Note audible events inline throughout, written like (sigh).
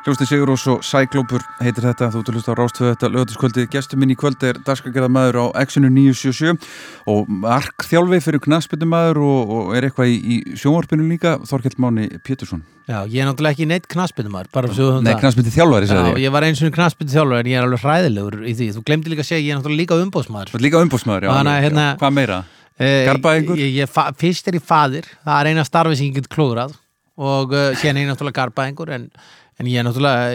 Hljósti Sigurós og Sæklópur heitir þetta, þú ert að hlusta á Rástvöðu þetta lögatiskvöldi, gestur minn í kvöld er dagskargerða maður á Exxonu 977 og Mark Þjálfi fyrir knaspindumæður og, og er eitthvað í, í sjónvarpinu líka, Þorkjell Máni Pétursson. Já, ég er náttúrulega ekki neitt knaspindumæður Nei, knaspindi þjálfari, Já, ég. var eins og knaspindi þjálfari en ég er alveg hræðilegur í því. Þú glemdi líka að segja, ég er náttúrulega líka umbóðsmaður Líka umbóðsmaður, já, já. Eh, það en ég er náttúrulega,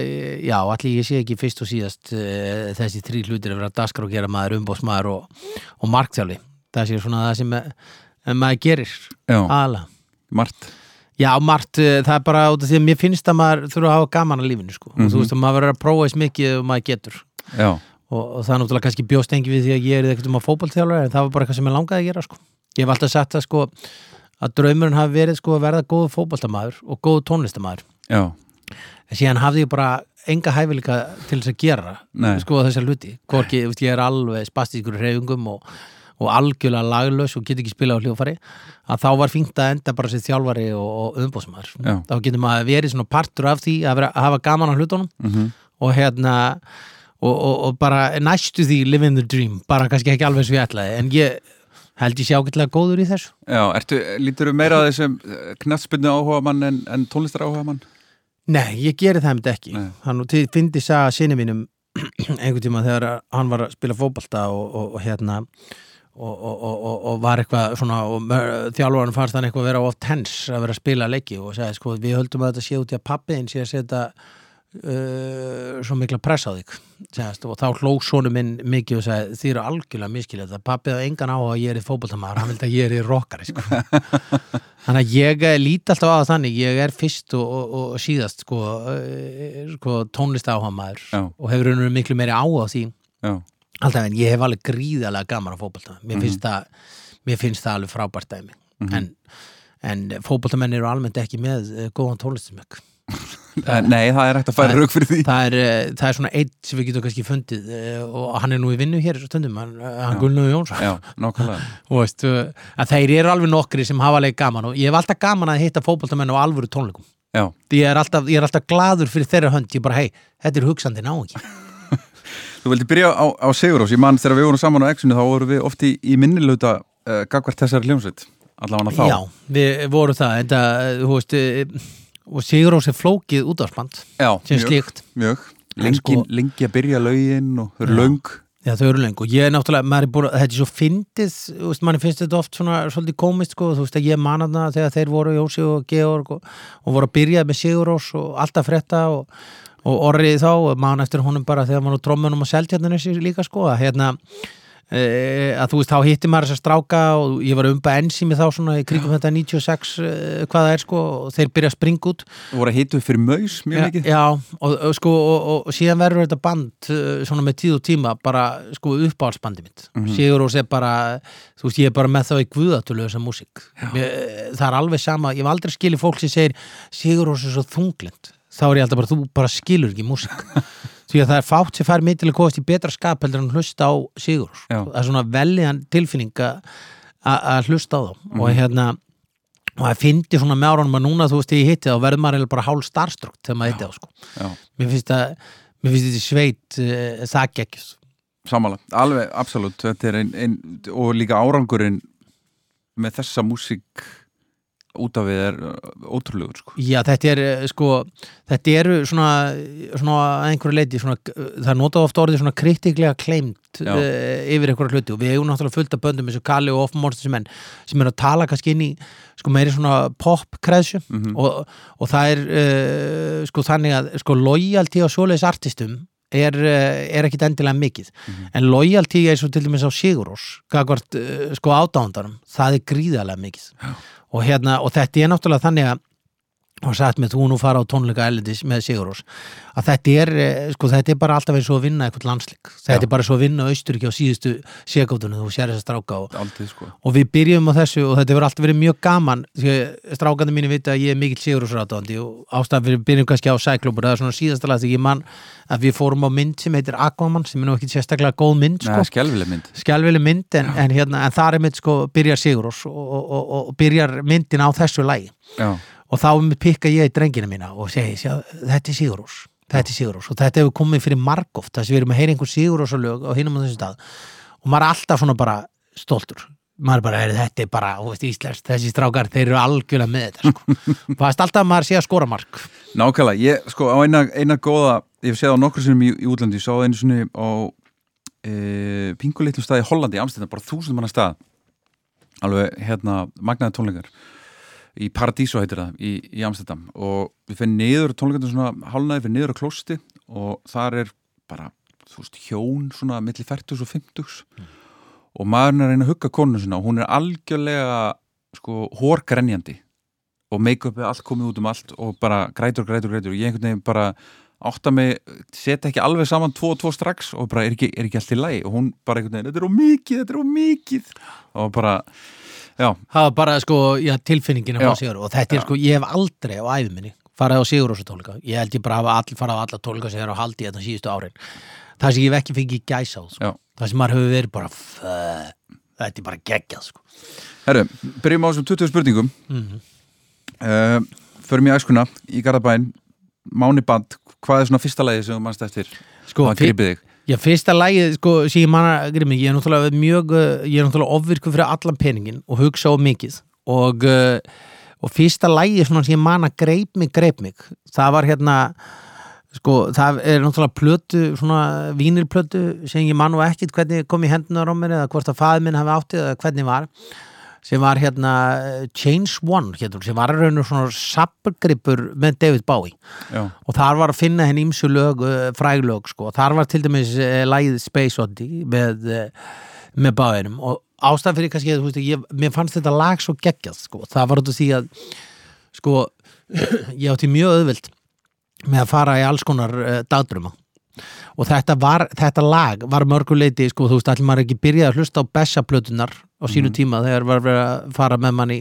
já, allir ég sé ekki fyrst og síðast uh, þessi þrý hlutir að vera daskar og gera maður, umbósmaður og, og marktjálfi. Það sé svona það sem uh, maður gerir aðala. Mart? Já, Mart, uh, það er bara út af því að mér finnst að maður þurfa að hafa gaman að lífinu, sko. Mm -hmm. Og þú mhm. veist að maður verður að prófa eins mikið og maður getur. Já. Og, og það er náttúrulega kannski bjóstengi við því að ég er ekkert um að fókbaltjálfa, en það var bara eitthvað sem ég langaði að gera, sko. Ég hef alltaf sagt að, sko, að draumurinn hafi verið, sko, að verða góð fókbaltamæður og góð tónlistamæður. Já en síðan hafði ég bara enga hæfileika til þess að gera sko þessar hluti, hvorki ég er alveg spastískur reyfingum og, og algjörlega laglaus og get ekki spila á hljófari að þá var fínt að enda bara sér þjálfari og, og umbóðsmaður þá getur maður verið svona partur af því að, vera, að hafa gaman á hlutunum. Mm -hmm. og hérna og, og bara næstu því live in the dream bara kannski ekki alveg svo ég ætlaði en ég held ég sé ágætlega góður í þessu. Já, ertu, lítur þú meira að þessum knallspinnu áhuga mann en, en tónlistar áhuga mann? Nei, ég geri það hefði ekki. Hann finnst ég að sinni mínum (clears throat) einhvern tíma þegar hann var að spila fókbalta og, og, og hérna og, og var eitthvað svona þjálfurinn fannst hann eitthvað að vera oft hens að vera að spila leiki og sagði sko við höldum að þetta sé út í að pappiðin sé að setja uh, svo mikla press á þig Sennast, og þá hlóð sónu minn mikið og sagði þið eru algjörlega miskilið það pappið á engan á að ég er í fókbaltamæður hann vildi að ég er í rockari sko. (laughs) þannig að ég líti alltaf á þannig ég er fyrst og, og, og síðast sko, uh, sko tónlist áhamæður og hefur og miklu meiri á á því Já. alltaf en ég hef alveg gríðarlega gaman á fókbalta mér, mm -hmm. mér finnst það alveg frábært dæmi mm -hmm. en, en fókbaltamenn eru almennt ekki með uh, góðan tónlistismökk (laughs) Nei, það er hægt að færa rauk fyrir því. það er, eh, það er svona eitt sem við getum kannski fundið eh, og hann er nú í vinnu hér stundum, hann, eh, hann Gunnlaugur Jónsson. Já, nákvæmlega. (laughs) Og veist, þeir eru alveg nokkri sem hafa leik gaman og ég hef alltaf gaman að hitta fókbaltamenn á alvöru tónleikum. Já. ég er, alltaf, ég er alltaf gladur fyrir þeirra hönd ég bara, hei, þetta er hugsandi ná ekki. (laughs) Þú vildi byrja á, á Sigurós ég mann þegar við vorum saman á Exxonu þá vorum við ofti í minnilöta uh, gagvart þessari hljómsveit allavega þá. Já, við vorum það, en það, þú veist og Sigurós er flókið útvarsband sem slíkt. mjög, lengi, sko, lengi að byrja laugin og þau eru laung Já, þau eru laung og ég er náttúrulega, er búin þetta er svo fyndið, mann finnst þetta oft svona svolítið komist sko, þú veist að ég man aðna þegar þeir voru, Jósi og Georg og, og voru að byrja með Sigurós og alltaf frétta og, og orrið þá, mann eftir honum bara þegar mann á trómmunum og seltjarnir líka sko, að hérna að þú veist, þá hittir maður þess að stráka og ég var umba ensými þá svona í kringum já. þetta 96, uh, hvað það er sko og þeir byrja að springa út. Og voru að hitta upp fyrir maus mjög já, mikið. já, og, sko, og, og, og síðan verður þetta band svona með tíð og tíma bara sko uppáhaldsbandi mitt. Mm -hmm. Sigur og sé bara, þú veist, ég er bara með þá í guðatölu þessa músík það er alveg sama, ég hef aldrei skilið fólk sem segir Sigur og sé svo þunglind þá er ég alltaf bara, þú bara skilur ekki músík (laughs) því að það er fátt sem fær mig til að komast í betra skap heldur en hlusta á Sigur Já. það er svona veljan tilfinning að hlusta á þá. Mm. og mhm. hérna og það finnir svona með áraunum að núna þú veist ég hitti þá verður maður bara hálf starstrukt þegar maður hitti þá sko. Mér finnst þetta sveit uh, það geggjus Samála, alveg, absolutt. Einn ein, og líka árangurinn með þessa músík út af við er uh, ótrúlegur sko. Já, þetta er uh, sko þetta eru svona, svona einhverju leiti, svona, það er notað ofta orðið svona kritiklega kleimt uh, yfir einhverju hluti. Og við hefum náttúrulega fullt af böndum eins og Kalli og Offmorster sem, sem er að tala kannski inn í sko meiri svona pop-kreðsju mm -hmm. og, og það er uh, sko þannig að sko loyalty á svoleiðis artistum er, er ekkit endilega mikið. Mm -hmm. en loyalty er svo til dæmis á Sigurós sko ádáðandarum, það er gríðarlega mikið. Já og, hérna, og þetta er náttúrulega þannig að og satt með þú nú fara á tónleika elendis með Sigurós að þetta er, eh, sko, þetta er bara alltaf eins og að vinna eitthvað landslik þetta Já. er bara svo að vinna Austuríki á síðustu segóttunum þú sér þess að stráka og, Aldrei, sko. og við byrjum á þessu og þetta verður alltaf verið mjög gaman því að strákandi mínu vita að ég er mikill Sigurós-rátándi og ástæðan við byrjum kannski á Sæklópur það er svona síðastalega því ég mann að við fórum á mynd sem heitir Aquaman sem er nú ekki sérstaklega góð mynd sko. skjálfileg mynd, skjálfileg mynd en, en, hérna, en þar er mynd sko byrjar Sigurós og, og byrjar myndin á þessu lægi Já og þá pikka ég í drengina mína og segi þetta er Sigurús þetta er Sigurós og þetta hefur komið fyrir margóft þess að við erum að heyra einhver Sigurós lög á hinum á þessu stað. Og maður er alltaf svona bara stoltur. Maður er bara, er, þetta er bara, veist, íslenskt. Þessi strákar, þeir eru algjörlega með þetta sko. (laughs) fast alltaf að maður sé að skora mark. Nákvæmlega, ég, sko, á eina, eina góða ég hef séð á nokkur sinnum í, í útlandi ég sá einu sinni á e, pinguleitlum stað í Hollandi, Amsterdam, bara þúsund manna stað. Alveg, hérna, magnaði tónleikar í Paradíso heitir það, í, í Amsterdam. Og við finnum niður tónleikarnir svona hálnaði fyrir niður á klósti og þar er bara, þú veist, hjón svona millir 40 og 50 mm. og maðurinn er að reyna að hugga konu sinna og hún er algjörlega sko hórgrenjandi og make-upið allt komið út um allt og bara grætur, grætur, grætur. Og ég einhvern veginn bara átta mig, setja ekki alveg saman tvo og tvo strax og bara er ekki, er ekki allt í læg og hún bara einhvern veginn, þetta er ómikið, þetta er ómikið og bara Já. var bara sko, já, tilfinningin á Sigur og þetta er sko, ég hef aldrei á æðminni farið á Sigur Rósa tónleika ég held ég bara að all, farið á alla tónleika sem er á haldi þetta síðustu árin það sem ég ekki fengið gæsa á sko. það sem maður hefur verið bara þetta er bara geggjað sko. Herru, byrjum á þessum 20 spurningum mm -hmm. uh, förum í æskuna í Garðabæn Máni Band, hvað er svona fyrsta lægi sem þú mannst eftir sko, að gripið þig? Já, fyrsta lægið, sko, ég manna, ég er náttúrulega mjög, eh, ég er náttúrulega ofvirku fyrir allan peningin og hugsa á mikið. Og, eh, og fyrsta lægið svona ég manna greip mig, greip mig, það var hérna, sko, það er náttúrulega plötu, svona vínirplötu sem ég manna ekkit hvernig kom í hendunar á mér eða hvort að faði minn hafi áttið eða hvernig var sem var hérna Change One hérna, sem var raun og svona sapgripur með David Bowie. Já. og þar var að finna henn ímsu lög, uh, fræglög sko, þar var til dæmis uh, lægið Space Oddity með, uh, með Bowie og ástæðan fyrir kannski að ég, mér fannst þetta lag svo geggjast sko, það var út af því að sko, (clears throat) ég átti mjög öðvilt með að fara í alls konar uh, dagdröma og þetta, var, þetta lag var mörguleiti sko, þú veist, allir maður ekki byrjaði að hlusta á Bessa-plötunar á sínu mm. tíma þegar var verið að fara með manni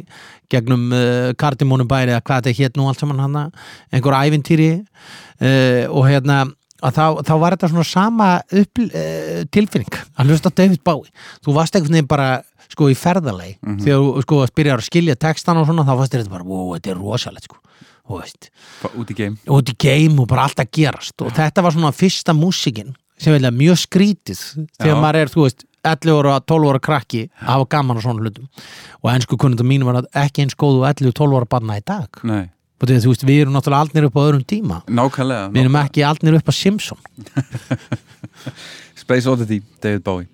gegnum uh, kardimónum bæri eða hvað þetta hétt nú allt saman hana einhver ævintýri uh, og hérna að þá, þá var þetta svona sama upp, uh, tilfinning að hlusta David Bowie þú varst einhvern veginn bara sko í ferðalegi mm -hmm. þegar þú sko byrjar að skilja textan og svona þá fannst þetta bara, wow, þetta er rosalegt sko út í geim út í geim og bara alltaf gerast. Og þetta var svona fyrsta músikinn sem vilja mjög skrítið þegar Já. maður er, þú veist, 11 ára 12 ára krakki að hafa gaman á svona hlutum. Og ennsku kunnundum mínu var ekki eins góð og 11-12 ára barna í dag. Því, veist, við erum náttúrulega aldnir upp á öðrum tíma. Nákvæmlega, við erum ekki aldnir upp á Simpson. (laughs) Space Oddity, David Bowie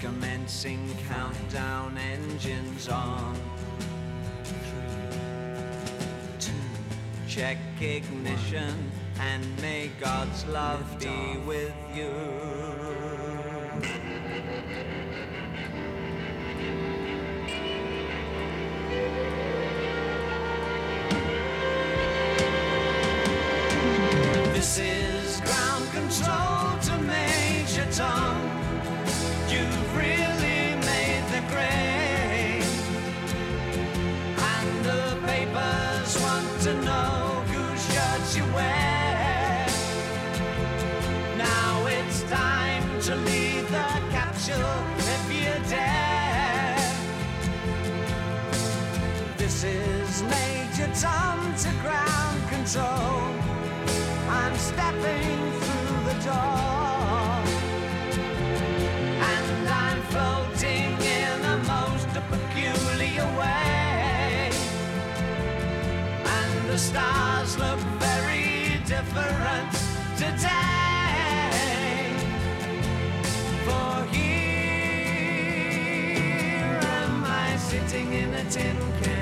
Commencing countdown engines on. Three, two, check ignition and may God's love be with you. Control. I'm stepping through the door. And I'm floating in a most peculiar way. And the stars look very different today. For here am I sitting in a tin can.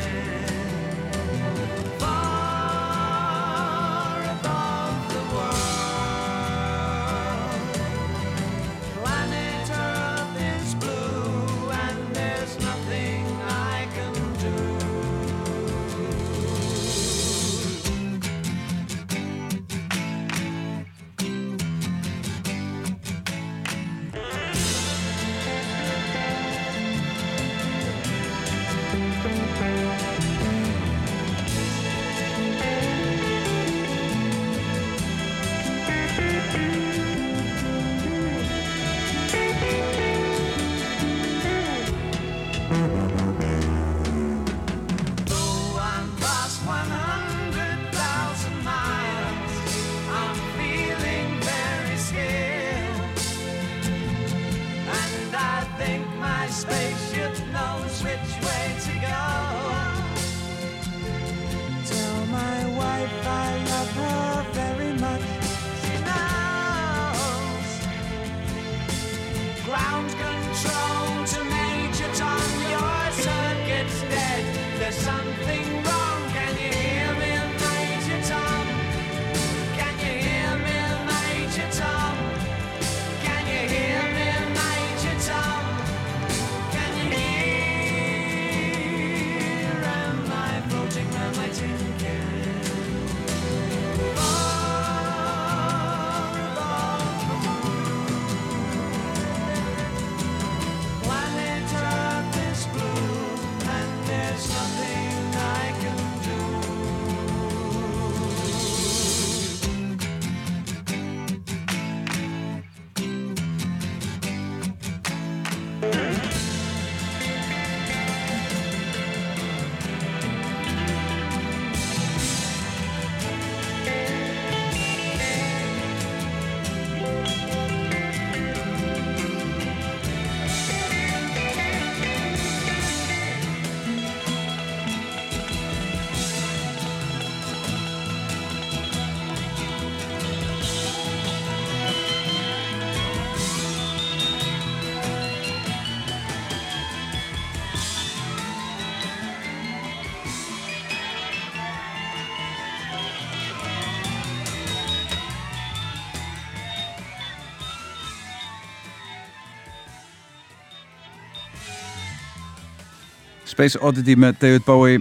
Space Oddity með David Bowie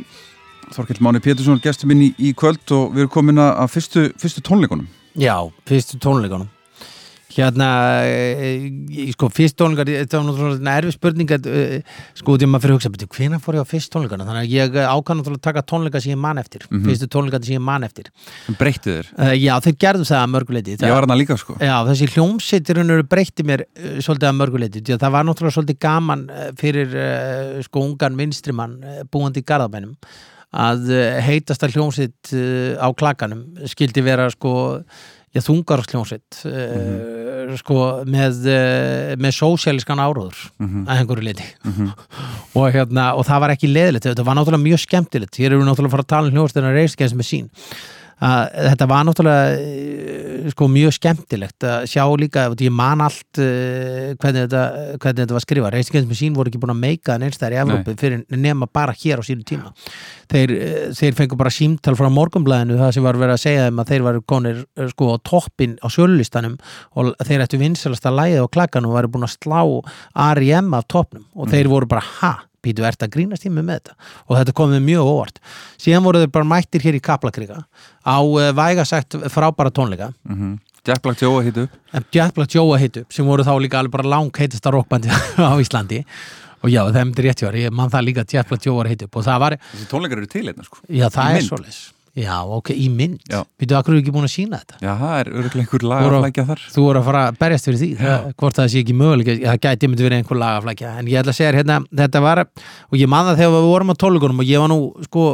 Þorkild Máni Pétursson gestur minn í, kvöld og við erum komin að fyrstu, fyrstu tónleikunum. Já, fyrstu tónleikunum Hérna, e, sko, fyrst tónleikar, þetta var náttúrulega erfið spurning að, e, sko, því að maður fyrir að hugsa, hvena fór ég á fyrst tónleikana? Þannig að ég ákvæm náttúrulega að taka tónleika sem ég man eftir, mm -hmm. fyrstu tónleika sem ég man eftir. Breyttu þér? Uh, já, þeir gerðu það að mörguleiti. Ég var hana líka, sko. Já, þessi hljómsittirinn eru breytti mér uh, svolítið að mörguleiti, það var náttúrulega svolítið gaman fyrir, uh, sko, ungan vinstrimann búandi í Garðabænum að heitast að hljómsitt á klakanum skildi vera, sko, já, þungarsljónsitt mm -hmm. Sko, með, uh, með sósjáliskan áróður mm -hmm. að einhverju liti mm -hmm. (laughs) og, hérna, og það var ekki leðilegt, þetta var náttúrulega mjög skemmtilegt hér eru við náttúrulega að fara að tala um hljóðstöðuna reysgeins með sín að þetta var náttúrulega eh, sko mjög skemmtilegt að sjá líka, ég man allt uh, hvernig, þetta, hvernig þetta var skrifa Reisingins með sín voru ekki búin að meika en einstæðar í Evrópi fyrir nema bara hér á sínu tíma þeir, uh, þeir fengur bara símtal frá morgumblæðinu það sem var verið að segja þeim að þeir var konir sko á toppin á sjölulistanum og þeir ættu vinsalast að læða á klakkan og væri búin að slá R.I.M. af toppnum og mm. þeir voru bara ha Pítu, ert að grínast í mig með þetta? Og þetta komið mjög óvart. Síðan voru þeir bara mættir hér í Kaplakriga á uh, vægasætt frábæra tónleika. Mm -hmm. Jack Black Joe að hitu Jack Black Joe að hitu sem voru þá líka alveg bara lang heitasta rockbandi (laughs) á Íslandi. Og já, það hefði rétt hjá mann það líka Jack Black Joe að hitu og það var Þessi tónleikar eru til einna sko. Já, það er svolítið Já, ok, í mynd. Við þú akkur ekki búin að sína þetta? Já, það er öruglega einhver lagaflækja þar. Þú voru að fara að berjast fyrir því, það, hvort það sé ekki möguleik, það gæti myndi verið einhver lagaflækja, en ég ætla að segja hérna, þetta var, og ég man það þegar við vorum á tólugunum og ég var nú, sko,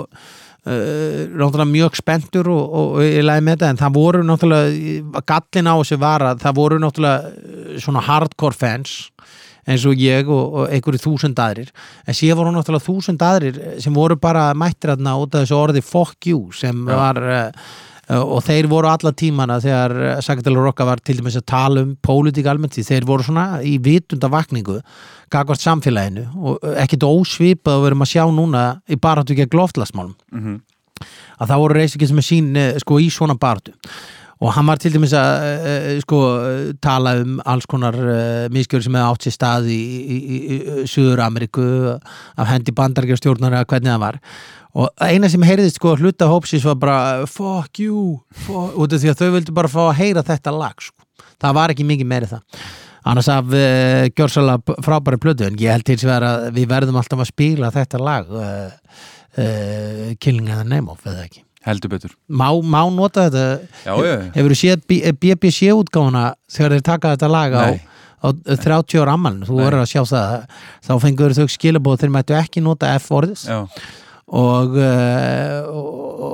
uh, mjög spendur og, ég læði með þetta, en það voru náttúrulega, gallin á þessu var að það voru náttúrulega svona hardcore fans eins og ég og, og einhverju þúsund aðrir en síðan voru náttúrulega þúsund aðrir sem voru bara mættir aðna út af þessu orði fuck you sem ja. var uh, og þeir voru alla tímana þegar Sagatala Rokka var til dæmis að tala um pólitík almennt því þeir voru svona í vitunda vakningu gagvart samfélaginu og ekkert ósvipað að verum að sjá núna í baráttu ekki að glóftlasmálum mm -hmm. að það voru reysingið sem er sín sko í svona baráttu og hann var til dæmis að uh, sko, tala um alls konar uh, miskjörður sem hefði átt sér stað í, í, í, í Suður Ameriku af hendi bandargeirstjórnar eða hvernig það var. Og eina sem heyrðist sko hluta hópsins var bara fuck you fuck, út af því að þau vildi bara fá að heyra þetta lag sko. það var ekki mikið meiri það. Annars af uh, gjörsala frábæri plödu en ég held til að við verðum alltaf að spíla þetta lag Killing of the Name of, eða ekki heldur betur. Má, má nota þetta? Já, já, já. hefur þú séð BBC útgáðuna þegar þeir taka þetta lag á, á 30 ára ammalin, þú verður að sjá það. Þá fengur þau skilabóð þeir mættu ekki nota F-orðis og, uh,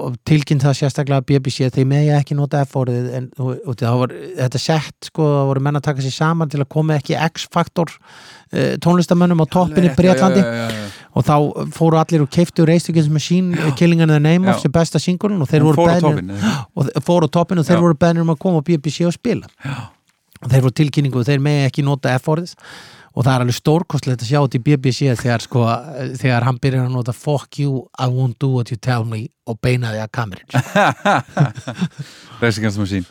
og tilkynnt það sérstaklega BBC þeir megi ekki nota F-orðið en og, var, þetta sett sko, það voru menn að taka sér saman til að koma ekki X-faktor uh, tónlistamönnum á toppinni Breitlandi og þá fóru allir og keiftu Race Against Machine Killing in the Name of sem besta singulun og þeir voru bennir fóru á toppin og þeir voru bennir um að koma á BBC og spila. Já. og þeir voru tilkynningu og þeir megi ekki nota F-orðið. Og það er alveg stórkostlegt að sjá þetta í BBC þegar sko, þegar hann byrjar að nota fuck you, I won't do what you tell me og beinaði að kamerin (laughs) Racing Against Machine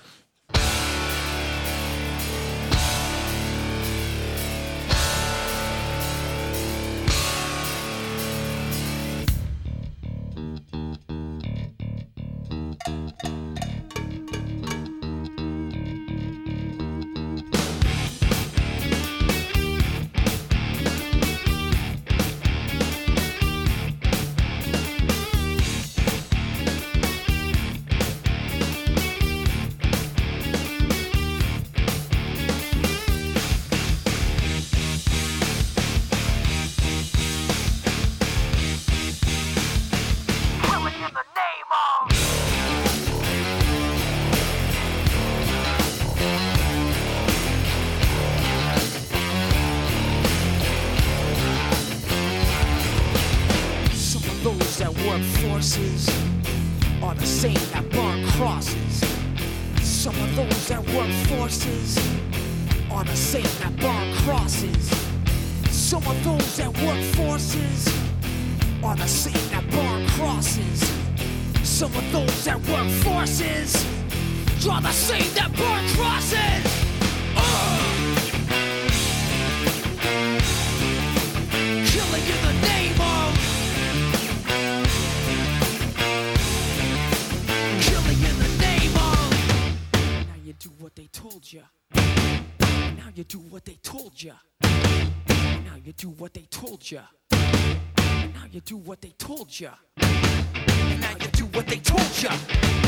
told. And now you do what they told you.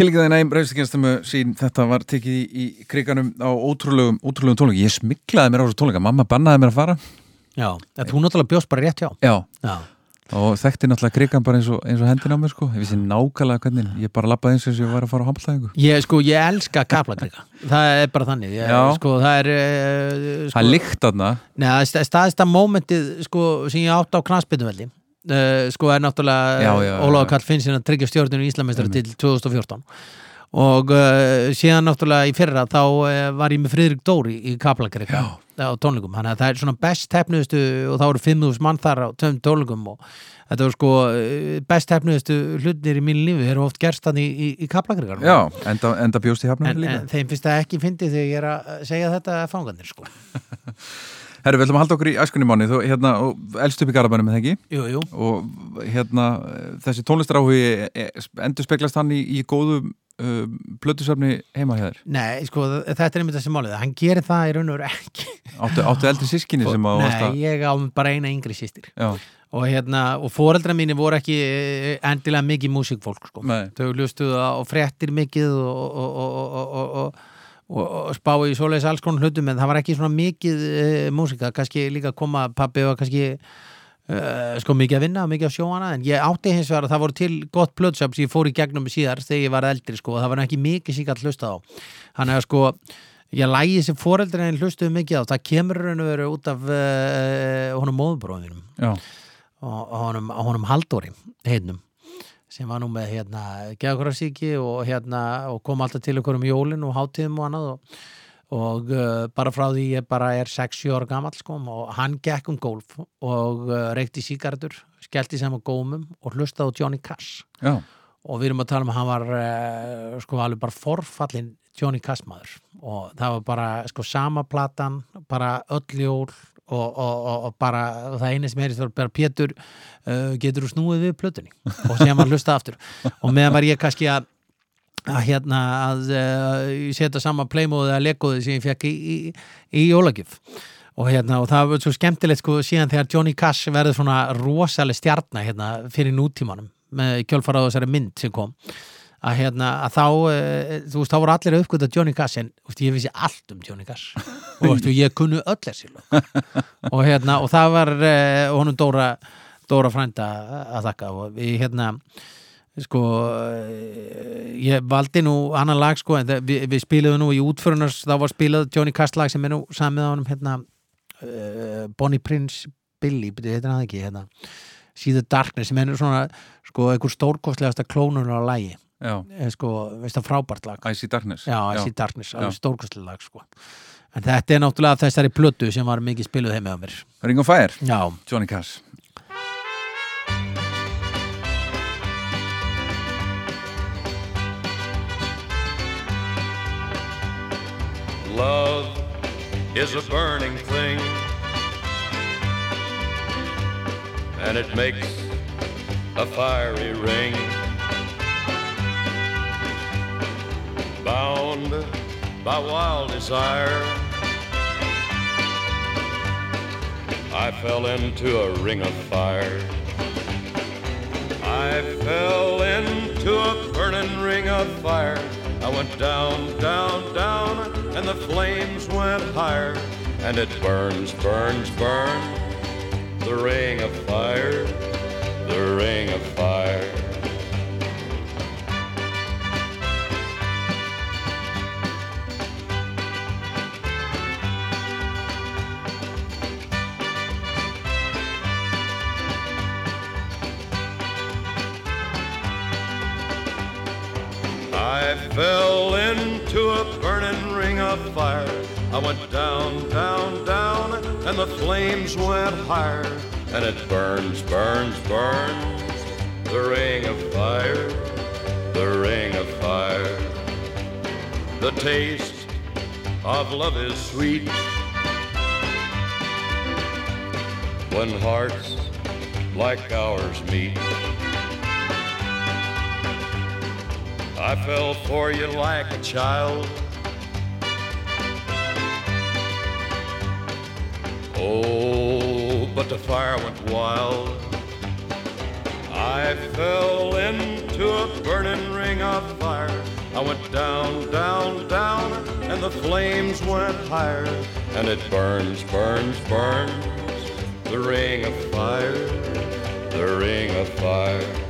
Killingaði næm, reystakennstamu sín, þetta var tekið í, í kriganum á ótrúlegum, ótrúlegum tónleika. Ég smiklaði mér á þessu tónleika, mamma bannaði mér að fara. Já, en þú náttúrulega bjóst bara rétt hjá Já. Já, Og þekkti náttúrulega krigan bara eins og, eins og hendin á mér, sko. Ég vissi nákvæmlega hvernig, ég bara lappaði eins og ég var að fara á handlæðingu. ég sko, ég elska kaplakrika Það er bara þannig ég, sko, það er uh, sko, Það er lykt þarna. Nei, sta- staðista mómentið sko, sem ég átt á knastbyttumvelli uh, sko er náttúrulega Ólaður já. Kall Finnsinn að tryggja stjórninu í Íslamestari til 2014 og uh, síðan náttúrulega í fyrra þá uh, var ég með Friðrik Dóri í Kaplakrika á tónleikum, þannig að það er svona best hefnuðustu og þá eru 5.000 mann þar á tveim tónleikum og þetta var sko best hefnuðustu hlutir í mínu lífi, eru oft gerst þannig í, í, í Kaplakrika Já, enda, enda bjóst í hafnum en, líka. en þeim finnst það ekki fyndið þegar ég er að segja þetta fangandir sko (laughs) Herru, við ætlum að halda okkur í æskunni mánu, þú, hérna, og elst upp í Garabænum, eða ekki? Jú, jú Og hérna, þessi tónlistaráhugi, endur speglast hann í, í góðu uh, plötusöfni heima hér? Nei, sko, þetta er einmitt þessi málið hann gerir það í raun og veru ekki Áttu, áttu eldri sískinni sem að... Nei, ég á bara eina yngri sýstir Já, og hérna, og foreldra mínu voru ekki eh, endilega mikið músíkfólk sko. Nei. þau hlustuðu á fréttir mikið og, og, og, og, og, og, og spá í svoleiðis alls konar hlutum en það var ekki svona mikið uh, músika, kannski líka koma pappi og kannski uh, sko mikið að vinna og mikið að sjóana en ég átti hins vegar að það voru til gott plötsöp sem ég fór í gegnum síðar þegar ég var eldri sko og það var ekki mikið ég gæti hlusta á. Hann er sko ég lægi sem foreldri en hlustuðu mikið á það kemur raun og veru út af uh, honum móðbróðinum Já, og honum, honum Halldóri heitnum sem var nú með hérna geðakrafsíki og hérna og kom alltaf til okkur um jólin og hátíðum og annað og, og uh, bara frá því ég bara er 6-7 ára gamall sko og hann gekk um golf og uh, reykti síkardur, skellti sem á gómum og hlustaði á Johnny Cash. Já, og við erum að tala um að hann var uh, sko alveg bara forfallin Johnny Cash maður. Og það var bara sko sama platan, bara öll jól og, og, og, bara það eini sem það var bara Pétur uh, getur þú snúið við plötunni? Og sem var hlusta aftur. Og meðan var ég kannski að að hérna að uh, setja saman playmóðið að leggóðið sem ég fekk í, í, í jólagjöf. Og hérna og það var svo skemmtilegt sko síðan þegar Johnny Cash verður svona rosaleg stjarnar hérna fyrir nútímanum með kjölfara á þessari mynd sem kom að hérna að þá e, þú veist þá voru allir að uppgöta Johnny Cash en veist, ég vissi allt um Johnny Cash. Og veist, ég kunnu öll þessi (laughs) og hérna og það var e, honum Dóra Dóra frænda að þakka. Og við hérna sko eh, ég valdi nú annan lag sko en það, við, við spilaðum nú í útförunars þá var spilað Johnny Cash lag sem er nú samið á honum hérna uh, Bonnie Prince Billy, betur heitir hann ekki hérna See the Darkness sem er nú svona sko einhver stórkostlegasta klónun á lagi sko, veist það frábært lag. Icy Darkness. Já, I See Darkness, alveg stórkostleg lag sko. En þetta er náttúrulega þessari plötu sem var mikið spiluð heim með mér. Ring of Fire, Já, Johnny Cash. Love is a burning thing, and it makes a fiery ring. Bound by wild desire, I fell into a ring of fire. I fell into a burning ring of fire. I went down, down, down, and the flames went higher. And it burns, burns, burns, the ring of fire, the ring of fire. I fell into a burning ring of fire. I went down, down, down, and the flames went higher. And it burns, burns, burns, the ring of fire, the ring of fire. The taste of love is sweet when hearts like ours meet. I fell for you like a child. Oh, but the fire went wild. I fell into a burning ring of fire. I went down, down, down, and the flames went higher. And it burns, burns, burns, the ring of fire, the ring of fire.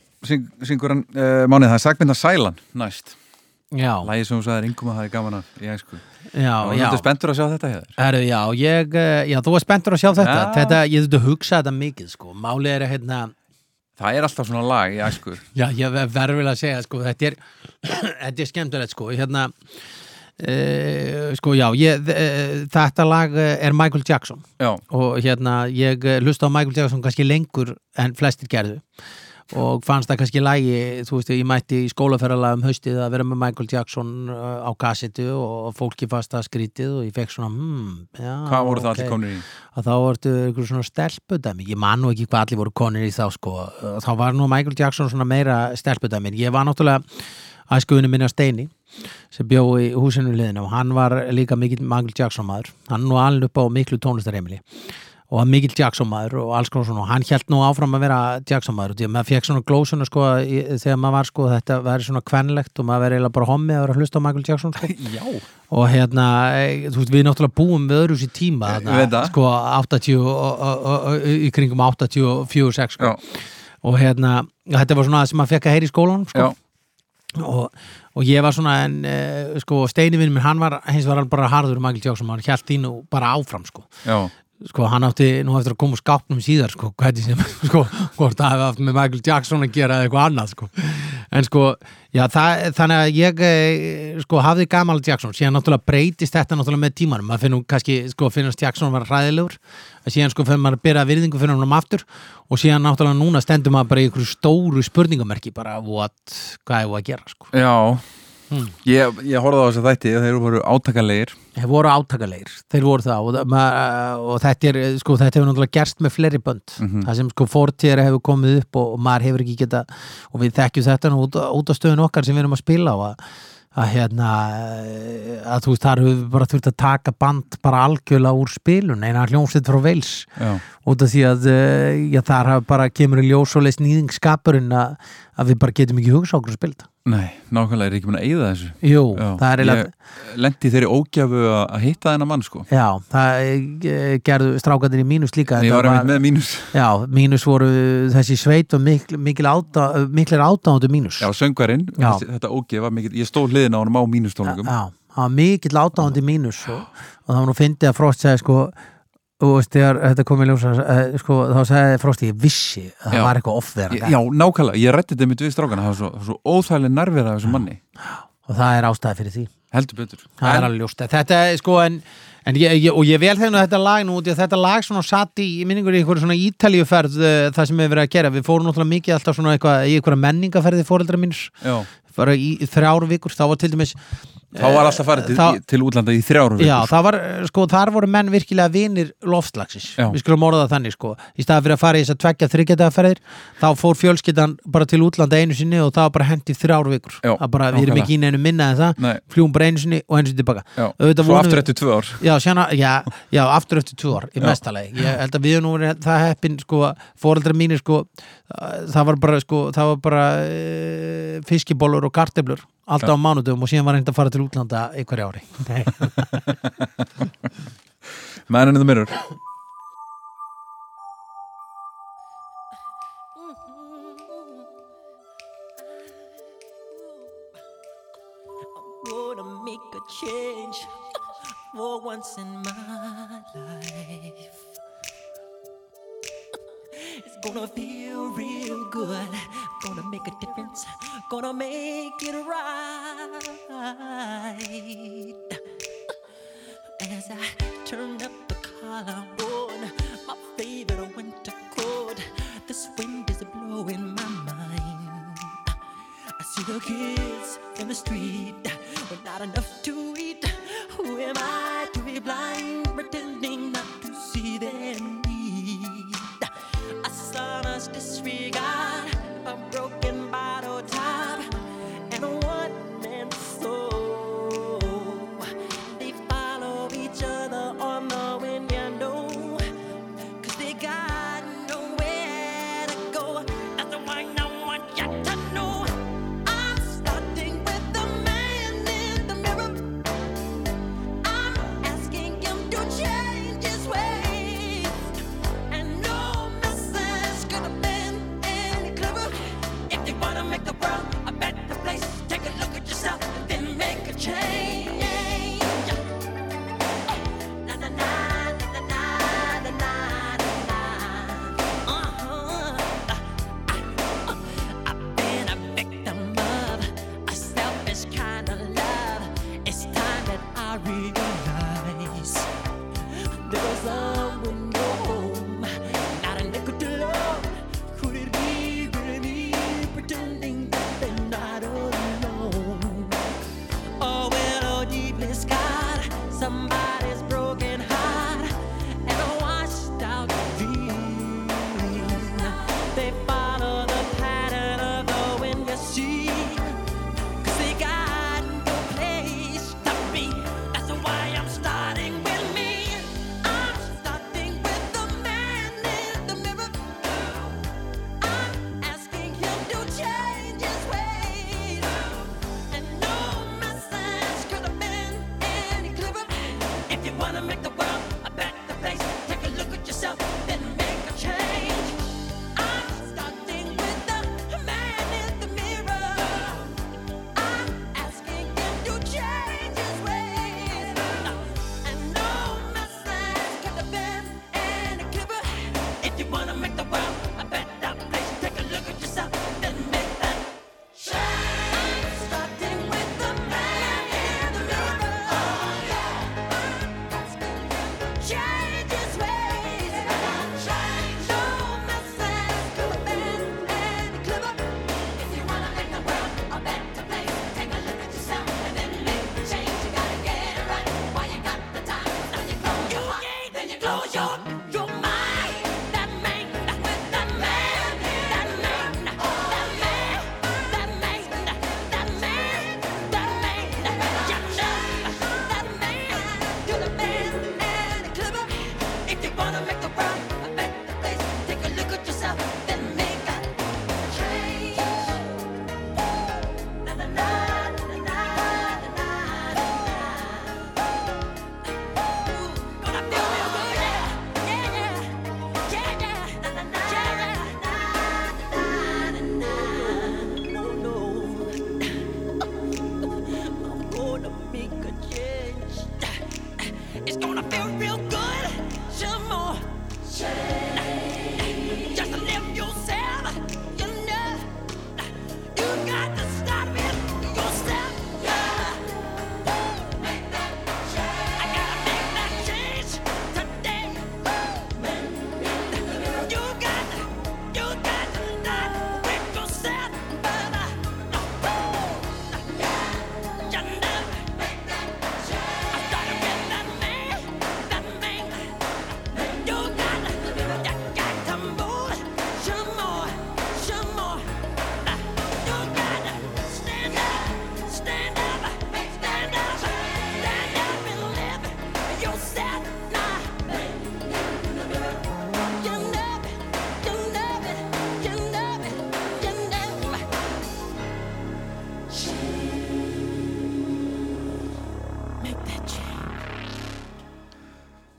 syngur hann uh, mánið, það er sagmynda Sælan næst, já, lægi sem þú sagði ringum að það er gaman að ég æsku já, og já. þú er spenntur að sjá þetta hér? Herru, já, ég, eh, já, þú var spenntur að sjá þetta. Já. þetta, ég þurfti að hugsa þetta mikið sko, málið er að hérna það er alltaf svona lag í æsku (laughs) Já, ég verður vel að segja, sko, þetta er, (clears throat) þetta er skemmtilegt, sko, hérna, uh, sko, já, ég, uh, þetta lag er Michael Jackson. Já, og hérna, ég hlusta á Michael Jackson kannski lengur en flestir gerðu. Og fannst það kannski lægi þú veist, ég mætti í skólaferðalega um haustið að vera með Michael Jackson uh, á kassetu og fólki fast að skrítið og ég fekk svona, hmm, já Hvað voru það ok. allir komnir í? að þá vartu ykkur svona stelpudæmi. Ég man nú ekki hvað allir voru konir í þá sko. Þá var nú Michael Jackson svona meira stelpudæmi. Ég var náttúrulega æskuðinu minna Steini sem bjó í húsinu liðinu og hann var líka mikill Michael Jackson maður. Hann nú alveg upp á miklu tónlistarheimili og hann mikill Jackson maður og alls konar svona og hann held nú áfram að vera Jackson maður og því að maður fekk svona glósuna sko þegar maður var sko þetta væri svona kvenlegt og maður verið eiginlega bara hommi að vera að hlusta á Michael Jackson sko (laughs) Já, og hérna, eh, þú veist, við náttúrulega búum við öðru sér tíma það. sko 80 og, og, og, í kringum 84-6 sko. og hérna, þetta var svona það sem maður fekk að heyra í skólanum sko. já, og, og ég var svona en uh, sko, Steini minn hann var hins var alveg bara harður Michael Jackson, hann hjælt þínu bara áfram sko. Sko hann átti nú eftir að koma úr skápnum síðar sko, hvernig sem, (laughs) sko, hvort það hefði haft með Michael Jackson að gera eða eitthvað annað sko, en sko já, það, þannig að ég eh, sko hafði gamal Jackson, síðan náttúrulega breytist þetta náttúrulega með tímanum, maður finnum kannski sko finnast Jackson var hræðilegur. Síðan sko fyrir maður að byrja virðingu fyrir hann aftur. Og síðan náttúrulega núna stendur maður bara í einhverju stóru spurningamerki bara what, hvað er að gera sko? Já. Hmm. Ég, ég horfði á þess að þætti þeir voru átakanlegir. Þeir voru átakalegir, þeir voru það og, ma- og þetta er, sko, þetta hefur náttúrulega gerst með fleiri bönd, Mhm. það sem sko fortíðar hefur komið upp og, og maður hefur ekki geta og við þekkjum þetta nú út, út á stöðun okkar sem við erum að spila á að, að hérna að þú veist, þar hefur við bara þurft að taka band bara algjörlega úr spilun eina hljómsveit frá Veils Já, út af því að eh, já, þar hafa bara kemur í ljós og leist nýðingskapurinn að, að við bara getum ekki hugsa okkur að spila þetta nei, nákvæmlega er ekki búin að eyða þessu? Jú, Já, það er eiginlega Ég lendi þeirri ógjafu að að hitta þennan mann sko. Já, það gerðu strákandir í mínus líka Ég var einmitt með mínus. Já, mínus voru þessi sveit og mikil, mikil áta, miklir átándu mínus. Já, söngvarinn, Já. þetta ógjafa mikið Ég stóð hliðin á honum á mínustónleikum Já, var mikill átándu mínus og, og það var nú fyndið að Frost segja sko og veist, þegar þetta kom í ljósa eh, sko, þá sagði Frost ég vissi að það Já. var eitthvað off þegar Já, nákvæmlega, ég rætti þetta mitt við strákana. Það var svo, svo óþægileg nærverða af þessum manni. Og það er ástæði fyrir því. Heldur betur. Það er alveg ljóst. Þetta sko en, en ég, ég, og ég vel þegar þetta lag nú þetta lag svona satt í, í minningur í einhverju svona ítalíuferð uh, það sem við verið að gera, við fórum náttúrulega mikið alltaf svona eitthvað, í einhverja menningaferði fóreldra bara í þrjár vikur, þá var til dæmis þá var alltaf farið til, þá- til útlanda í þrjáru Já, það var, eh, sko, þar voru menn virkilega vinir loftslagsins, Já. við skulum orða það þannig, sko. Í staða fyrir að fara í þess að tveggja þryggjadaferðir þá fór fjölskyldan bara til útlanda einu sinni og það var bara hendi þrjár vikur. Já, það bara, við erum ekki í neinu minna en það Nei, fljúum bara einu sinni og einu sinni tilbaka. Já, Auðvitað svo aftur eftir tvö ár. Já, sjana, já, já, aftur eftir tvö ár í mestalegi, ég held að við nú það heppin, sko, fóreldrar mínir sko, það var bara, sko, það var bara e, alltaf á mánudum og síðan var reynd að fara til útlanda hverju ári Nei. (laughs) Man in the mirror gonna make a change for once in my life. (laughs) It's gonna feel real good, make a difference, gonna make it right. As I turn up the collar on my favorite winter coat, this wind is blowing my mind. I see the kids in the street with not enough to eat. Who am I to be blind, pretending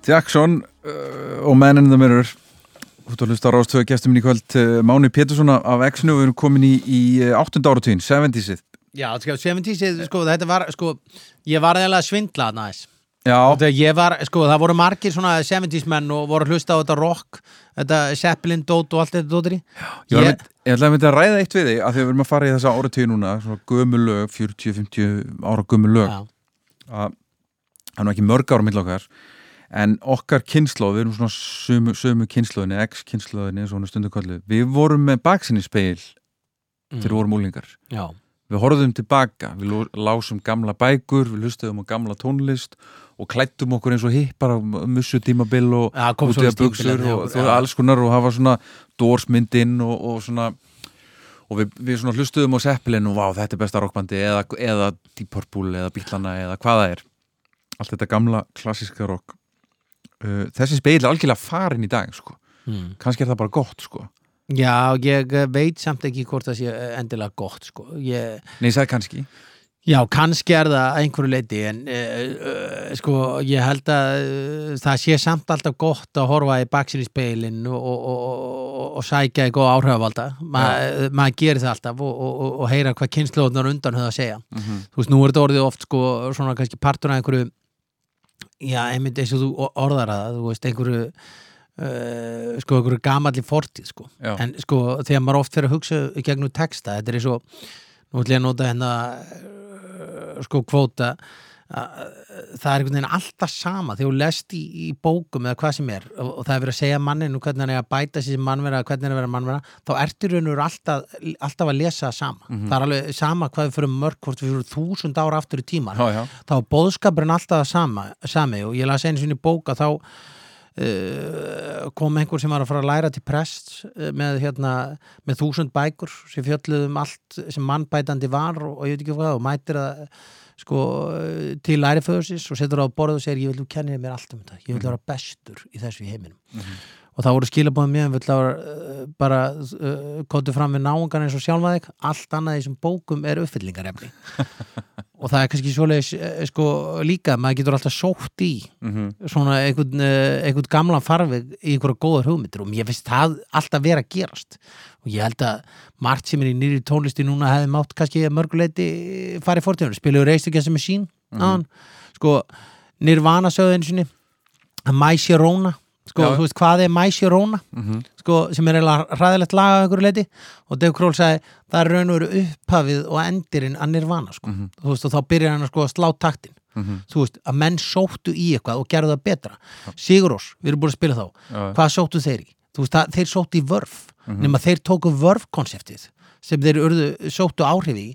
Jackson uh, og Man in the Mirror Þú ert að hlusta á rástöðu gestum minn í kvöld uh, Máni Pétursson af- af X-nu og við erum komin í, í uh, 8. áratugin, 70-sið Já, sko, 70s, sko, þetta var, sko, ég var eða að svindla næs. Já, Þegar ég var, sko, það voru margir svona 70s menn og voru að hlusta á þetta rock, þetta Zeppelin, Dót og allt þetta dóttir í. ég, var mynd, ég ætlaði að mynda að ræða eitt við þig að því að við erum að fara í þessa áratugin núna svona gömul lög, 40-50 ára gömul lög Já, að það er nú ekki mörg ára mill okkar en okkar kynnslóð, við erum svona sömu, sömu kynnslóðinni, X-kynnslóðinni svona stundu kallu, við vorum með baksinni speil þegar við vorum úlingar já, við horfðum tilbaka, við lásum gamla bækur, við hlustuðum á gamla tónlist og klættum okkur eins og hippar á mussu tímabil og Já, kom úti að buksur og þú já. alls konar og hafa svona dórsmyndinn og, og svona og við, við svona hlustuðum á Zeppelin og vá, þetta er besta rockbandi eða, eða Deep Purple eða Bílana eða hvað það er. Allt þetta gamla klassíska rock uh, þessi speil er algjörlega farin í dag sko. mm. kannski er það bara gott sko. já, ég eh, veit samt ekki hvort það sé eh, endilega gott, sko. Ég, nei, það er kannski Já, kannski er það að einhverju leiti en uh, uh, sko ég held að uh, það sé samt alltaf gott að horfa í baksinni speilin og, og, og, og, sækja í góða áhrifavalda Ma, uh, maður gerir það alltaf og, og, og, og heyra hvað kynnslóðunar undan höfðu að segja Mhm. þú veist, nú er þetta orðið oft sko svona kannski partur af einhverju já, einmitt eins og þú orðar það þú veist, einhverju uh, sko, einhverju gamalli fortíð sko. En sko, þegar maður oft fyrir að hugsa gegnum texta, þetta er eins og nú ætlum ég að nota hérna uh, sko kvóta það er einhvern veginn alltaf sama þegar þú lest í, í bókum eða hvað sem er og, og það er verið að segja manninu hvernig hann er að bæta sér sem mannvera, hvernig hann er að vera mannvera þá ertu raun og veru alltaf, alltaf að lesa sama. Það er alveg sama hvað við fyrir mörg hvort við fyrir þúsund ára aftur í tíman Já, já. þá er bóðskapurinn alltaf sama, sami og ég las einu sinni bóka þá uh, kom einhver sem var að fara að læra til prest uh, með, hérna, með þúsund bækur sem fjölluðum allt sem mannbætandi var og, og ég veit ekki hvað og mætir að sko, til læriföðusis og setur á borð og segir ég vil þú kennið mér allt um þetta. Ég vil vera bestur í þessu í heiminum og það voru skilabóðum mjög að uh, bara uh, kóttu fram við náungan eins og sjálfaðik allt annað í þessum bókum er uppfyllingarefni. (laughs) Og það er kannski svoleiðis eh, sko líka, maður getur alltaf sótt í svona einhvern, eh, einhvern gamlan farveg í einhverja góðar hugmyndir. Og mér finnst það alltaf vera að gerast. Og ég held að margt sem er í nýri tónlisti núna hefði mátt kannski að mörguleiti farið fórtíðunum, spiluðu reistökja sem er sín mm sko Nirvana sögðu einu sinni að My Sharona sko, Já. þú veist hvað er My Sharona sko, sem er eiginlega hræðilegt lag að einhverju leiti og Dave Kroll sagði það er raun og veru upphafið og endirinn að Nirvana sko. þú veist og þá byrjar hann að sko slá taktin. Þú veist að menn sóttu í eitthvað og gerðu það betra. Sigurós, við erum búin að spila þá. Já. hvað sóttu þeir í? Þú veist að þeir sóttu í vörf. Nema þeir tóku vörf-konseptið sem þeir urðu, sóttu áhrif í.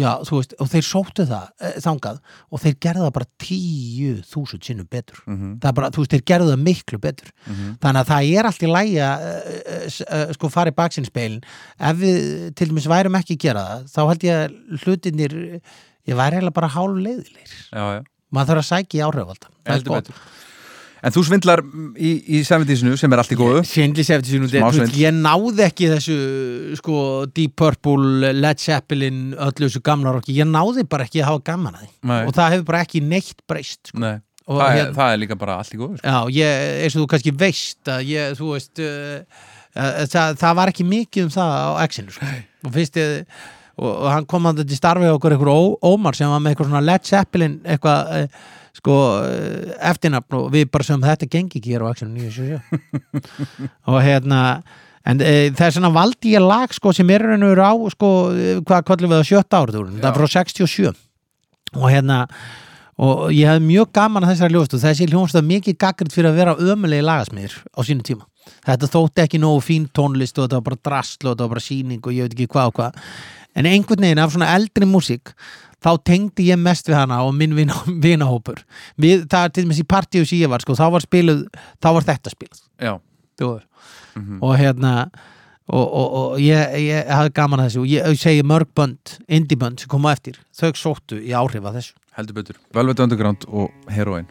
Já, veist, og þeir sóttu það e, þangað og þeir gerðu það bara tíu þúsund sinnum betur. Það er bara, þú veist, þeir gerðu það miklu betur. Þannig að það er allt í lægi að e, e, sko fara í baksinnspeilin ef við til dæmis værum ekki gera það þá held ég að hlutinir ég væri heila bara hálf leiðilegir Já, já. Maður þarf að sækja í áhrifvalda En þú svindlar í, í 70-sinu sem er allt í góðu Svindli sefti sínum Smá þú veist, svindl. ég náði ekki þessu sko Deep Purple, Led Zeppelin öllu þessu gamla rocki, ég náði bara ekki að hafa gaman að því Nei. og það hefur bara ekki neitt breyst sko. Nei, það, er, hérna- það er líka bara allt í góðu sko. Já, ég, eins og þú kannski veist að ég, þú veist uh, uh, það, það var ekki mikið um það á X-inu sko. og fyrst ég og, og hann kom að þetta starfi okkur einhver Ómar sem var með eitthvað svona Led Zeppelin eitthvað uh, sko uh, eftirnafn og við bara sem þetta gengi ekki hér á X-inu (laughs) 977 og hérna en e, það er svona valdi ég lag sko sem er raun og veru á sko, eh, hvað kallum við á sjötta árið það er frá 67 og hérna og ég hef mjög gaman að þessari hljóðstu þessi hljóðstu er mikið gaggrind fyrir að vera ömulegi lagasmiður á sínu tíma. Þetta þótti ekki nógu fín tónlist og þetta var bara drastl og þetta var bara síning og ég veit ekki hvað og hvað. En einhvern veginn af svona eldri músík þá tengdi ég mest við hana og minn vina- (laughs) vinahópur. Við, það er til dæmis í partíu sem ég var sko, þá var spiluð, þá var þetta spiluð Já, Þjóður. og hérna og, og, og ég, ég hafði gaman að þessu og ég, segi mörg bönd, indie bönd sem koma eftir, þau sóttu í áhrif að þessu. Heldur betur. Velvet Underground og Heroin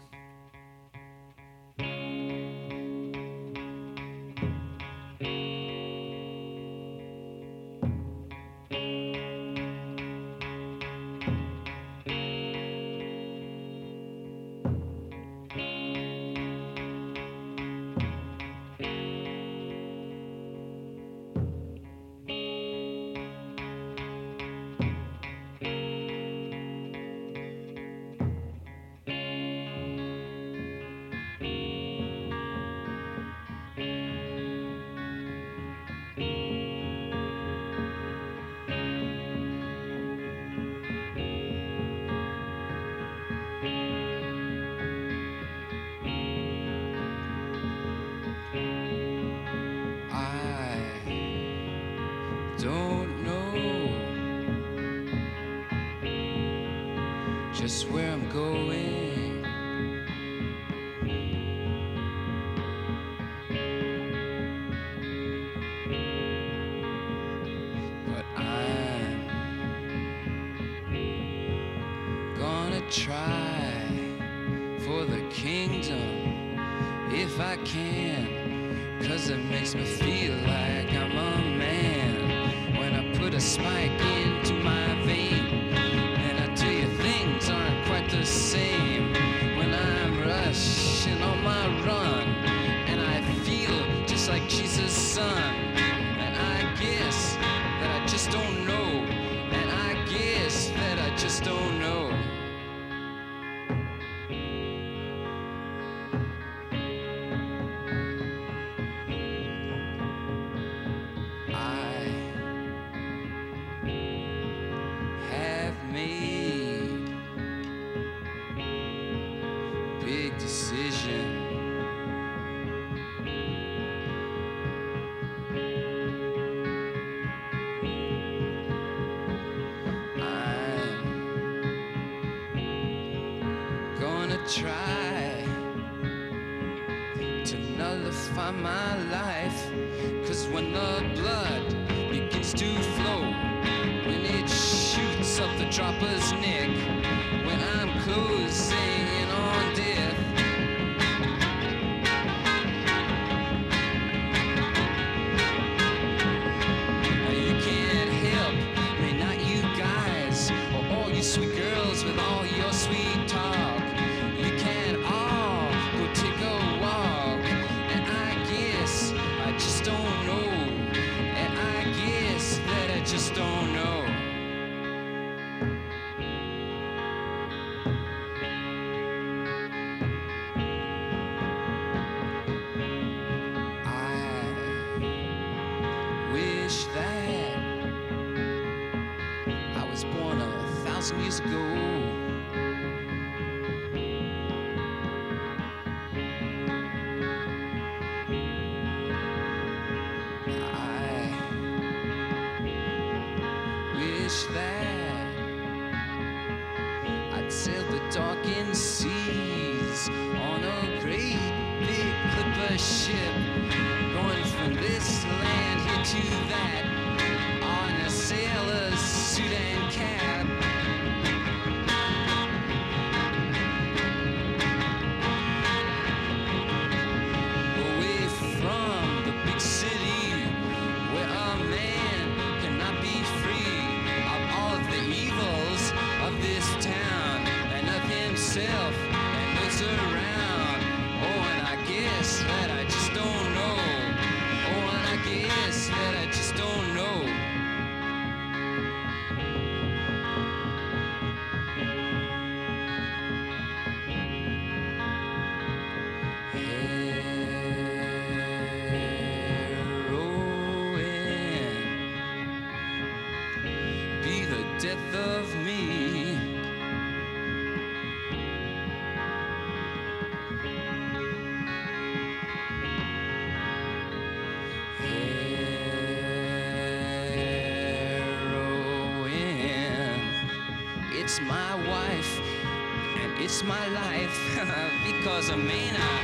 my life (laughs) because a mana to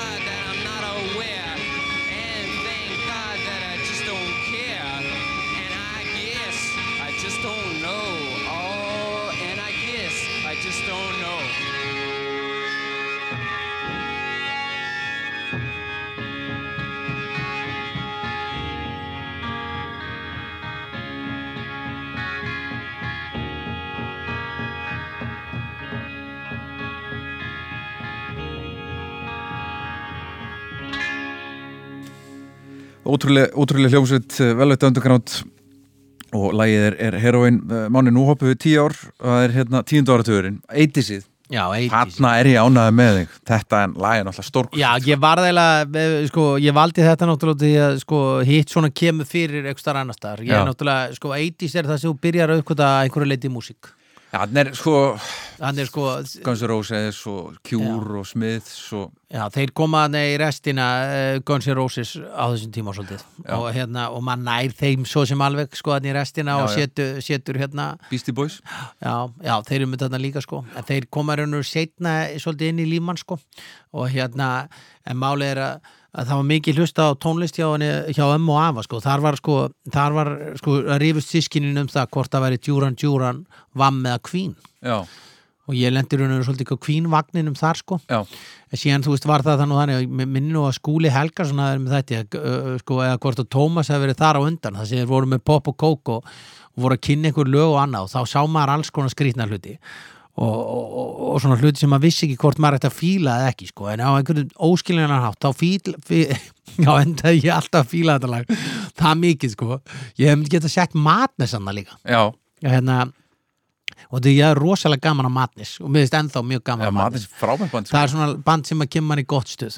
God that I'm not aware. And thank God that I just don't care. And I guess I just don't know. Oh, and I guess I just don't know. Ótrúlega, ótrúlega hljómsveit velveit underground. Og lagið er, er heroin Máni, nú hoppum við tíu ár það er hérna tíundu áratugurinn, 80'sið Já, 80s. Þarna er ég ánaði með þig. Þetta er lagið náttúrulega stórk Já, ég var eiginlega, eh, sko, ég valdi þetta náttúrulega því að, sko, hitt svona kemur fyrir eitthvað annar staðar. Ég er náttúrulega, sko, 80s er það sem byrjar að uppkvota einhverju leiti í músík. Já, þannig er sko sko, Guns N' Roses og Cure og Smiths og já, þeir koma í restina uh, Guns N' Roses á þessum tíma svolítið. Já. Og hérna, og maður nær þeim svo sem alveg, sko, þarna í restina Já, og já. setur, setur hérna, Beastie Boys já, já, þeir eru með þarna líka, sko. En þeir koma raunur setna svolítið inn í lífmann, sko. Og hérna, en málið er að að það var mikið hlusta á tónlist hjá, hjá ömmu og afa sko. þar var sko, þar var, sko að rífust sískinin um það hvort það væri Djúran Djúran Vamm eða Queen. Já, og ég lendir rauninu svolítið ekki á Queen vagninum þar sko. Já, en síðan þú veist var það þannig og þannig minni nú að skúli Helgason að með þetta sko, eða hvort að Tómas hefði verið þar á undan það þeir voru með pop og kók og, og voru að kynna einhver lög og annað og þá sá maður alls konar skrýtna hluti og, og, og, svona hluti sem maður vissi ekki hvort maður ætti að fíla eða ekki sko. En á einhverjum óskiljanar hátt þá fíl, fíl (laughs) já endaði ég alltaf að fíla þetta lag. Það mikið sko. Ég hef getað sett matnes annað líka. Já, já, hérna, og þetta ég er rosalega gaman á matnes og mér finnst ennþá mjög gaman já á frábært band það er svona band sem að kemur mann í gott stuð.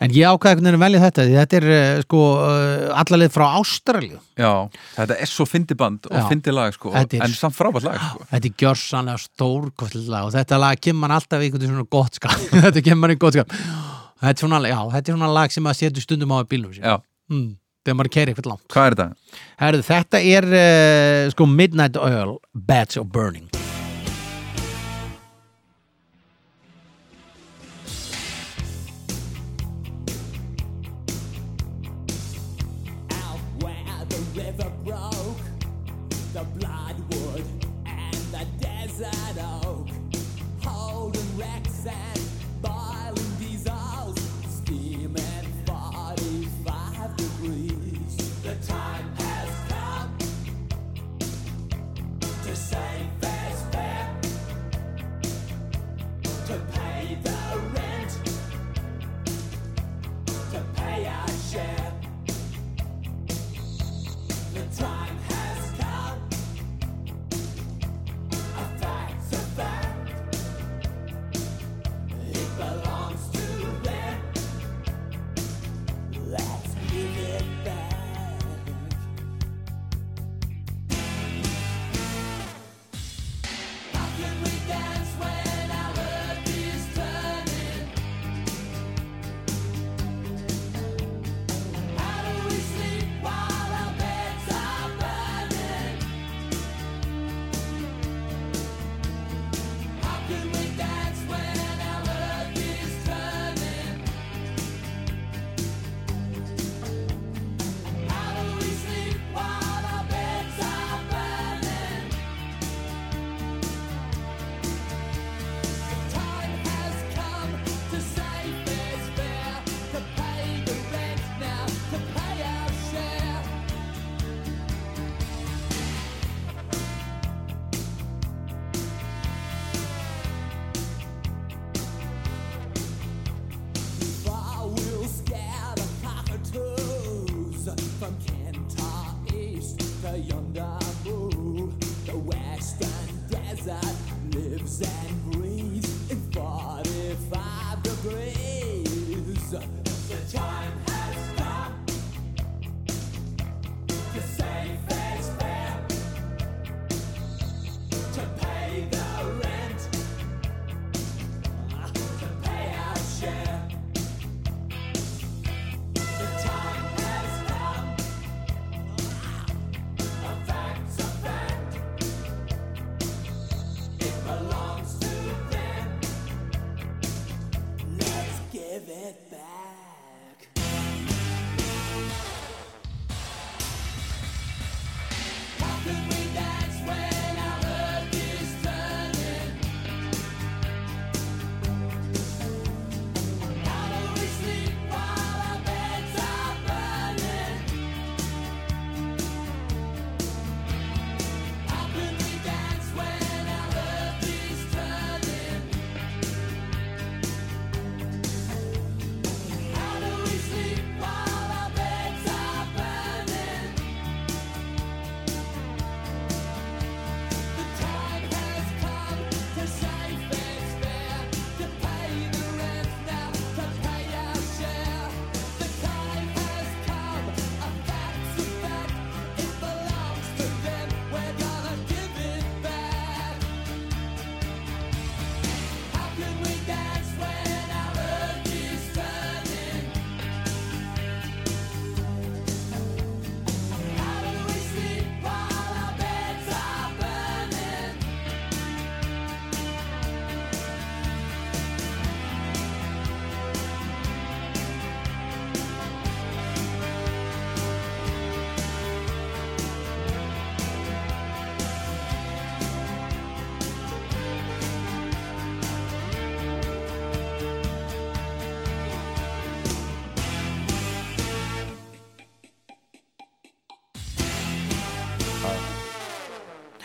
En ég ákvæði veginn að velja þetta því þetta er uh, sko uh, allalið frá Ástralju Já, þetta er svo fyndi band og fyndi lag sko. Er- En samt frábært lag sko. þetta er gjörsanlega stórkostlega lag og þetta lag kemur mann alltaf í svona gott skap. (laughs) Þetta kemur mann í gott skap. Þetta er svona, já, þetta er svona lag sem að setur stundum á Já, mm, þegar maður kæri eitthvað langt. Hvað er þetta? Herðu, þetta er uh, sko Midnight Oil Bats of Burning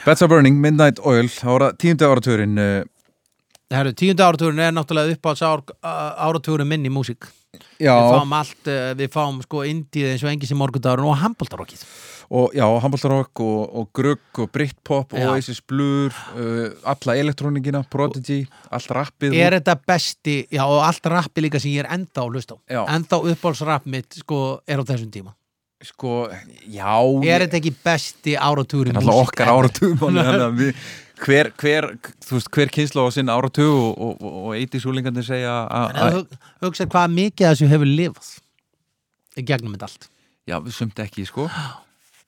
Beds are Burning, Midnight Oil ára, tíundu áratugurinn uh, Herru, tíundu áratugurinn er náttúrulega uppáhalds ár, áratugurinn minn í músík. Já, Við fáum allt, uh, við fáum sko indið eins og engis í morgundagurinn og handbóltarokkið og já, handbóltarokk og, og grugg og Britpop og Oasis Blur uh, alla elektróningina, Prodigy allt rappið Er þetta besti, já og allt rappi líka sem ég er enda á. Hlust á. Enda uppáhaldsrapp mitt sko er á þessum tíma sko, já Er þetta ekki besti áratugurinn í alltaf músík? okkar við (laughs) hver, hver, hver kynsla á sinn áratug og, og, og, og eiti súlingandi segja að, hugsa hvað mikið þessu hefur lifað í gegnum þetta allt. Já, við sumt ekki, sko.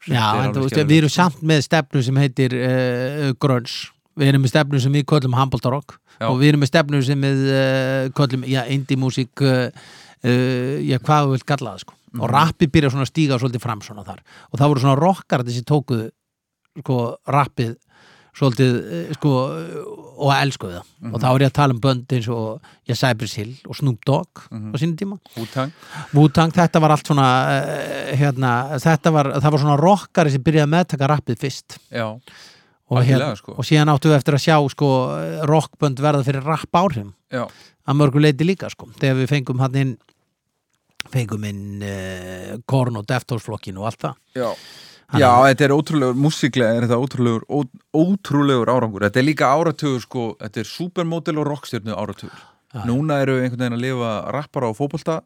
Já, er en alveg þú veist, skelfilegt. við erum samt með stefnu sem heitir uh, grunge. Við erum með stefnu sem við köllum handbóltarokk og við erum með stefnu sem við uh, köllum, já, indie músík uh, uh, já, hvað við vilt kalla það sko Mhm. og rappi byrja svona að stíga svolítið fram svona þar og það voru svona rockar þessi tókuðu sko rappið svolítið eh, sko og elskuðu það Mhm. og þá er ég að tala um bönd eins og já, Cypress Hill og Snoop Dogg Mhm. á sínum tíma Wu-Tang Wu-Tang, þetta var allt svona uh, hérna, þetta var, það var svona rockari sem byrjaði að meðtaka rappið fyrst já, og, Algjörlega, sko. og síðan áttu við eftir að sjá sko, rockbönd verða fyrir rapp áhrifum já, að mörgu leiti líka sko, þegar við fengum hann inn fengum inn uh, Korn og Deftones flokkin og allt það já Já, þetta er ótrúlegur, músiklega er þetta ótrúlegur, ó, ótrúlegur árangur. Þetta er líka áratugur, sko, þetta er supermodel og rockstjörnu áratugur. Núna eru einhvern veginn að lifa rappara og fótbolta,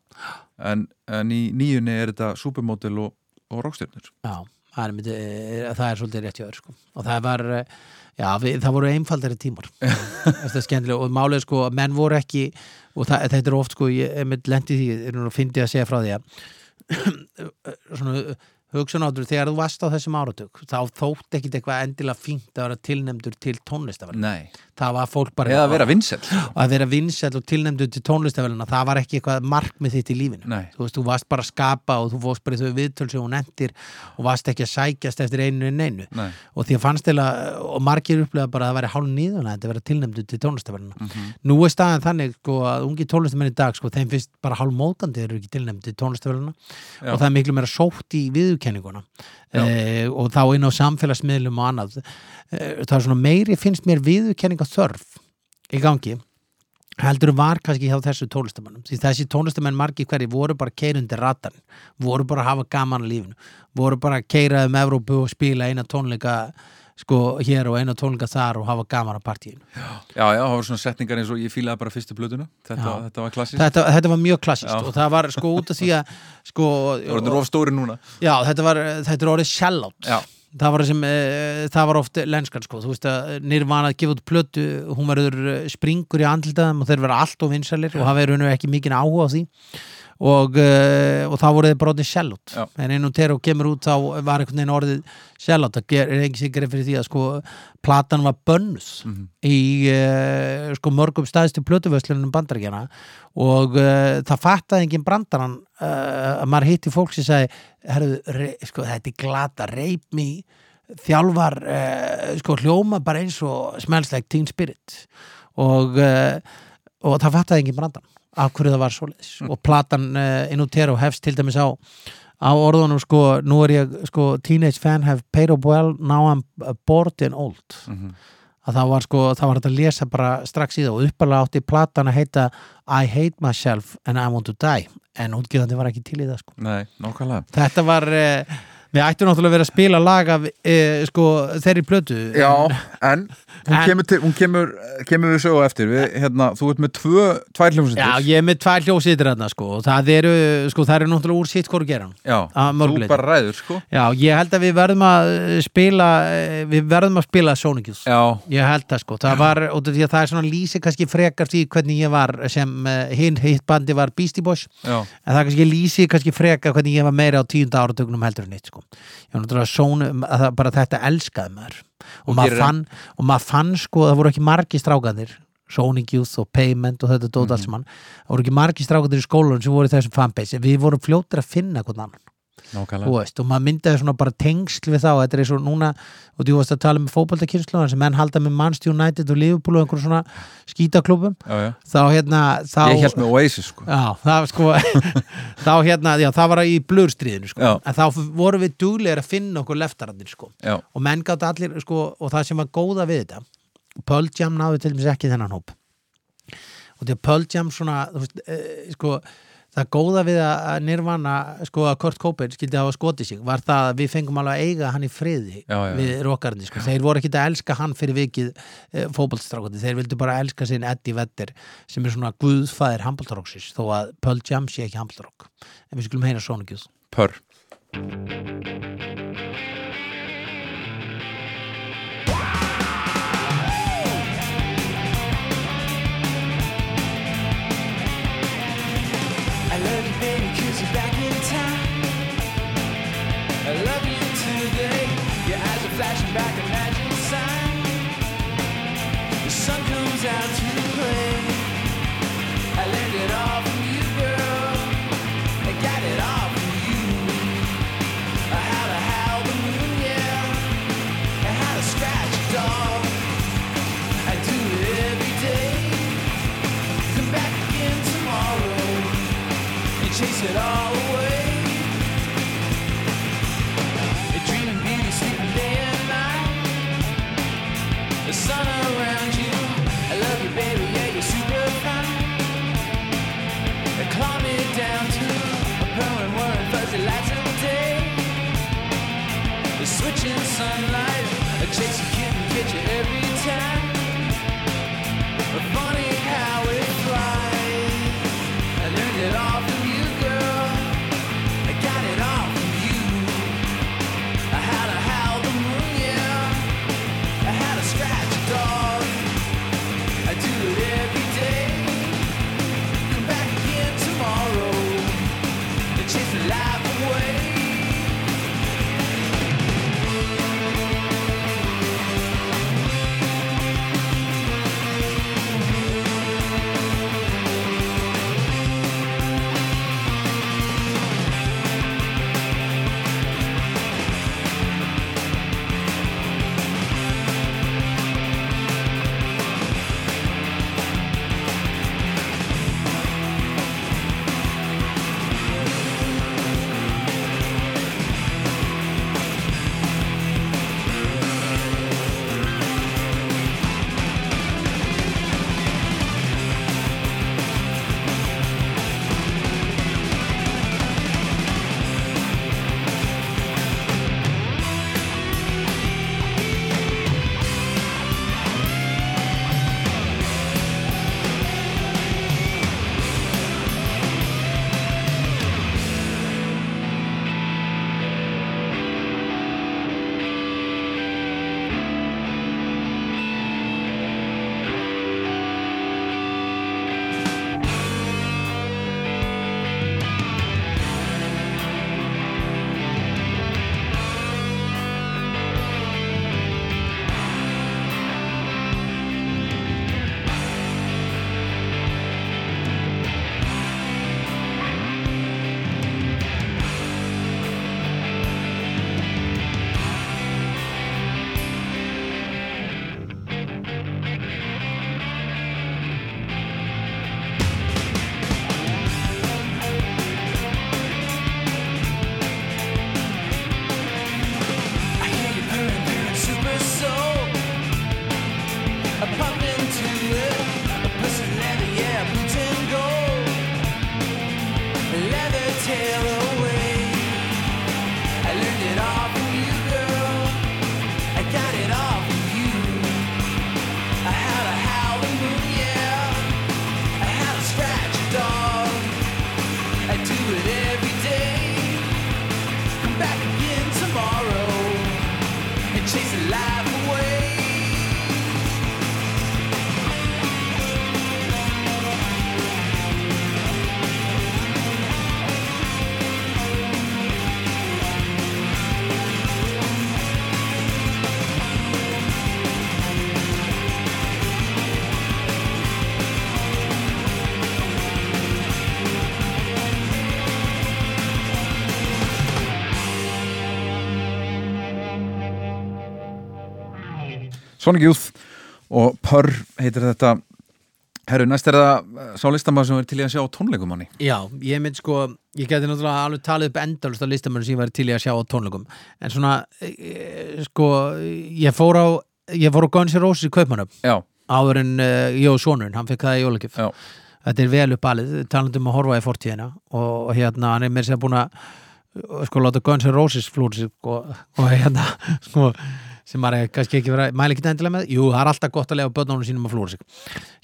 en, en í nýjunni er þetta supermodel og, og rockstjörnur. Já, það er, myndi, það er svolítið rétt hjá þér sko. og það var eh, já, við, það voru einfaldari tímar (laughs) þetta er skemmtilega og málið sko að menn voru ekki og það, þetta er oft sko ég með lendi því, er nú að fyndi að segja frá því að (clears throat) svona hugsunáttur þegar þú varst á þessum áratug þá þótt ekkit eitthvað endilega fínt að vera tilnefndur til tónlistaverð Nei. Það var fólk bara Eða að vera vinsel. að vera vinsæll og tilnefndur til tónlistaverðina það var ekki eitthvað markmið þitt í lífinu Nei. þú veist, þú varst bara að skapa og þú fórst bara í þau viðtöl sem hún endir og varst ekki að sækjast eftir einu en einu Nei. og því að fannst að, og margir upplega bara að það væri hálf nýðuna að vera tilnefndur til tónlistaverðina Mhm. nú er staðan þannig sko að ungi tónlistamenn í dag sko, þeim finnst bara hálf móðgandi þeir eru ekki tilnefndur til tónlistaverðina Já. og það er miklu meira sótt í viðurkenninguna e, og þá inn á samfélagsmiðlum og annað það er svona meiri finnst mér viðurkenninga þörf í gangi heldur var kannski hjá þessu tónlistamannum því þessi tónlistamenn margir hverji voru bara keirundi ratan, voru bara að hafa gaman að lífinu, voru bara að keira um Evrópu og spila eina tónleika sko hér og eina tónleika þar og hafa gaman að partíinu. Já, já, það voru svona setningar eins og ég fílaði bara fyrstu blöðuna. Þetta, þetta var klassist. Þetta, þetta var mjög klassist Já. og það var sko út af því að sko, Það (laughs) voru of stóri núna. já, þetta var, þetta er orðið shellout Já. Það var, sem, e, það var oft lenskan sko, þú veist að Nirvana að gefa út plötu hún verður eh, springur í andlitaðum og þeir vera allt of vinsælir og það verður ekki mikið áhuga á því og, uh, og þá voru þeir bara orðið Já. en einu Tero kemur út þá var einhvern veginn orðið shellout það er ekki sikkert fyrir því að sko platan var bönnuð Mhm. í uh, sko mörgum staðistu plötuvöslunum bandarækjana og uh, það fattaði engin brandarann að maður hitti fólk sem sagði herru, sko þetta er glata rape me. Þjálfar sko hljóma bara eins og smells like teen spirit. Og, og það fattaði engin brandarann af hverju það var svoleiðis. Og platan uh, Inutero hefst til dæmis á á orðunum sko, nú er ég sko teenage fan have paid up well now I'm bored and old. Mhm. að það var sko, það var hægt að lesa bara strax í það og uppalega átti platan að heita I hate myself and I want to die en útgjöðandi var ekki til í það sko. Nei, þetta var, eh, við ættum náttúrulega að vera að spila lag af eh, sko þeirri plötu Já, en (laughs) hún En- kemur, til, hún kemur, kemur við sögu eftir. Við, hérna, þú ert með tvö, tvær hljómsveitir. Já, ég er með tvær hljósýtir hérna sko og það eru, sko, það eru náttúrulega úr sitt hvort geran. Já, að þú bara ræður, sko. Já, ég held að við verðum að eh, spila eh, við verðum að spila Youth Já, Ég held það sko, það var af því að það er svona lýsi kannski frekar því hvernig ég var sem uh, hinn hitt bandi var Beastie Boys. Já, en það kannski lýsi kannski frekar hvernig ég var meira á tíunda áratögnum heldur en nýtt sko. Ég var náttúrulega svona, að bara þetta elskaði maður. Og, Og maður fann, og maður fann sko, það voru ekki margi strákanir Sonic Youth og Payment og þetta dót Mhm. alls mann, það voru ekki margi strákanir í skólanum sem voru í þessum fanbase, við vorum fljótir að finna hvern annan veist, og maður myndaði svona bara tengsl við þá, þetta er eins og núna og þú varst að tala með fótboltakynslu sem menn halda með Manchester United og Liverpool og einhverjum svona skítaklubum já, já. þá hérna þá, Ég held með Oasis sko. Já, það sko (laughs) þá hérna, já, það var í blurstríðinu sko. En þá vorum við duglegir að finna okkur leftararnir sko. Já, og menn gátt allir sko, og það sem var góða við þetta Pearl Jam náði til dæmis ekki þennan hóp. Og því að Pearl Jam svona þú veist, e, sko það góða við að Nirvana sko að Kurt Cobain skildi hafa skotið sig var það að við fengum alveg að eiga hann í friði Já, já, við rockarni sko. þeir voru ekki að elska hann fyrir vikið e, fótboltstrákandi, þeir vildu bara elska sinn Eddie Vedder sem er svona guðfæðir handboltaróksis þó að Pearl Jam sé ekki handboltarók en við skulum heyra svona gjöð pör it off of you. I had a howl, a noon, yeah. I had a scratch, dog. I do it every day. Come back again tomorrow. You chase it all switching sunlight. A chasing kitten catch you every Sonic Youth og Purr heitir þetta. Herru, næst er það eh, sá listamæður sem er til í að sjá tónleikum manni. Já, ég mynd sko, ég geti náttúrulega alveg talið upp endalust á listamönnum sem ég væri til í að sjá tónleikum. En svona, e, sko ég fór á, ég fór á Guns N' Roses í Kaupmannöf Já, áður en uh, Jó Sónurinn, hann fekk það í jólagjöf. Já. þetta er vel upp alið, talandum að horfa í fortíðina og, og hérna, hann er mér sem búin að sko láta Guns N' Roses sig sko, og hérna (laughs) sko, sem maður kannski ekki vera mæli ekki endilega með, jú, það er alltaf gott að lega börnunum sínum að flúra sig.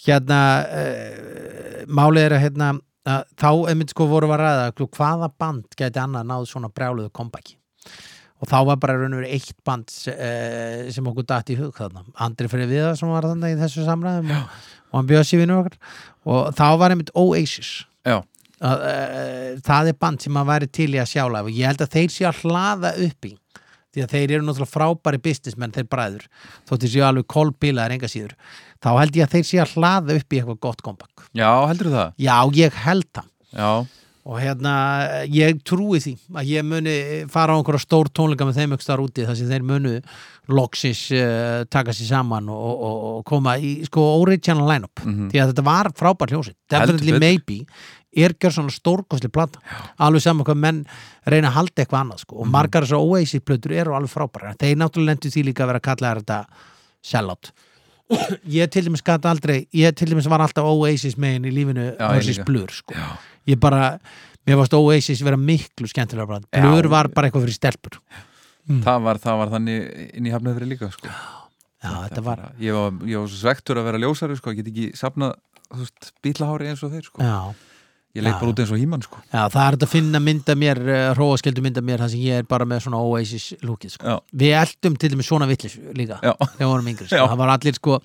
Hérna, uh, málið er að hérna, að þá einmitt sko voru að ræða sko, hvaða band gæti annað náð svona brjáluðu kompaki og þá var bara raun og verið eitt band uh, sem okkur dætt í hug þarna. Andri Freyr Viðar sem var þannig í þessu samræðum og, og hann bjöð sér vinnur okkar. Og þá var einmitt Oasis. Já, að, uh, það er band sem maður væri til í að sjála og ég held að þeir sé að hlaða upp í því að þeir eru náttúrulega frábæri businessmenn þeir bræður, þótt þeir séu alveg kolbilaðir enga síður, þá held ég að þeir sé að hlaða upp í eitthvað gott kompakk já, heldur það? Já, ég held það. Já, og hérna, ég trúi því að ég muni fara á einhverja stór tónleika með þeim ekstar úti þar sem þeir munu loksins uh, taka sér saman og, og, og koma í sko original line-up. Því að þetta var frábær hljósitt Heldur Definitely. Maybe er gjör svona stórkostli plata alveg saman hvað menn reyna að halda eitthvað annað sko. og margar þessar Oasis plötur eru alveg frábæra þeir náttúrulega lendu því líka að vera að kalla þetta sellout (coughs) ég til dæmis gæti aldrei ég til dæmis var alltaf Oasis megin í lífinu Já, líka. Blur sko. ég bara, mér varst Oasis vera miklu skemmtilega Já. Blur var bara eitthvað fyrir stelpur það, var, það var þannig inn í hafnöðri líka sko. já, þetta var bara, ég, var, ég var svo svektur að vera ljósari sko. ég get ekki sapnað bílahári eins og þeir sko. já, ég leit Já. bara út eins og hímann sko. já, það er þetta að finna mynda mér hróaskildu mynda mér þar sem ég er bara með svona Oasis lúkið sko. Við eldum til dæmis svona villis líka þegar við vorum yngri, sko. Það var allir sko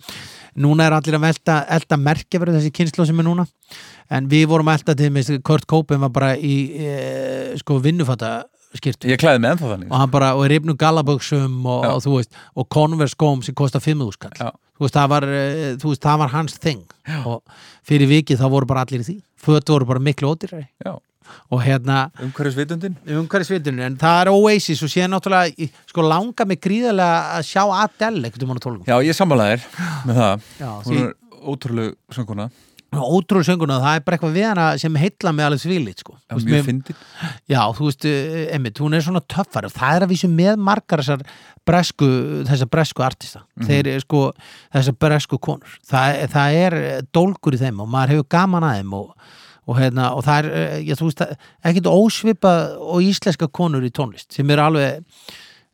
núna er allir að velta, elda merkja verið þessi kynslu sem er núna en við vorum að elda til dæmis, Kurt Cobain var bara í e, sko vinnufata skýrtu ég klæði með ennþá þannig og hann bara, og er yfnum gallaböksum og, og þú veist, og Converse skóm sem kostar 5.000 kall. Þú veist, það var, eh, veist, það var hans þing og fyrir vikið þá voru bara allir í því. Föt voru bara miklu ódýrari. Já. og hérna, umhverjus vitundin umhverfisvitunum en það er Oasis og síðan náttúrulega sko langa mig gríðarlega að sjá Adele ekkert um hann að tólum já, ég sammála þér með það. Já, hún er ótrúlega sönguna ótrúlega sönguna það er bara eitthvað við hana sem heilla mig alveg svilit sko. Já, veist, mjög fyndin. Já, þú veist, eh, einmitt, hún er svona töffar og það er að vísu með margar þessar bresku, þessar bresku artista. Þeir eru sko, þessar bresku konur. Það, það er eh, dólgur í þeim og maður hefur gaman að þeim og, og, hérna, og það er, eh, já, þú veist, ekkert ósvipað og íslenska konur í tónlist sem eru alveg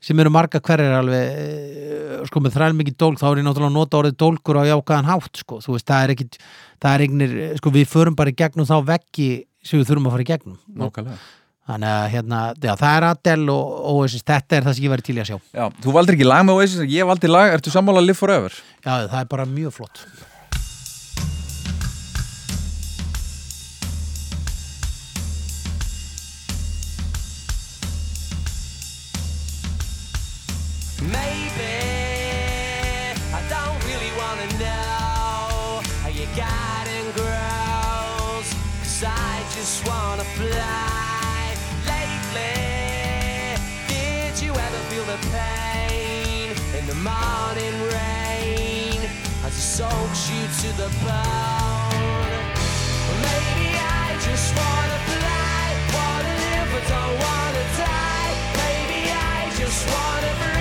sem eru marga hverjar alveg eh, sko með þræl mikið dólg þá er ég náttúrulega að nota orðið dólgur á jákaðan hátt sko, þú veist, það er ekkit það er eignir, sko við förum bara í gegnum þá veggi sem við þurfum að fara í gegnum. Nákvæmlega Þannig að hérna, já, það er Adele og Oasis, þetta er það sem ég væri til að sjá. Já, þú valdir ekki lag með Oasis, ég valdi lag, ertu sammála Live Forever? Já, það er bara mjög flott. To the bone? Maybe I just wanna fly, wanna live but don't wanna die. Maybe I just wanna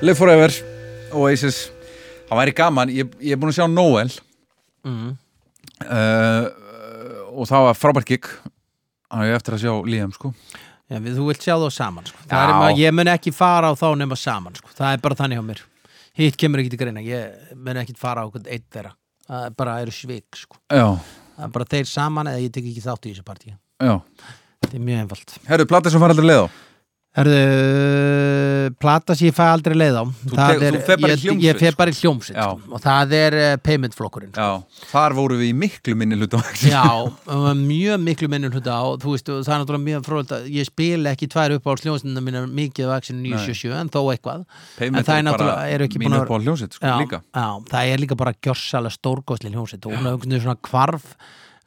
Live Forever, Oasis. Það væri gaman, ég, ég er búin að sjá Noel. Mm. uh, og það var frábært gig. Það er eftir að sjá Liam sko. Já, við, þú vilt sjá þá saman sko. Það Já. er, ma- ég mun ekki fara á þá nema saman sko. það er bara þannig á mér. Hitt kemur ekki til greina, ég mun ekki fara á einn þeirra, það er bara eru svik sko. Já, það er bara þeir saman eða ég tek ekki þátt í þessu partí. Já. Þetta er mjög einfalt. Herru, platið sem fara aldrei leið á Erðu, plata sem ég fæ aldrei leið á Þú það te- þú fer bara í ég, ég sko. bara í hljómsveit Já. sko. og það er uh, payment flokkurinn sko. Já, þar voru við í miklu minni hluta á Já, mjög miklu minnum hluta á þú veist, það er náttúrulega mjög frólægt að ég spila ekki tvær upp á hljómsveitina mínar mikið á Action 977 en þó eitthvað Payment En það er er bara náttúrulega- mín upp á hljómsveit sko já, það er líka bara gjörsalega stórgóðsli hljómsveit og hún er veginn svona kvarf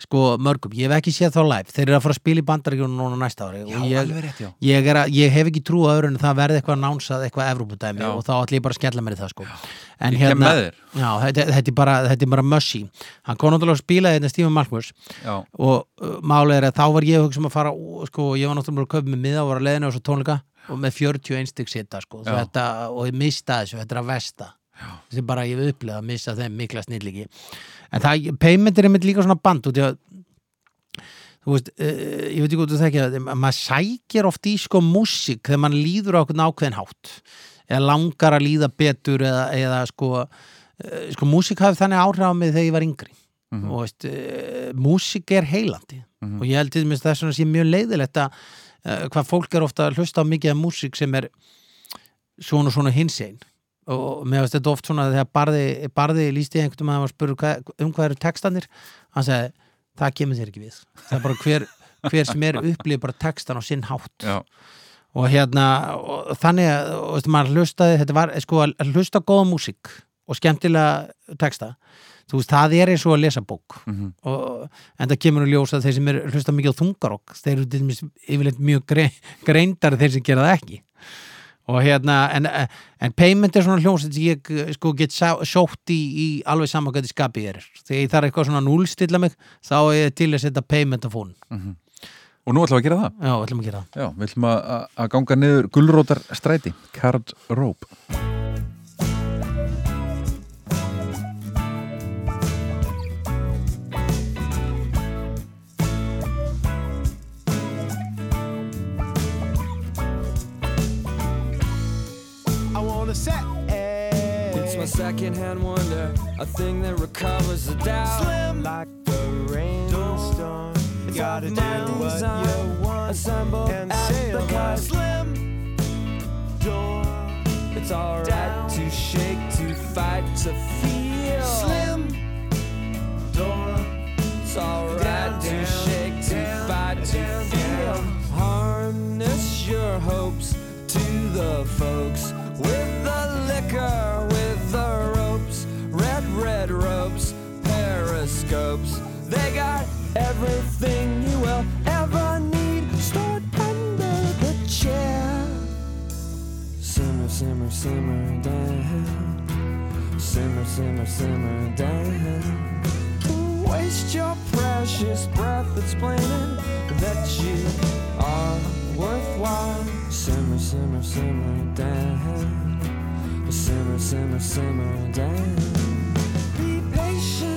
sko mörgum, ég hef ekki séð þá live. Þeir eru að fara að spila í bandaríkjunum núna næsta ári. Já, og ég, rétt, já. ég, er að, ég hef ekki trú að öðru en það verði eitthvað nánsað, eitthvað Evrópudæmi Já. og þá ætlum ég bara að skella mér í það sko. En Ég þér. Já, þetta, þetta er bara, þetta er bara mushy hann kom náttúrulega að spila þetta Stephen Malkmurs Já, og uh, málið er að þá var ég að hugsa um að fara og, sko, ég var náttúrulega að kaupa með miða og var að leiðinu á svo tónleika og með 41 stygg sitta sko, Já. þetta, og ég mista þessu, þetta er að versta. Þessi bara ég hef upplegað að missa þeim mikla snilliki en það, payment er einmitt líka svona band út í að þú veist, uh, ég veit ekki hvað þú þekki að maður sækir oft í sko músík þegar mann líður á okkur ákveðin hátt eða langar að líða betur eða, eða sko, uh, sko músík hafi þannig áhrif á mig þegar ég var yngri Mhm. og veist, uh, músík er heilandi Mhm. og ég held til þess að það sé mjög leiðilegt að hvað fólk er ofta að hlusta á mikið af músík sem er svona svona hinsegin og mér finnst þetta oft svona þegar barði, barði lísti einhvern veginn að spura hvað, um hvað eru textanir hann segi, það kemur þér ekki við. Það er bara hver, hver sem er upplýð bara textan á sinn hátt. Já, og hérna, og þannig að og, veist, maður hlustaði, þetta var sko að hlusta góða músík og skemmtilega texta, þú veist, það er eins og að lesa bók. Mhm, og, en það kemur að ljósa þeir sem er hlusta mikið á þungarokk, þeir eru yfirleitt mjög gre greindar þeir sem gera það ekki og hérna, en, en payment er svona hljómsveit sem ég eh, sko get sótt í, í alveg saman hvað þið skapið er. Þegar ég þarf eitthvað svona núlstilla mig þá er ég til að setja payment á fón mhm. Og nú ætlum við að gera það? Já, ætlum að gera það. Já, við ætlum að, að- ganga niður gulrótar stræti, Card Rope second-hand wonder, a thing that recovers the doubt. Slim like the rainstorm. It's Gotta do what design, you want assembled and sail the kite. slim door. It's alright down. to shake, to fight, to feel. Slim door. It's alright to down, shake, to down, fight, to feel. Harness your hopes to the folks with the liquor, periscopes. They got everything you will ever need stored under the chair. Simmer, simmer, simmer down. Simmer, simmer, simmer down. Waste your precious breath explaining that you are worthwhile. Simmer, simmer, simmer down. Simmer, simmer, simmer down. Be patient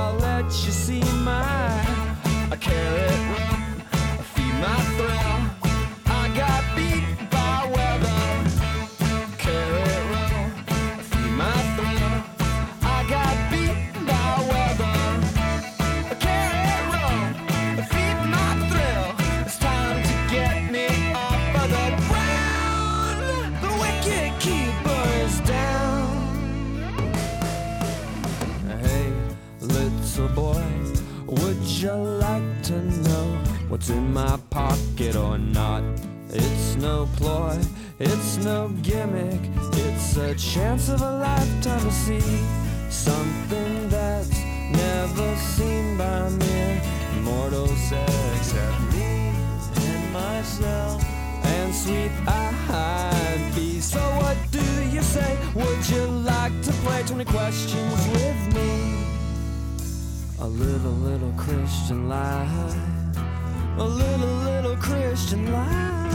I'll let you see my carrot run. Feed my thrill. You like to know what's in my pocket or not? It's no ploy, it's no gimmick, it's a chance of a lifetime to see something that's never seen by mere mortals except me and myself and sweet eyed bees. So what do you say? Would you like to play 20 questions with me? A little, little Christian lie, A little, little Christian lie.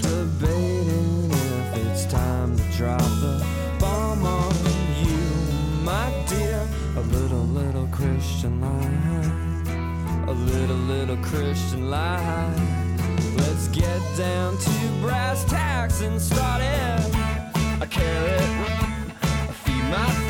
Debating if it's time to drop the bomb on you, my dear. A little, little Christian lie, A little, little Christian lie. Let's get down to brass tacks and start it. I care it. I feed my.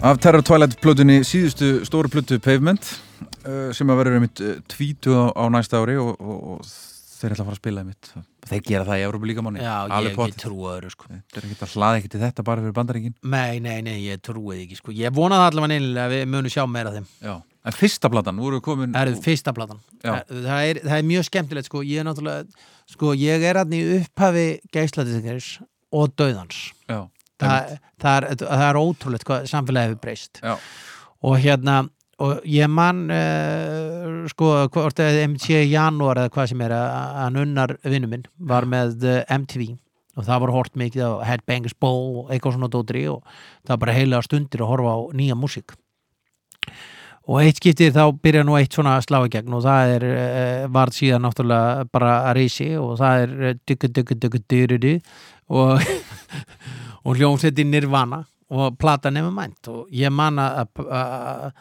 Af Terror Twilight plötunni síðustu stóru plötu Pavement uh, sem að verður einmitt uh, tvítu á, á næsta ári og, og, og þeir ætla að fara að spila einmitt. Þeir gera það í Európa líka manni Já, ég, ég trúi öðru sko. Þetta er ekki að hlaða ekki til þetta bara fyrir bandaríkin. Nei, nei, nei, ég trúi því ekki sko. Ég vonaði allavega neinilega að við munum sjá meira þeim. Já. En fyrsta platan, erum við komin Það eru fyrsta platan. Það er, það er mjög skemmtilegt sko. Ég er náttúrulega, sko, ég er það, það, er, það er ótrúlegt hvað samfélagi hefur breyst. Já. og hérna og ég man uh, sko, hvort eða MC Janúar eða hvað sem er að hann unnar vinnu minn var með uh, MTV og það var hort mikið á Headbangers Ball og eitthvað svona dótri og það var bara heilega stundir að horfa á nýja músík. Og eitt skiptið þá byrja nú eitt svona slá í gegn og það er uh, varð síðan náttúrulega bara að reysi og það er duggu duggu duggu duggu og (laughs) (laughs) og hljómsveitin Nirvana og plata nefnum mænt. Og ég man að að-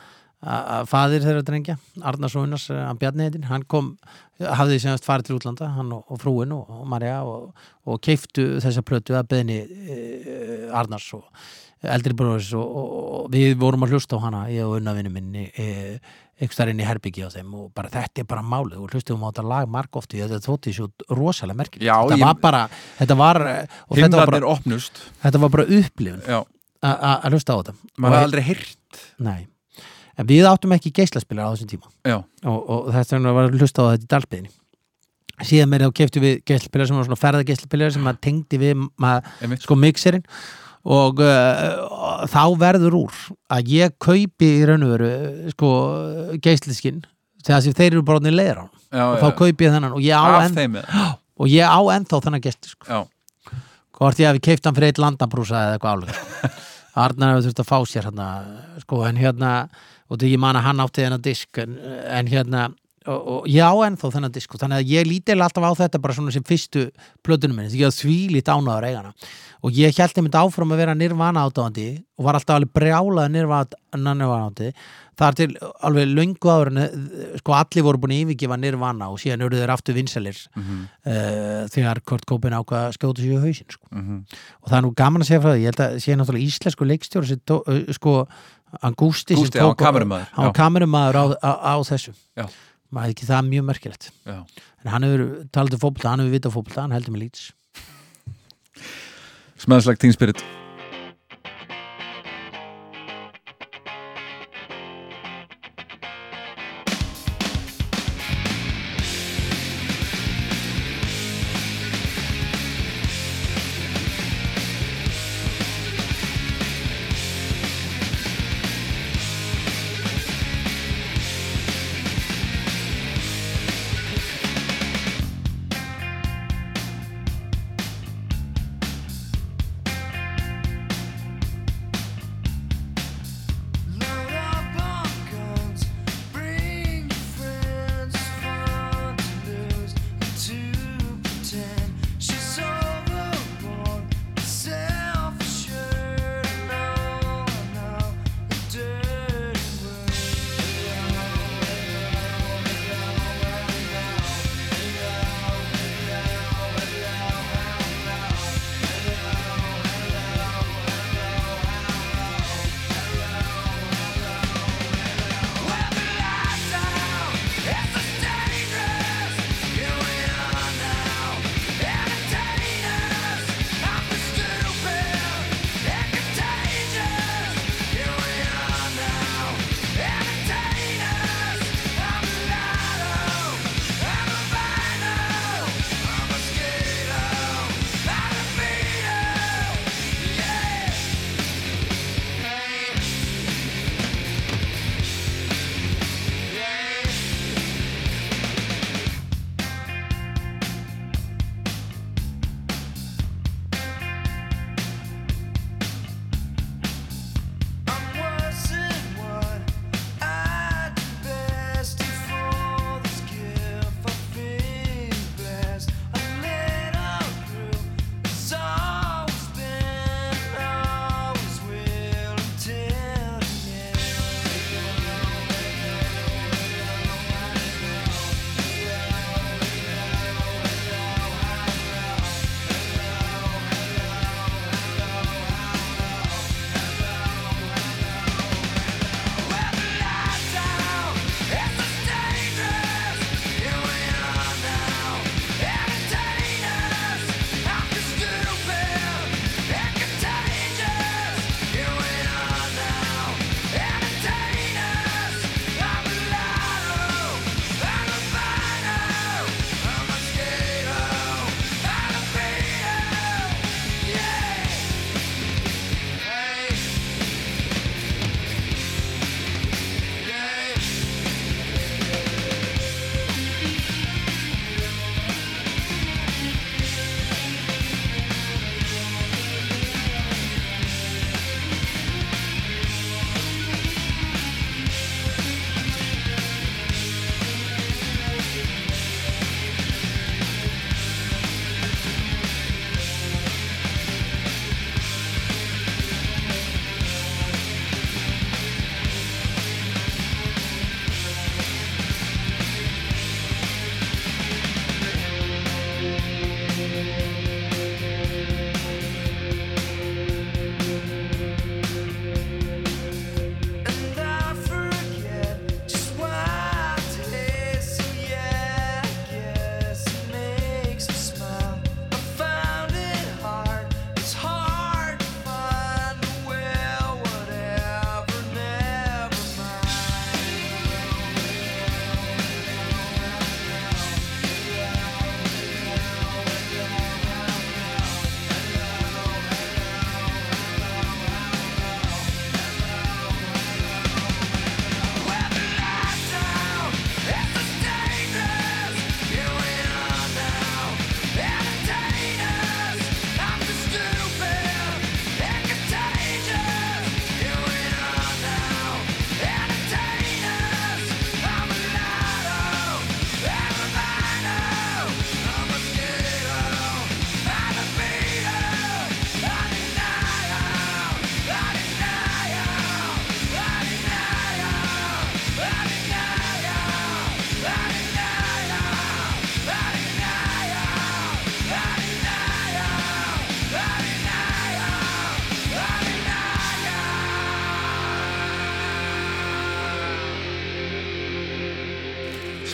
faðir þeirra drengja Arnar Sónars, hann Bjarni heitin hann kom, hafði semast farið til útlanda hann og, og frúin og, og Marja og, og keiftu þessa plötu að beðni e, Arnars og eldri bróðis og, við vorum að hlusta á hana ég og unnavinni minni e, einhvers þar inn í herbyggi á þeim og bara þetta er bara málið og hlustum á þetta lag marg oft þetta þótti svo rosalega merkilegt. Já, þetta ég- var bara, þetta var og þetta var, bara, þetta var bara upplifun að hlusta á þetta. Maður hafði aldrei Nei, en við áttum ekki geislaspilar á þessum tíma. Já, og, og þess vegna var að hlusta á þetta í dalpiðinni síðan meira þá keftu við geislaspilar sem var svona ferðageislaspilar sem maður tengdi við maður, sko mixerinn og uh, þá verður úr að ég kaupi í raun og veru sko geisliskinn þegar sem þeir eru bara orðin leiðir á hann. Já, og já, þá kaupi ég þennan og ég á, enn, (gasps) og ég á ennþá þennan geislisk Já, hvort ég hafi keipt hann fyrir eitt landabrúsa eða eitthvað álug (laughs) sko. Arnar hefur þurft að fá sér hérna, sko, en hérna og því ég man að hann átti þennan disk en, en hérna, og, og ég á ennþá þennan disk, þannig að ég líti alltaf á þetta bara svona sem fyrstu plötunum minni, því ég því lít ánaður eigana og ég held einmitt áfram að vera nirvana átáðandi og var alltaf alveg brjálaði nirvana átáðandi þar til alveg löngu áður eh, sko allir voru búin að yfirgefa nirvana og síðan eru þeir aftur vinsalir Mhm. uh, þegar Kurt Cobain ákvað að skjóta sér í hausinn sko mhm. og það er nú gaman að segja frá því, ég held að sé náttúrulega íslensku tó, uh, sko, hann Gústi sem tók- já. kamerumaður á, á, á þessu Já. Maður ekki það mjög merkilegt. Já. En hann hefur talað um fótbolta, hann hefur vitað fótbolta hann heldur með lýts Smells like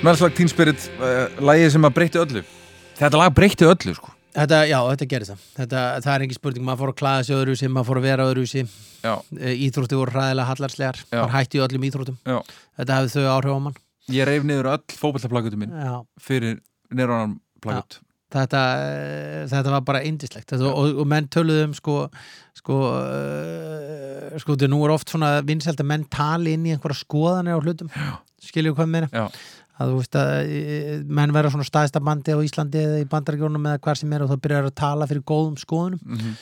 Teen Spirit Smells Like Teen Spirit, uh, lagið sem að breytti öllu Þetta lag breytti öllu sko Þetta, já, þetta gerir það. Þetta, það er engin spurning, maður fór að klæða sig öðruvísi, maður fór að vera öðruvísi. Já, Íþrótti voru hræðilega hallarslegar, maður hætti öllum íþróttum. já Þetta hefði þau áhrif á mann. Ég reif niður öll fótballaplakutu mín Já, fyrir nýranan plakut þetta, eh, þetta var bara indislegt. Þetta, og, og menn töluðu um sko, sko, uh, sko, þetta nú er oft svona vinsælt að menn tali inn í einhverja skoðanir á hlutum. Skiljum hvað meina? Að þú veist að e, menn vera svona staðista bandi á Íslandi eða í bandarækjónum eða hvar sem er og þá byrjar að tala fyrir góðum skoðunum mhm,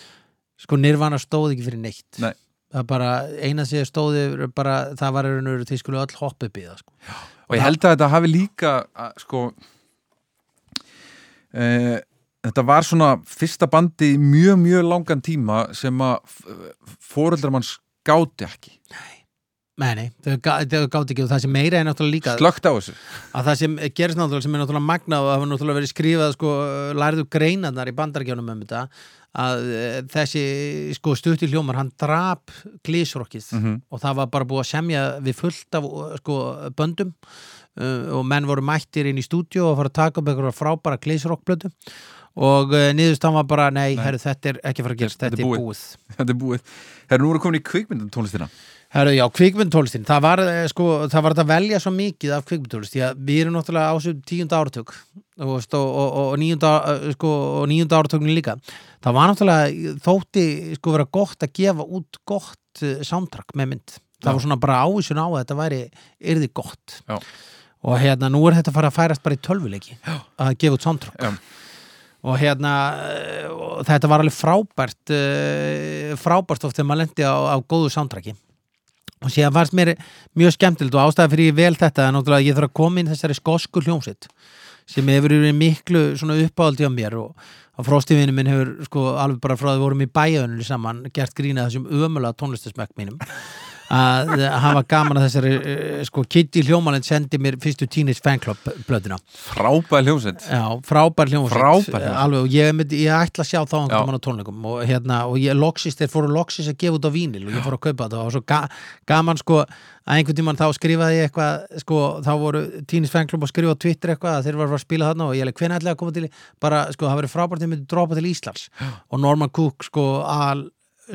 sko Nirvana stóð ekki fyrir neitt Nei. það bara, eina sem stóði bara, það var einhvern því skulle öll hoppu býða sko. og ég held að þetta hafi líka að, sko e, þetta var svona fyrsta bandi í mjög mjög langan tíma sem að fóreldrar mann skáti ekki Nei, nei, þau gá- þau gátt ekki og það sem meira er náttúrulega líka slögt á þessu að það sem gerist náttúrulega sem er náttúrulega magnað og það hefur náttúrulega verið skrifað sko, lærðu greinarnar í bandarækjónum um þetta að eh, þessi sko stutti hljómar, hann drap glísrokkið Mhm. og það var bara búið að semja við fullt af sko böndum uh, og menn voru mættir inn í stúdíu og fara að taka upp einhverja frábæra glísrokkblötu og uh, niðurstaðan var bara nei, Nei. herru, þetta er ekki fara að gerast, Þetta þetta, er búið. búið, (laughs) þetta er búið Herra, Herru, já, kvikmyndtólestin, það var eh, sko, það var að velja svo mikið af kvikmyndtólest því að við erum náttúrulega á þessu tíunda áratug og, og, og, og, níunda, eh, sko, og níunda áratugin líka það var náttúrulega þótti sko vera gott að gefa út gott uh, soundtrack með mynd það Já. var svona bara ávísun á að þetta væri yrði gott Já. og hérna nú er þetta að fara að færast bara í tölvuleiki að gefa út Já. og hérna eh, og þetta var alveg frábært frábært oft þegar maður lendi á, á góðu soundtracki og síðan fannst mér mjög skemmtilegt og ástæða fyrir ég vel þetta náttúrulega að ég þarf að koma inn þessari skosku hljómsitt sem hefur verið miklu uppáhaldi á mér og að fróstífinu minn hefur sko alveg bara frá að við vorum í bæjaunni saman gert grína þessum ömulega tónlistasmekk mínum að hafa gaman að þessari eh, sko Kitty Hljómalend sendi mér fyrstu Teenage Fanclub Já, frábær hljómsveit Frábær hljómsveit. Alveg, og ég, ég ætla að sjá þá einhvern mann á tónleikum og, hérna, og ég loksist, þeir fóru loksist að gefa út á vínil og ég fór að kaupa þetta og svo ga, gaman sko að einhvern tímann þá skrifaði ég eitthvað sko, þá voru Teenage Fanclub að skrifa á Twitter eitthvað að þeir var að spila þarna og ég leik hvernig ætlaði að koma til bara, sko, það verið frábært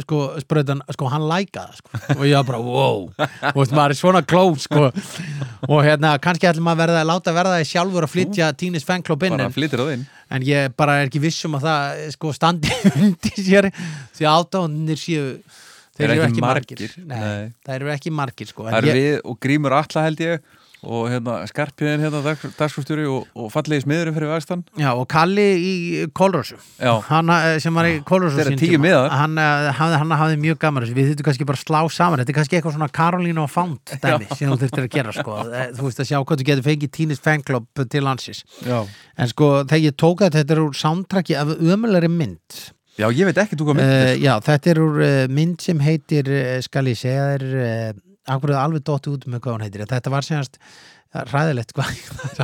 sko, al sko, hann lækaði sko. og ég var bara, wow og veist, maður er svona klóf, sko og hérna, kannski ætlum maður að verða, láta verða því sjálfur að flytja Teenage Fanclub inn bara en, ég bara er ekki vissum að það sko standi (laughs) undir sér því átáðunir séu þeir Eru eru ekki margir. margir, Nei, Nei. það eru ekki margir sko. Það er ég, við og Grímur Alla held ég og hérna Skarpjöðin hérna dagskustjóri og, og fallegi smiðurinn fyrir Vægstan já, og Kalli í Kólrósu Já, hann eh, sem var í Kólrósu Þeir eru tíu miðar. hann, eh, hafði, hann hafði mjög gaman við þurfum kannski bara að slá saman. Þetta er kannski eitthvað svona Karolínu og Fount dæmi sem þú þurftir að gera sko. (laughs) Eh, þú veist að sjá hvað þú getur fengið Teenage Fanclub til landsins. Já. En sko þegar ég tók þetta þetta er úr soundtracki af ömulegri mynd. Já, ég veit ekki þú hvað Uh, myndir já, þetta er úr uh, mynd sem heitir, uh, skal ég segja þér, uh, akkur er alveg dótt út með hvað hún heitir. Þetta var semast ræðilegt hvað.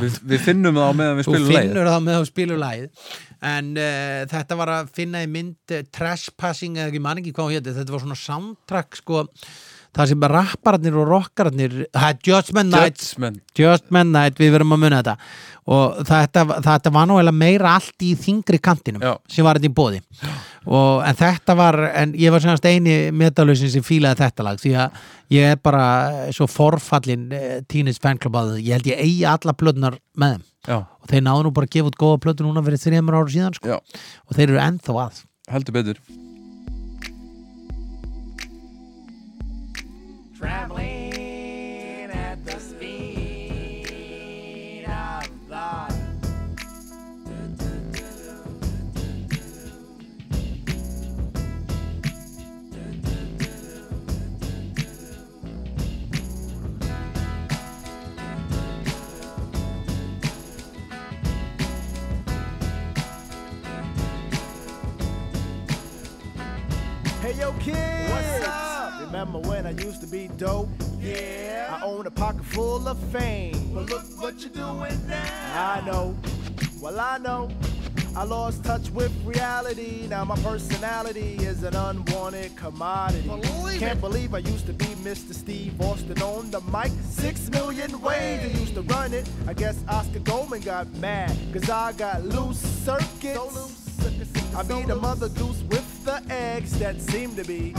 við, við finnum það á meðan við Þú spilum leið finnur það með að spila lægið. En uh, þetta var að finna í mynd uh, Trespassing eða ekki man ekki hvað hún heitir. Þetta var svona soundtrack sko, það sem rappararnir og rockararnir, Judgment Night. Judgment. Just Midnight, við verum að muna þetta. Og þetta, þetta var nú meira allt í þingri kantinum Já. sem var þetta í bóði og, en þetta var, en ég var semast eini metalausin sem fílaði þetta lag því að ég er bara svo forfallin eh, Teenage Fanclub að ég held ég eigi alla plötunar með þeim. Já, og þeir náðu nú bara að gefa út góða plötu núna fyrir þrjumur ára síðan sko. og þeir eru ennþá að. Heldur betur Traveling at the speed of thought. Hey yo, kids! Remember when I used to be dope? Yeah. I own a pocket full of fame. But look what you're doing now. I know. Well, I know. I lost touch with reality. Now my personality is an unwanted commodity. Can't believe I used to be Mr. Steve Austin on the mic. Six million ways I used to run it. I guess Oscar Goldman got mad, cause I got loose circuits. I be the mother goose with the eggs that seem to be.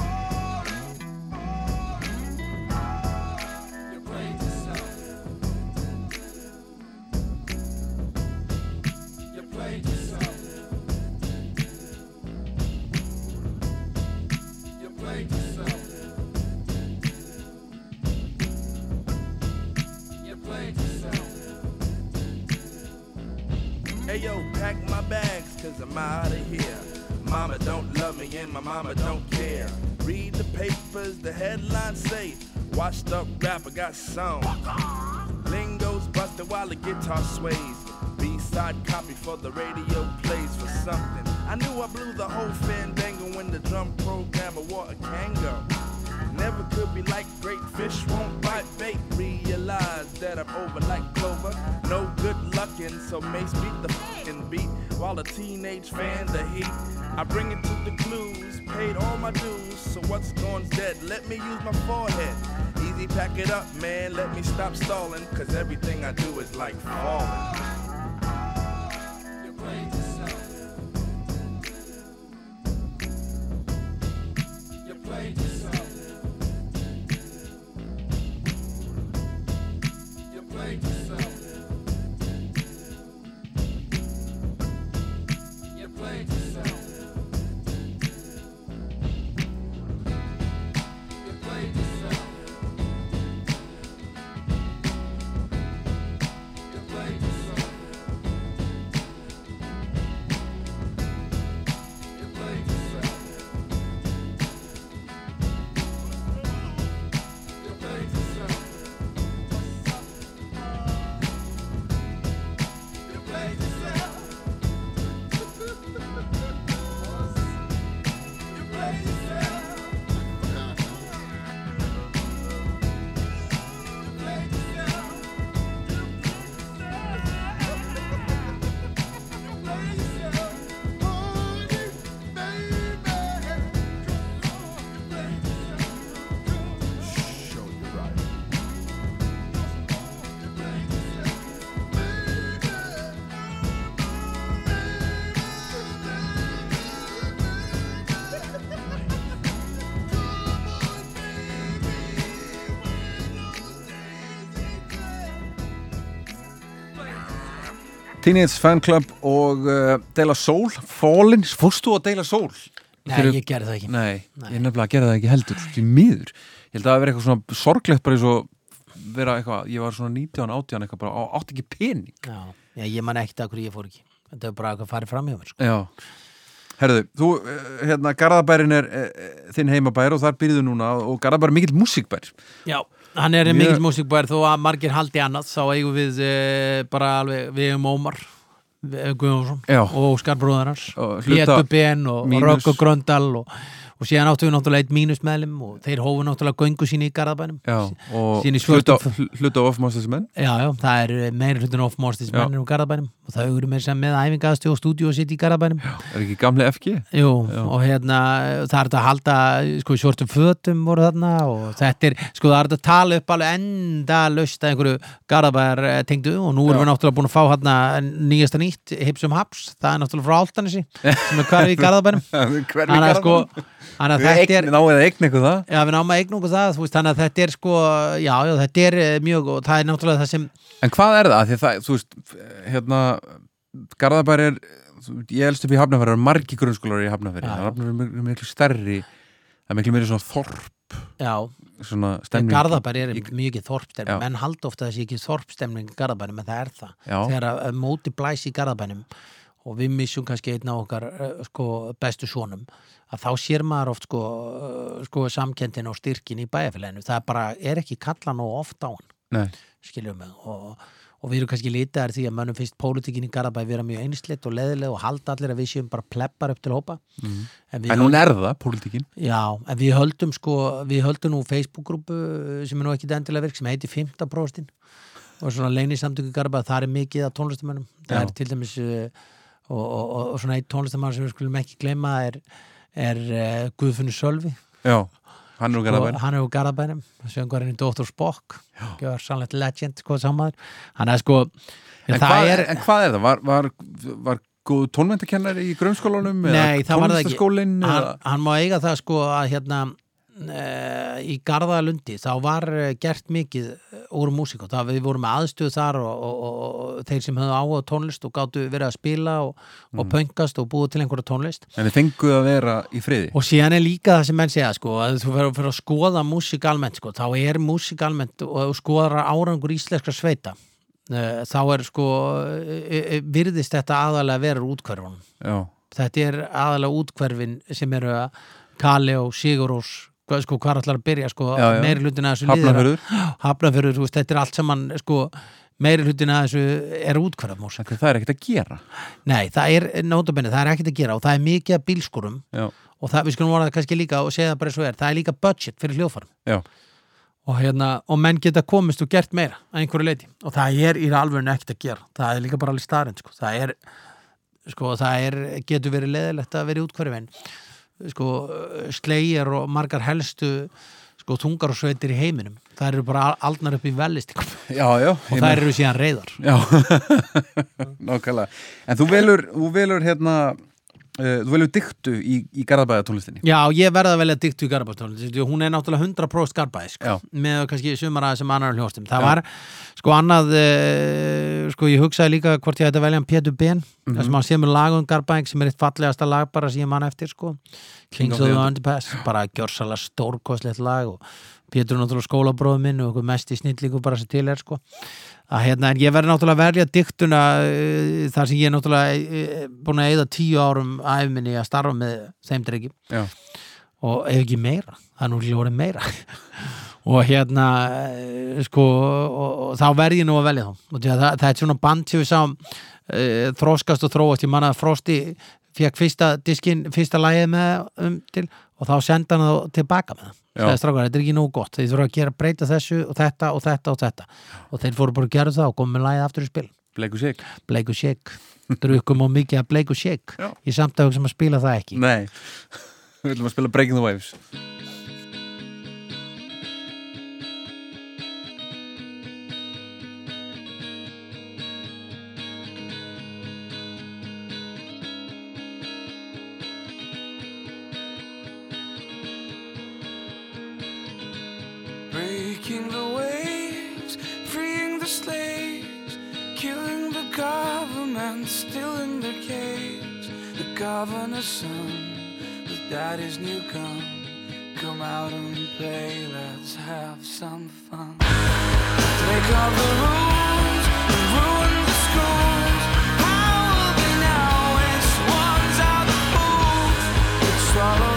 Hey yo, pack my bags, cause I'm out of here. Mama don't love me and my mama don't care. Read the papers, the headlines say, washed up rapper got song. Lingo's busted while the guitar sways. B-side copy for the radio plays for something. I knew I blew the whole fandango when the drum programmer wore a Kango. Never could be like great fish won't bite bait. Realize that I'm over like Clover. No good luckin', so Mace beat the fucking beat while a teenage fan the heat. I bring it to the clues, paid all my dues. So what's gone's dead? Let me use my forehead. Easy, pack it up, man. Let me stop stalling, cause everything I do is like falling. Teenage Fan Club og uh, Deila Soul Fallen, fórstu að Deila Soul? Nei, ég gerði það ekki. Nei, Nei. ég nefnilega gerði það ekki heldur því miður, ég held að það verið eitthvað svona sorglegt bara eins og vera eitthvað ég var svona 19, 18 eitthvað bara á- átti ekki pening. Já, já ég man ekkert að hverju ég fór ekki. Þetta er bara eitthvað farið fram hjá mér sko. Já, herðu, þú, uh, hérna Garðabærin er uh, þinn heimabær og þar byrjuðu núna og Garðabær er mikill músikbær. Já, hann er Mjög- mikill músikbær þó að margir haldi annað þá eigum við e, bara alveg við um Ómar Guðjónsson og Óskar hluta- Pétur Ben og. Rögg og Gröndal og, og síðan áttu við náttúrulega eitt mínusmeðlum og þeir hófu náttúrulega göngu síni í Garðabænum Já, og hluta, hluta of Masters menn Já, já, það er meira hlutin of mostis Já. mennir um Garðabænum og það eru meira sem með æfingaðstu og stúdíu og sitt í Garðabænum Er ekki gamli FG? Jú, Já. og hérna það er þetta að halda, sko, svörtum fötum voru þarna og þetta er, sko, það er þetta að tala upp alveg enda löst að einhverju garðabæðar eh, tengdu og nú erum Já. við náttúrulega búin að fá hérna nýjasta nýtt, Hipsum Haps, það er náttúrulega frá Áltanesi, (laughs) sem er hverfi í garðabænum (laughs) Hvernig þannig að eigna ykkur það? Já, við náum að eignum okkur það, veist, þannig að þetta er sko, já, já, þetta er eh, mjög og það er náttúrulega það sem, En hvað er það? Það, þú veist, hérna Garðabær er, ég elst upp í Hafnafæri það eru margi grunnskólar í já. Hafnafæri er miklu, miklu stærri það er miklu meiri svona þorp já, svona stemning Garðabær er Í- mikið þorpstemning, menn halda ofta sé ekki þorpstemning í Garðabænum, en það er það Já, þegar að að móti blæs í Garðabænum og við missum kannski einn af okkar eh, sko, bestu sonum að þá sér maður oft sko, eh, sko samkendin og styrkin í bæjarfélaginu. Það bara, er ekki kalla nú oft á hann skiljum mig og, og við erum kannski litaðar því að mönnum finnst pólitíkin í Garðabæ vera mjög einsleitt og leðileg og halda allir að við séum bara pleppar upp til hópa. Mhm. en, en hún er það, pólitíkin. Já, en við höldum sko, við höldum nú Facebook-grúpu sem er nú ekki endilega virk sem heitir 15 próstin og svona leini samtöku Garba, það er mikið af tónlistamönnum það Já. er til dæmis og, og, og, og svona eitt tónlistamann sem við skulum ekki gleyma er, er uh, Guðfunni Sölvi Já, hann er úr og Garðabæn hann er úr Garðabænum söngvarinn í Dr. Spock gjör sannleitt legend, sko, sammaður hann er sko en, hvað, er, en hvað er það? Var, var, var góð tónmyndakennari í grunnskólanum? Nei, það var það ekki hann, hann má eiga það sko að hérna í Garðalundi þá var eh, gert mikið eh, úr músík og það við vorum með aðstöð þar og, og, og, þeir sem höfðu áhuga tónlist og gáttu verið að spila og, Mm. og pöngast og búið til einhverja tónlist En þið fenguð að vera í friði? og síðan er líka það sem menn segja sko að þú fyrir að skoða músík almennt sko þá er músík almennt og skoðar árangur íslenskra sveita eh, þá er sko virðist þetta aðalega vera útkverfunum þetta er aðalega útkverfin sem eru að Kali og Sigurós hvað- sko hvað ætlar að byrja sko meiri hlutin að þessu liður Hafnafjörður, þetta er allt saman sko meiri hlutin að þessu er útkverfamús En Það er ekkert að gera? Nei, það er nótabenni, það er ekkert að gera og það er mikið að bílskurum Já, og það, við skulum það kannski líka og segja það bara svo er, það er líka budget fyrir hljóðfarum já, og, hérna, og menn geta komist og gert meira að einhverju leiti og það er í alveg ekkert að gera. Það er líka bara alveg starinn sko. það er, sko, það er sko, slegjar og margar helstu sko, þungar og sveitir í heiminum. Það eru bara aldnar upp í velistingum já, já og það eru síðan reyðar Já, (laughs) nákvæmlega. En þú velur, þú velur hérna Þú velur dyktu í, í Garðabæða tónlistinni Já, ég verða að velja dyktu í Garabastónlist hún er náttúrulega 100% Garabæði sko, Já. með kannski sumar aðeins sem annar hljóstum það var sko annað uh, sko ég hugsaði líka hvort ég ætti að velja hann Pétur Ben Mhm. það sem hann semur lag um Garabæði sem er eitt fallegasta lag bara sem ég man eftir sko. King Kings of the Underpass bara gjörsalega stórkostlegt lag og Pétur er náttúrulega skólabróð minn og mest í snillíku bara sem til er sko. Að hérna en ég verði náttúrulega að velja dyktuna uh, þar sem ég er náttúrulega uh, búin að eyða tíu árum æfminni að starfa með þeim drengjum Já, og ef ekki meira, það er nú hljóri meira. (laughs) Og hérna eh, sko, og, og þá verð ég nú að velja þá. Og því að það, það er svona band sem við sáum uh, þróskast og þróast. Ég manna að Frosti fekk fyrsta diskin, fyrsta lagið með um, til og þá senda hann þá tilbaka með það Sæði strákar, þetta er ekki nógu gott, þeir þurfa að gera breyta þessu og þetta og þetta og þetta. Og þeir fóru bara að gera það og komið lagið aftur í spil bleiku sig Bleik og Shake, drukum og mikið að Bleik og Shake Já. ég samt að spila það ekki. Nei, (laughs) við ætlum að spila Breaking the Waves government, still in their cage. The governor's son with daddy's new gun. Come out and play, let's have some fun. Break all the rules and ruin the schools. How will be now when swans are the fools? Let's swallow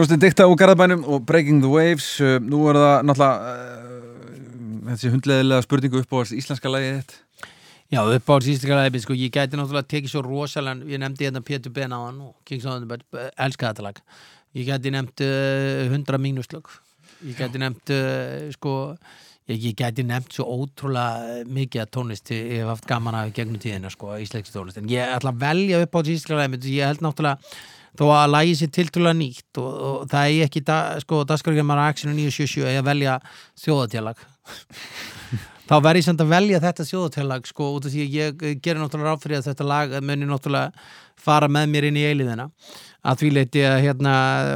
Hljóstin dikta úr Garðabænum og Breaking the Waves uh, Nú er það náttúrulega uh, þessi hundleðilega spurningu upp á íslenska lagið þitt Já, upp á sístika læði, sko, ég gæti náttúrulega tekið svo rosalega, ég nefndi hérna Pétur Ben á hann og Kings of the elska þetta lag. Ég gæti nefnt uh, 100 mínuslög. Ég gæti nefnt, uh, sko, ég, ég gæti nefnt svo ótrúlega mikið að tónlist ég hef haft gaman af gegnum tíðina, sko, íslenski tónlist. En ég ætla að velja upp á sístika læði, ég held náttúrulega þó að lagi sér tiltrúlega nýtt og, og það er ekki, da, sko, dagskargjumar Action 977 að velja þjóðatjálag (laughs) þá verð ég samt að velja þetta sjóðutellag sko út af því að ég gerir náttúrulega ráð fyrir að þetta lag muni náttúrulega fara með mér inn í eiliðina að því leiti að hérna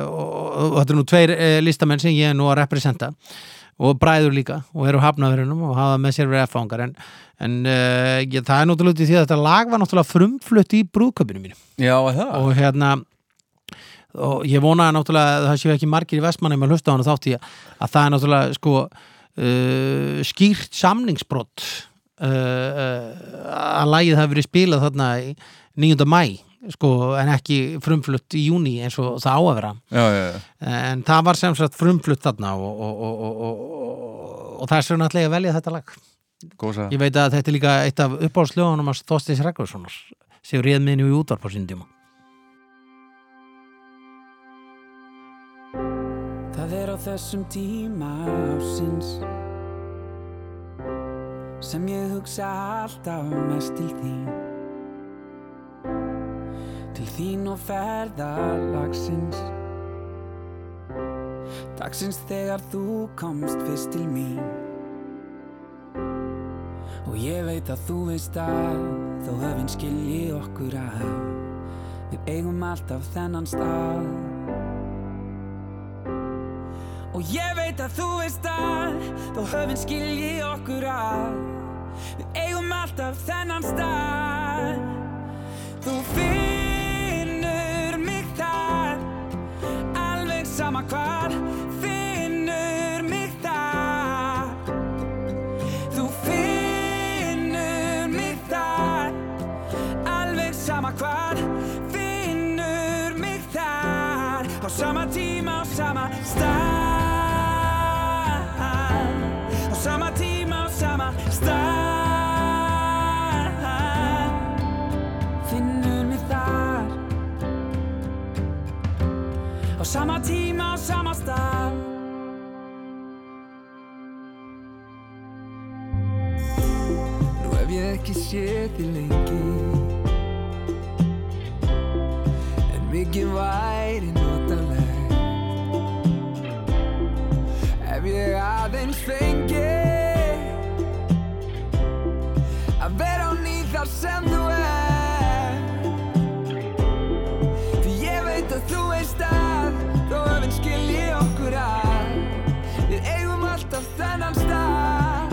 og, og, þetta er nú tveir e, listamenn sem ég er nú að representa og bræður líka og eru hafnaðurinnum og hafa með sér verið F-fangar en, en uh, ég, það er náttúrulega því að þetta lag var náttúrulega frumflutt í brúðköpinu mínu. Já, og hérna og ég vonaði náttúrulega að það séu ekki margir í vestmannum að hlusta á hana þátt í að, að það er náttúrulega sko uh, skýrt samningsbrott uh, uh, að lagið hafi verið spilað þarna í 9. mæ sko, en ekki frumflutt í júni eins og það á að vera. Já, já, já. En það var sem sagt frumflutt þarna og, og, og, og, og, og það er svona alltaf að velja þetta lag. Gósa ég veit að þetta er líka eitt af uppáhaldslögunum að Þorsteins Rekvarssonar sem réð minni í útvarp á sín á þessum tíma ásins sem ég hugsa alltaf mest til þín. Til þín og ferðalagsins. Dagsins þegar þú komst fyrst til mín. Og ég veit að þú veist að þó höfinn skilji okkur að við eigum alltaf þennan stað Og ég veit að þú veist að Þó höfinn skilji okkur að Við eigum alltaf þennan stað. Þú finnur mig þar Alveg sama hvar. Finnur mig þar. Þú finnur mig þar Alveg sama hvar. Finnur mig þar Á sama tíma, á sama stað sama tíma, á sama stað. Nú hef ég ekki séð þig lengi. En mikið væri notaleg Ef ég aðeins fengi Að vera á ný þar sem þú er alltaf þennan stað.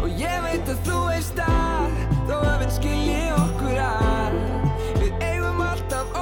Og ég veit að þú veist að Þó öfinn skilji okkur að. Við eigum alltaf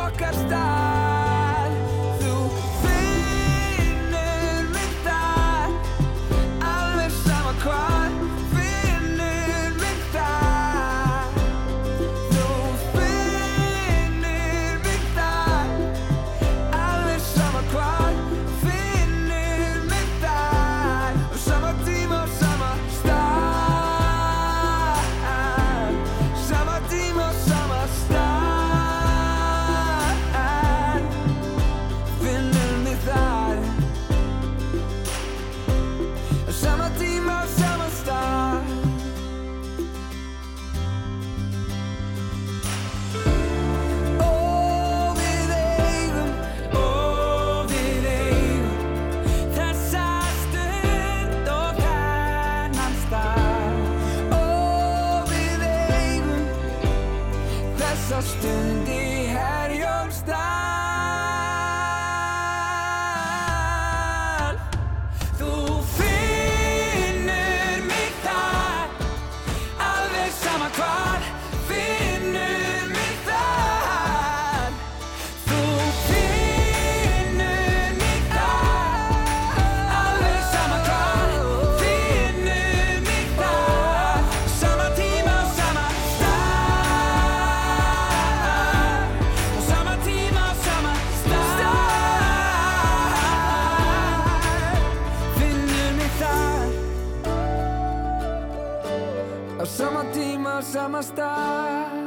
sama stað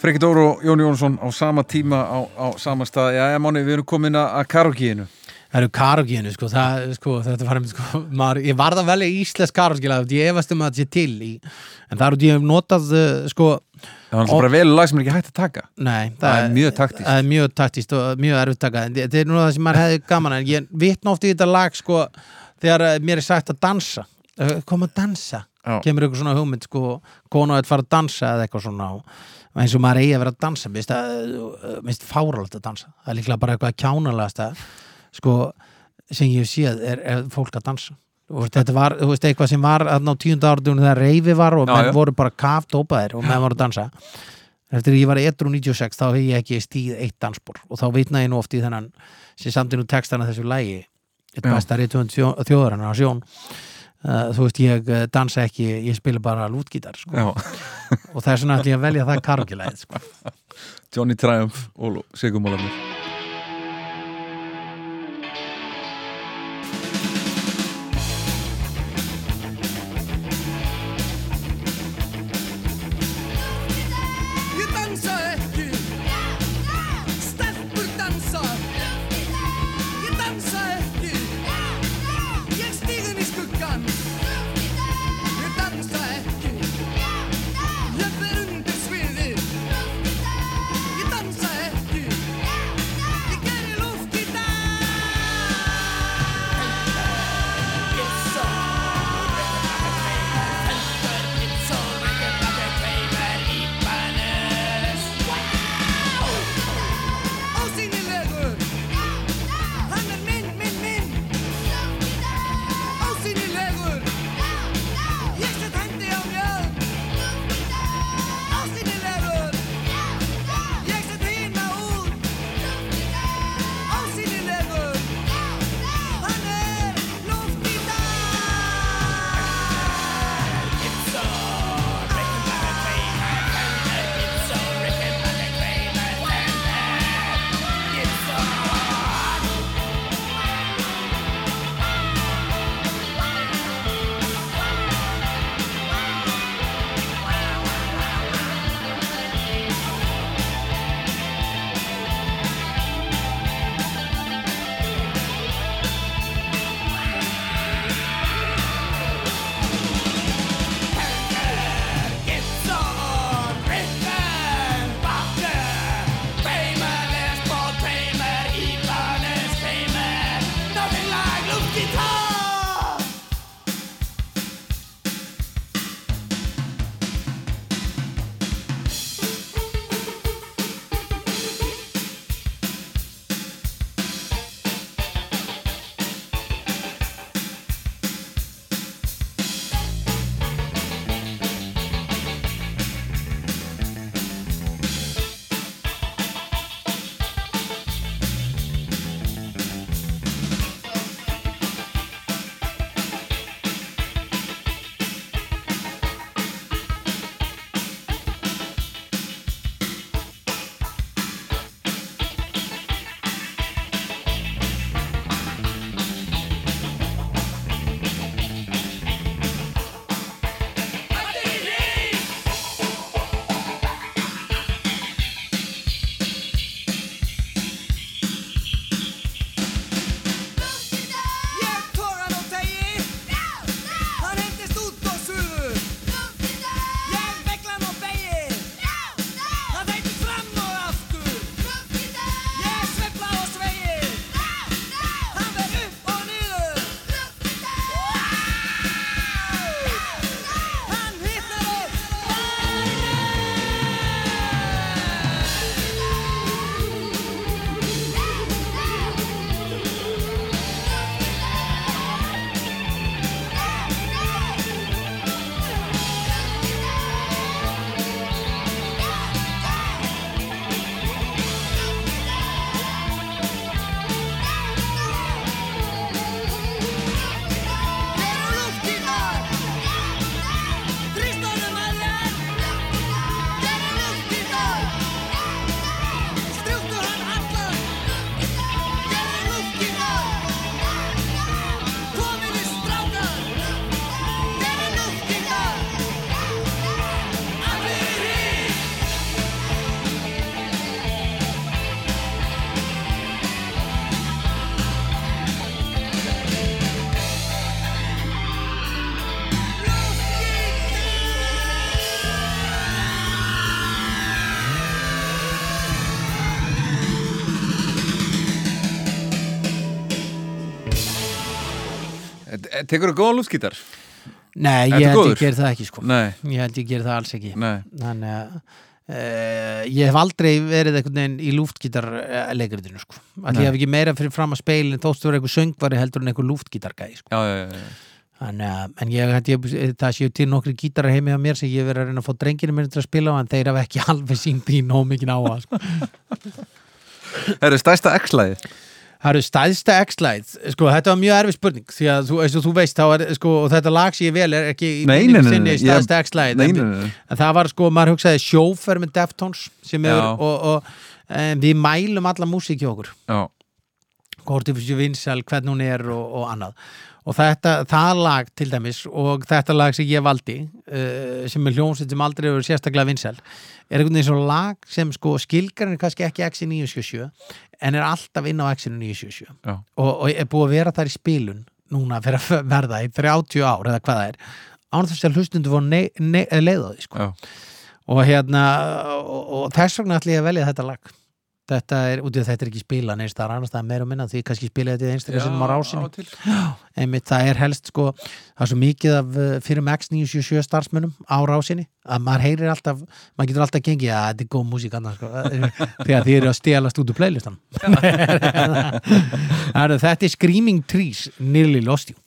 Freki Dór og Jón Jónsson á sama tíma á, á sama stað. Já, já, Máni, við erum komin að að karaokeinu. Það eru karokíinu, sko, það, sko, þetta var einmitt, sko, maður, ég varð að velja íslensk karokíla, ég efast um að þetta sé til í, en það er út ég hef notað, uh, sko, Það var alltaf bara vel lag sem er ekki hægt að taka. nei, Það er mjög taktískt. Það er mjög taktíst og mjög erfitt taka, en þetta er nú það sem maður hefði gaman, en ég vitna oft í þetta lag, sko, þegar uh, mér er sagt að dansa, uh, koma að dansa, Já. kemur eitthvað svona hugmynd, sko, konu að fara að dansa eða eitthvað svona, eins og maður eigi að vera að dansa, minnst það, minnst fáralegt að dansa, það er líklega bara eitthvað kjánalegast að, sko, sem ég séð er, er fólk að dansa. Og þetta var, veist, eitthvað sem var á tíunda áratunum þegar reyfi var og menn voru bara kaftópaðir og menn voru að dansa. Eftir að ég var edru 96 þá hef ég ekki stíð eitt dansbor og þá vitna ég nú oft í þennan sem samt er nú textana þessu lægi eitt besta reytuðund þjóðarinn á sjón uh, þú veist, ég uh, dansa ekki ég spila bara lútgítar sko. Og það er svona að ég velja það kargilæð sko. (laughs) Johnny Triumph og Sigurmálarnir. Ég Tekur þú góða lútskítar? Nei, ég held góður? ég ger það ekki sko Nei, Ég held ég ger það alls ekki nei Þannig að uh, ég hef aldrei verið einhvern veginn í lúftgítar leikritinu sko Ætli Nei. ég hef ekki meira fyrir fram að speilin þóttu vera einhver söngvari heldur en einhver lúftgítargæði sko. Já, já, já. Þannig að, en ég ég, það séu til nokkri gítarar heimi á mér sem ég verið að reyna að fá drenginu minni til að spila á en þeir hafa ekki (laughs) alveg sínt í nóg mikið áhuga sko. Það eru stærsta X-læði Það eru stæðsta X-Light sko, þetta var mjög erfið spurning því að þú, eins og þú veist þá er, sko, og þetta lag sem ég vel er ekki í Nei, minningu nei, nei, sinni stæðsta X-Light en, en það var sko, maður hugsaði sjófer með Deftones sem er, Já. og, og en, við mælum alla músík hjá okkur. Sér vinsæl, hvernig hún er og, og annað og þetta, það lag til dæmis og þetta lag sem ég valdi uh, sem er hljómsveit sem aldrei hefur sérstaklega vinsæl er einhvern veginn svo lag sem sko skilgarinn er kannski ekki X í 977 en er alltaf inn á X-inu 977 já, og, og er búið að vera þar í spilun núna fyrir að verða í 30 ár eða hvað það er án þess að hlustundu voru nei, nei, leið á því sko. og hérna og, og þess vegna ætla ég að velja þetta lag þetta er, út í að þetta er ekki spila neins það er annars það meira og minna því kannski spila þetta einstaklega sinnum á rásinni til. einmitt það er helst sko það er svo mikið af uh, fyrir Max 977 starfsmönnum á rásinni að maður heyrir alltaf, maður getur alltaf gengið að þetta er góð músík annars sko. (laughs) Þegar þið eru að stelast út úr playlistan (laughs) þetta er Screaming Trees Nearly Lost You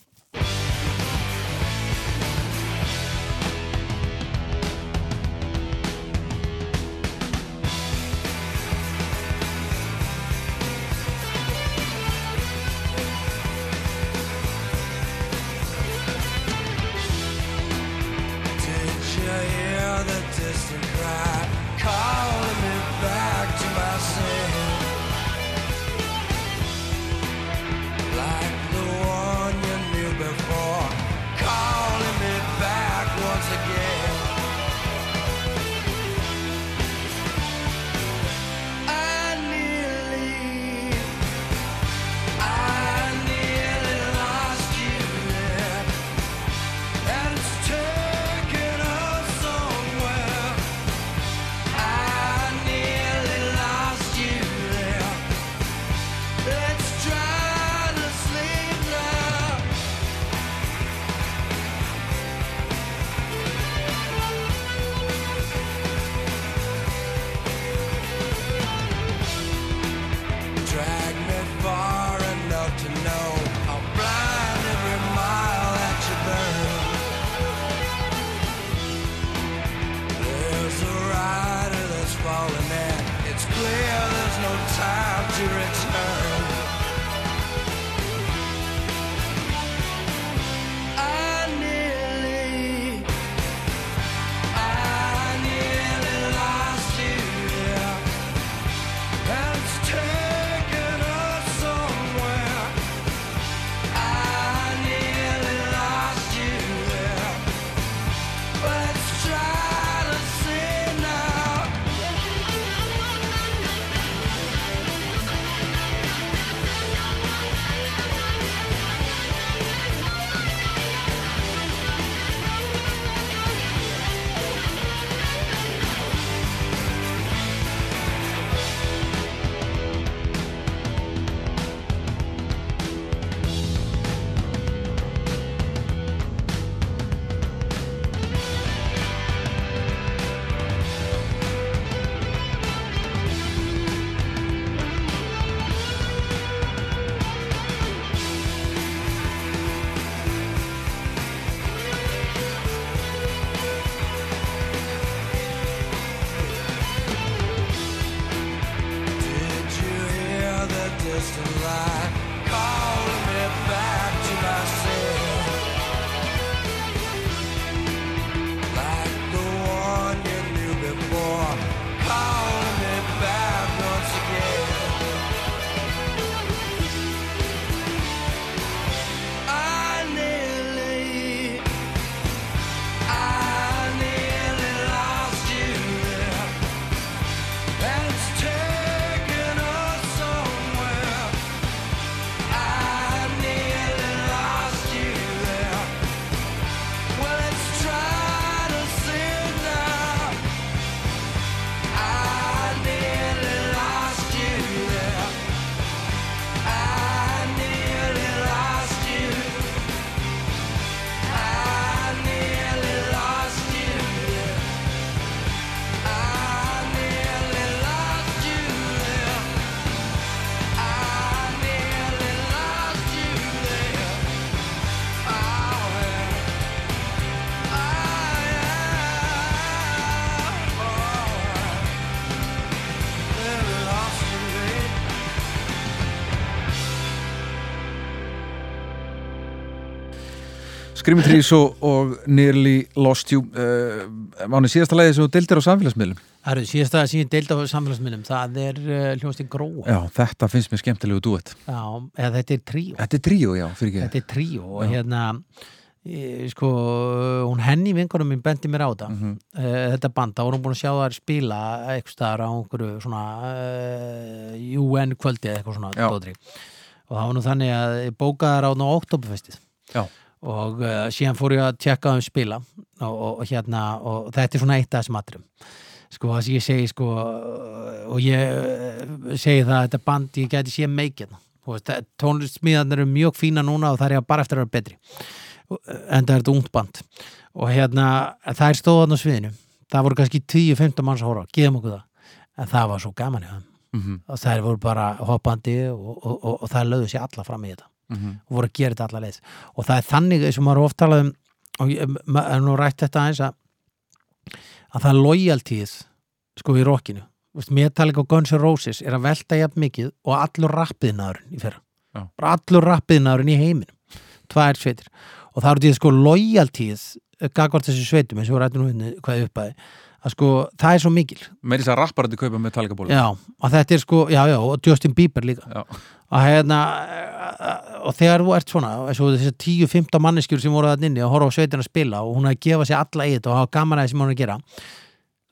Screaming Trees og, og Nearly Lost You uh, Máni, síðasta lagi sem þú deildir á samfélagsmiðlum? Það eru síðasta að síðan deilda á samfélagsminnum það er uh, hljóðstinn Gróa. Já, þetta finnst mér skemmtilegu duett Já, eða þetta er tríó. Þetta er tríó, já, fyrir ekki. Þetta er tríó og hérna e, sko, hún henni vingunum minn bendi mér á þetta Mhm. uh, þetta band, þá var hún búin að sjá þær spila eitthvað staðar á einhverju svona UN kvöldi eða eitthvað svona og það var nú þannig að ég bókaði þær á oktoberfestið. Já. Og uh, síðan fór ég að tjekka um spila og, og, og hérna og þetta er svona eitt af þessum atrum sko það sem ég segi sko og ég eh, segi það að þetta band ég gæti sé meikið tónlistsmiðarnir eru mjög fína núna og það er bara eftir að vera betri. En það er þetta ungt band. Og hérna það er stóðan á sviðinu. Það voru kannski 10-15 manns að hóra gefum okkur það. En það var svo gaman það Mhm. og það voru bara hoppandi og, og, og, og það lögðu sér alla fram í þetta Mhm. og voru að gera þetta alla leið og það er þannig eins og maður er oft talað um og ég ma- er nú rætt þetta aðeins að að það er loyaltíð sko í rockinu Metallica og Guns N' Roses er að velta jafn mikið og allur rappiðnaðurinn í fyrra Já. bara allur rappiðnaðurinn í heiminum tvær sveitir og það eru því sko loyaltíð gagvart þessu sveitum eins og við rættum nú hvað upp að að sko það er svo mikil. Meiri þess að rapparandi kaupa með talgaból já, og þetta er sko, já já, og Justin Bieber líka. Já. og hérna og þegar þú ert svona, og þessi 10-15 manneskjur sem voru að inni og horfa á sveitina að spila og hún er að gefa sér alla í þetta og hafa gaman að því sem hún er að gera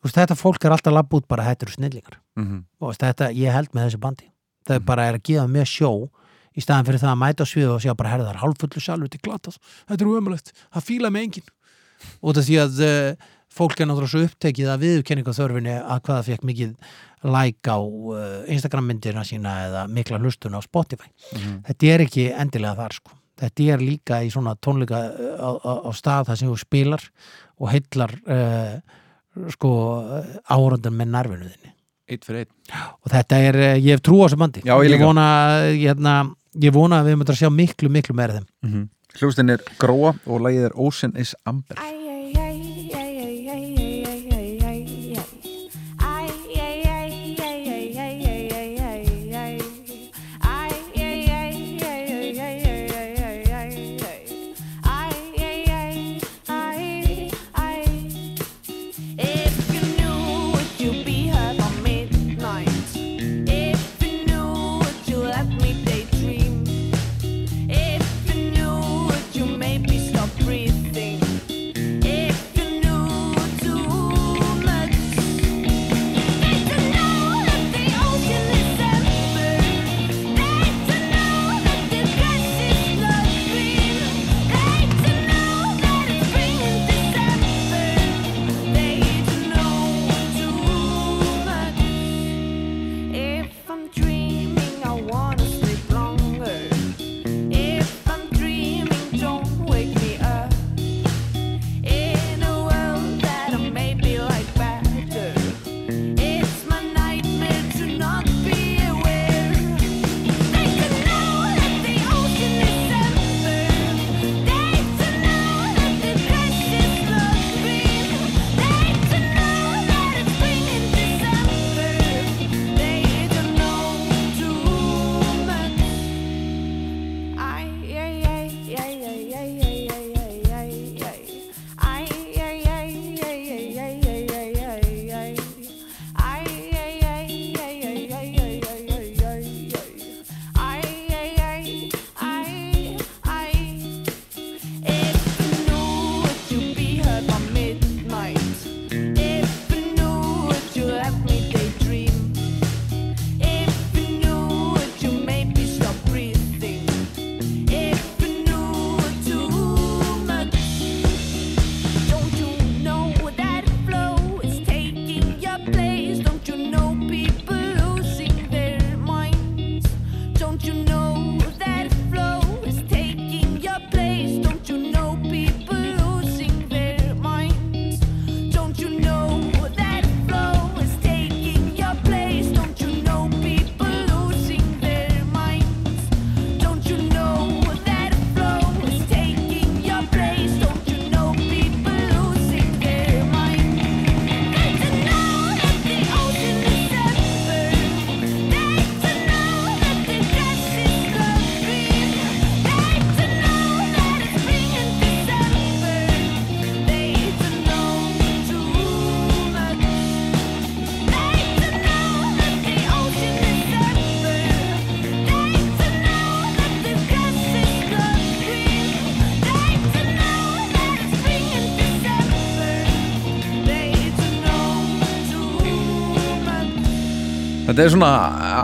þú veist, þetta fólk er alltaf labb út bara þetta eru snillingar. Mhm. og veist, þetta, ég held með þessu bandi. Þau bara er að gefa mér sjó í staðan fyrir það að mæta á svið og sjá bara herðar hálffullu salvu til glatað, þetta er umöðlegt það fíla með enginn. Út af því að uh, fólk er náttúrulega svo upptekið að viðurkenninga þörfinni að hvað það fekk mikið like á uh, Instagram myndina sína eða mikla hlustun á Spotify. Mhm. þetta er ekki endilega þar sko. Þetta er líka í svona tónleika uh, á, á, á stað þar sem þú spilar og heillar uh, sko árundan með nervinu þinni. Eitt fyrir einn. Og þetta er, eh, ég hef trú á þessu bandi. Já, ég líka. vona, hérna, ég vona að við mötum að sjá miklu, miklu meira þeim. Mm -hmm. Hljóðstinn er Gróa og lagið er Ocean is Amber Þetta er svona,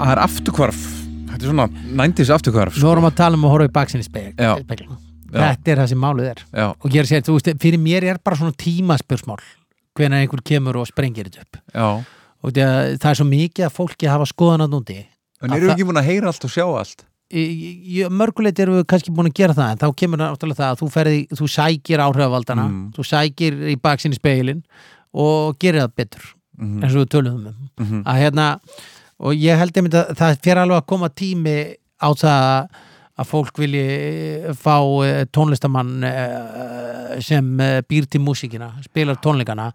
það er afturkvarf Þetta er svona 90s afturkvarf Við vorum að tala um að horfa í baksinni spegl. Þetta er það sem málið er Já, og ég er að segja, þú veist, fyrir mér er bara svona tímaspörsmál hvenær einhver kemur og sprengir þetta upp já og því að það er svo mikið að fólki hafa skoðan að núti En eru við ekki búin að heyra allt og sjá allt? mörgulegt erum við kannski búin að gera það en þá kemur náttúrulega það að þú, ferði, þú sækir áhrifavaldana, Mm. þú sækir í baksinni speilin og gerir það betur Mhm. eins og við töluðum um Mhm. að hérna, og ég held einmitt að það fer alveg að koma tími á það að fólk vilji fá eh, tónlistamann eh, sem eh, býr til músíkina, spilar tónleikana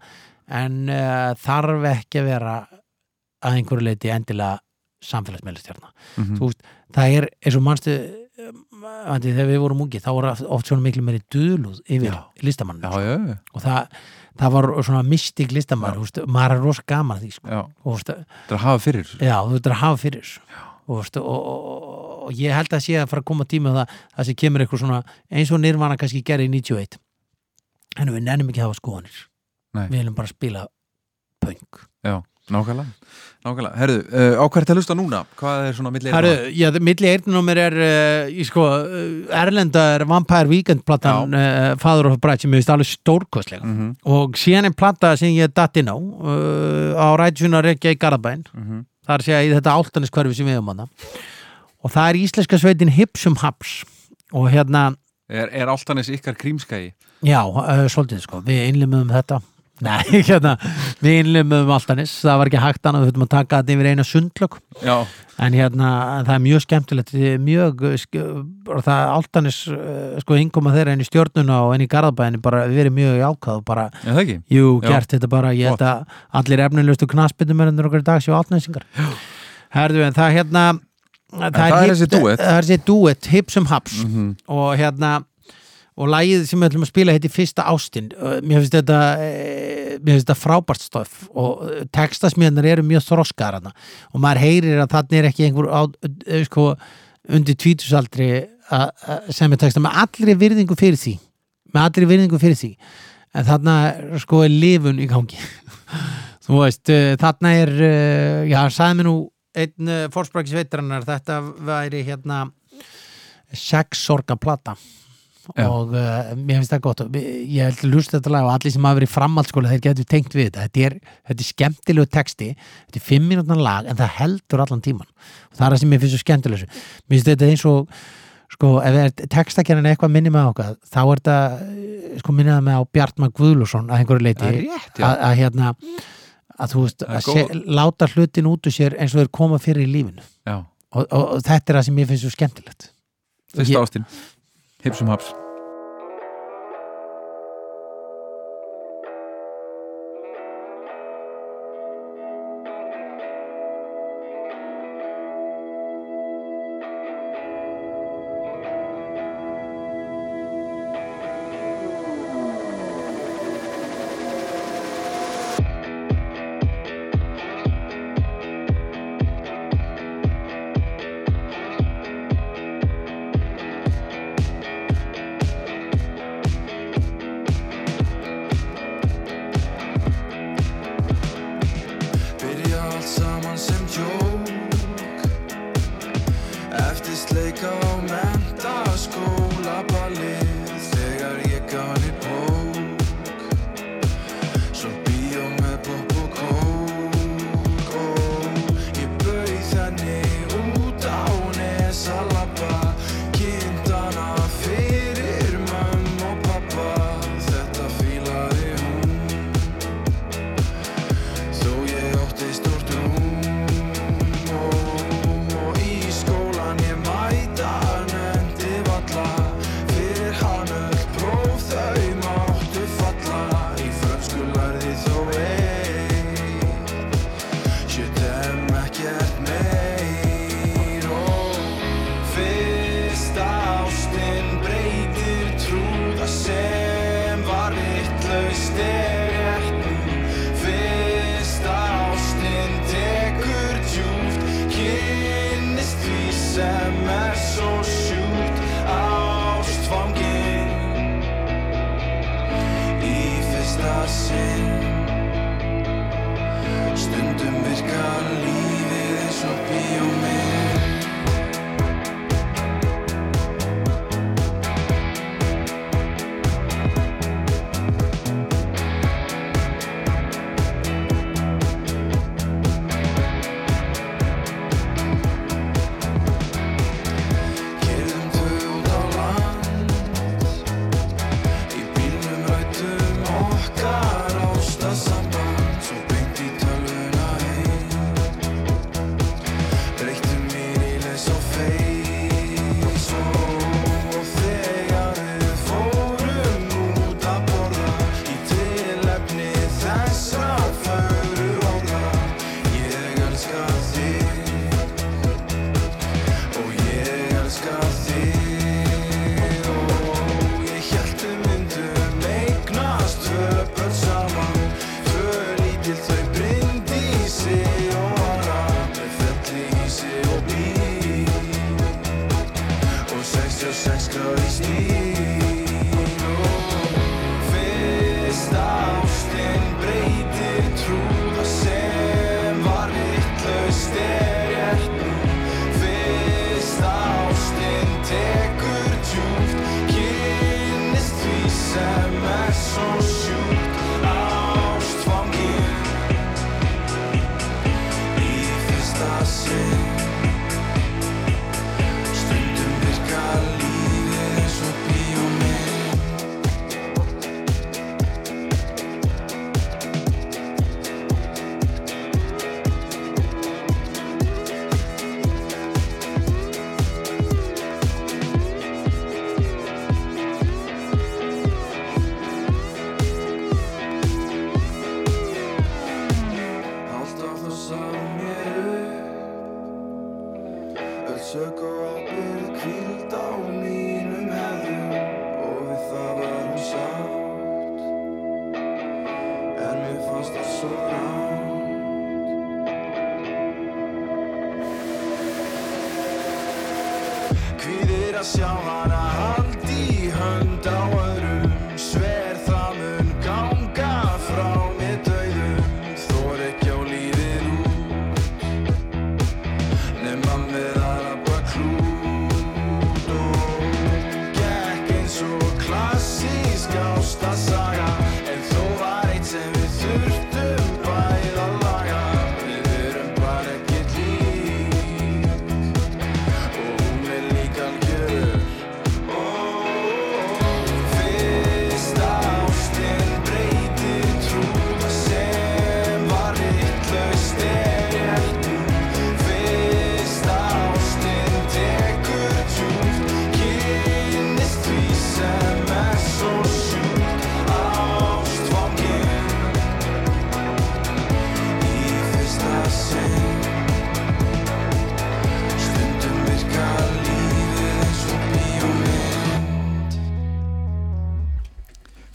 en þarf ekki að vera að einhverju leiti endilega samfélagsmeilistjarna Mhm. þú veist, það er eins og mannstu þegar við vorum ungi þá var oft svona miklu meiri dulúð yfir listamann Já, já, já, og það, það var svona mystik veist, maður er rosa gaman því sko. þú veist, Þetta er að hafa fyrir já, þú veist að hafa fyrir og, og, og, ég held að sé að fara að koma tíma á það það sem kemur eitthvað svona eins og nýrvana kannski gerði í 91 en við nennum ekki að hafa skoðanir. Nei. við viljum bara spila punk. Já, nákvæmlega Nákvæmlega, herðu, uh, á hvert að hlusta núna? Hvað er svona milli Herru, já, milli eirnumir er uh, sko, uh, Erlenda er Vampire Weekend platan uh, Father of Bride sem ég veist alveg stórkostlega mm -hmm. og síðan er plata sem ég datt inn á uh, á ræðsuna Reykja í Garabæn það er að segja í þetta áltanis sem við um hana og það er íslenska sveitin Hipsum Haps. Og hérna, Er, er alltanis ykkar krímskægi? já, svolítið sko. Við innlimum þetta Nei, (laughs) hérna, við innlimum áltanis það var ekki hægt annað, við þurfum að taka þetta yfir eina sundlög Já, en hérna, það er mjög skemmtilegt mjög, og það er áltanis uh, sko yngoma þeirra inn í stjórnuna og inn í Garðabæðinu bara verið mjög jákvæð og bara, ekki? jú, Já. gert þetta bara. Ég held að allir efnilegustu knaspindumennir okkur í dag séu áltanesingar herðu, en það hérna það, það er þessi duett, hipsum haps. Mm og hérna og lagið sem við ætlum að spila heiti Fyrsta Ástin. Uh, mér finnst þetta eh, þetta frábært stöf og eh, textasmíðanar eru mjög þroskar hana. og maður heyrir að þarna er ekki einhver á, eh, sko, undir tvítusaldri sem er texta með allri virðingu fyrir því. Með allri virðingu fyrir því. En þarna sko er lifun í gangi. (laughs) Þú veist, eh, þarna er já, sagði mér nú einn uh, fórsprækis veitrannar þetta væri hérna sex sorga plata Já. og uh, mér finnst það gott. Og ég held að lusta þetta lag og allir sem hafa verið í framhaldsskóla þeir getur tengt við þetta. Þetta er, þetta er skemmtilegu texti þetta er fimm mínútan lag en það heldur allan tíman og það er það sem mér finnst svo skemmtilegu mér finnst þetta eins og sko, ef er textakjarnin eitthvað minni með okkar þá er þetta, eh, sko, minnið með á Bjartmar Guðlusson að einhverju leiti er rétt, að, að hérna að þú veist, er að góð- láta hlutin út úr sér eins og þeir koma fyrir í lífinu. Og, og, og þetta er það sem mér finnst svo skemmtilegt. Fyrsta Ég- ástin Hipsum haps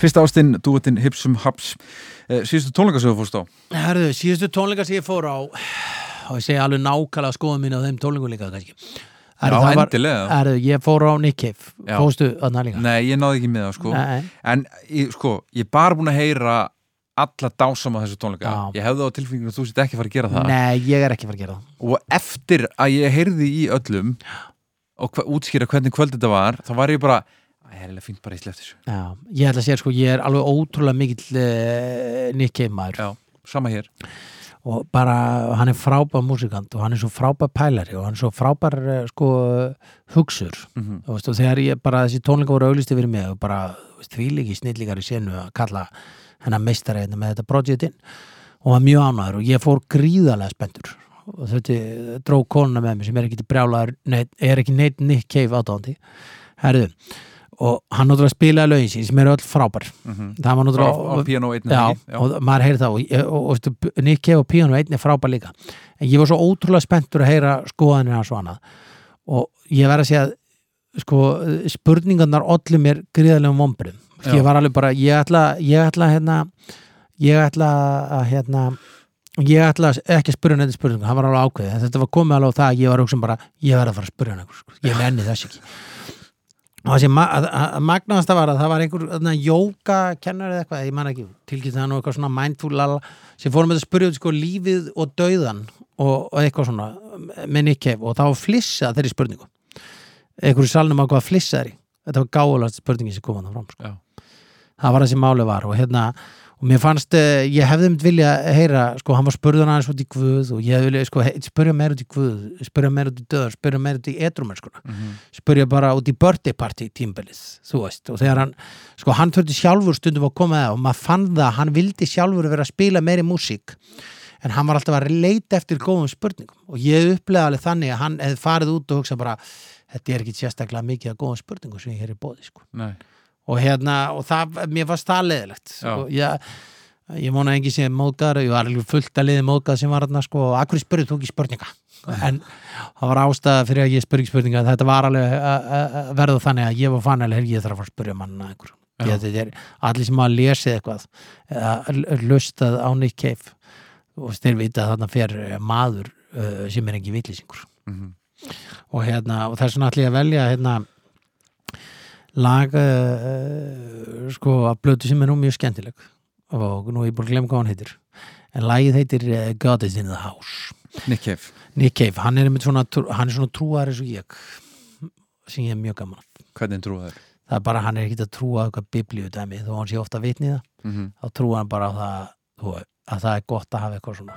Fyrsta ástinn, dúettinn Hipsum Haps. Eh, Síðustu tónleikasögu fórst á. Herðu, síðustu tónleika sem ég fór á og ég segi alveg nákvæmlega skoðum mín á þeim tónleikum líka kannski. Herðu, Já, endilega. Herðu, ég fór á Nick Cave. Já. Fóstu þarna líka? Nei, ég náði ekki með það sko. Nei. En ég, sko, ég er bara búin að heyra alla dásama þessu tónleika. Já. Ég hefði á tilfenginu að þú sitt ekki fara að gera það. Nei, ég er ekki fara að gera það. Og eftir að ég heyrði í öllum og hva, útskýra hvernig kvöld þetta var þá var ég bara, að ég er eiginlega fínt bara í sleftis Já, ég ætla að segja sko, ég er alveg ótrúlega mikill uh, Nick Cave maður. Já, sama hér. Og bara, hann er frábær músikant og hann er svo frábær pælari og hann er svo frábær eh, sko hugsur. Mhm. þú veist, og þegar ég bara þessi tónleika voru auglisti fyrir mig og bara því líki snillíkar í senu að kalla hennar meistari hérna með þetta projektinn og var mjög ánæður og ég fór gríðarlega spenntur. Og þetta dró konuna með mér sem er ekki brjálaður er ekki neitt Nick Cave átáðandi herðu, og hann náttúrulega spilaði lögin sín sem eru öll frábær Mhm. það var náttúrulega Á- píanó einni, já? Já. og maður heyrði það og, og, og, Cave og Piano einn er frábær líka en ég var svo ótrúlega spenntur að heyra skoðanir hans og annað og ég verð að segja sko, spurningarnar ollu mér gríðarlegum vombrið ég var alveg bara, ég ætla ég ætla hérna ég ætla að hérna ég ætla ekki að spyrja hann eitthvað spurningu, hann var alveg ákveðið þetta var komið alveg á það að ég var hugsa bara ég verð að fara að spyrja hann eitthvað, sko. ég nenni þess ekki og það sem ma að- að- magnaðasta var að það var einhver þarna, jóka kennar eða eitthvað, ég man ekki tilkynnt það nú eitthvað svona mindful lala, sem fórum með að spyrja sko lífið og dauðan og, og eitthvað svona með Cave. Og var flissa þeirri spurningu. Einhverju salnum á hvað flissa þeirri. Þetta var gáðulast spurningi sem kom hann fram sko. Það var það sem máli var og hérna og mér fannst, uh, ég hefði mynd vilja heyra, sko, hann var spurðan aðeins út í Guð og ég hefði vilja, sko, spurja meira út í Guð spurja meira út í döður, spurja meira út í edrumennskuna Mhm. spurja bara út í birthday party tímbilið, þú veist, og þegar hann sko, hann þurfti sjálfur stundum að koma það og maður fann það, að hann vildi sjálfur vera að spila meiri músík en hann var alltaf að leita eftir góðum spurningum og ég upplega alveg þannig að hann hefði farið út og hugsa bara, þetta er ekki sérstaklega mikið að góðum spurningum sem ég hér í bóði, sko Nei. Og hérna, og það, mér fannst það leðilegt Já. sko, ég, ég vona engi sem móðgæður, ég var alveg fullt að liði móðgæð sem var hérna, sko, akkur spurði þú ekki spurninga? En það var ástæða fyrir að ég spurði spurninga, þetta var alveg að- verða þannig að ég var fann alveg, ég þarf að spurja manna einhver þetta er allir sem hafa lesið eitthvað eða lustað á Nick Cave og þeir vita að þarna fer eh, maður uh, sem er ekki vitlýsingur Mhm. og hérna og þess vegna ætla ég að velja hérna lag uh, sko að blötu sem er nú mjög skemmtileg og nú er ég búin að glemma hvað hann heitir en lagið heitir uh, God is in the house Nick Cave Nick Cave, hann er, svona, hann er svona trúar eins og ég sem ég er mjög gaman. Hvernig trúið þér? það er bara, hann er ekki að trúa eitthvað biblíu dæmi þó hann sé ofta vitni í það Mhm. þá trúa hann bara á það að það er gott að hafa eitthvað svona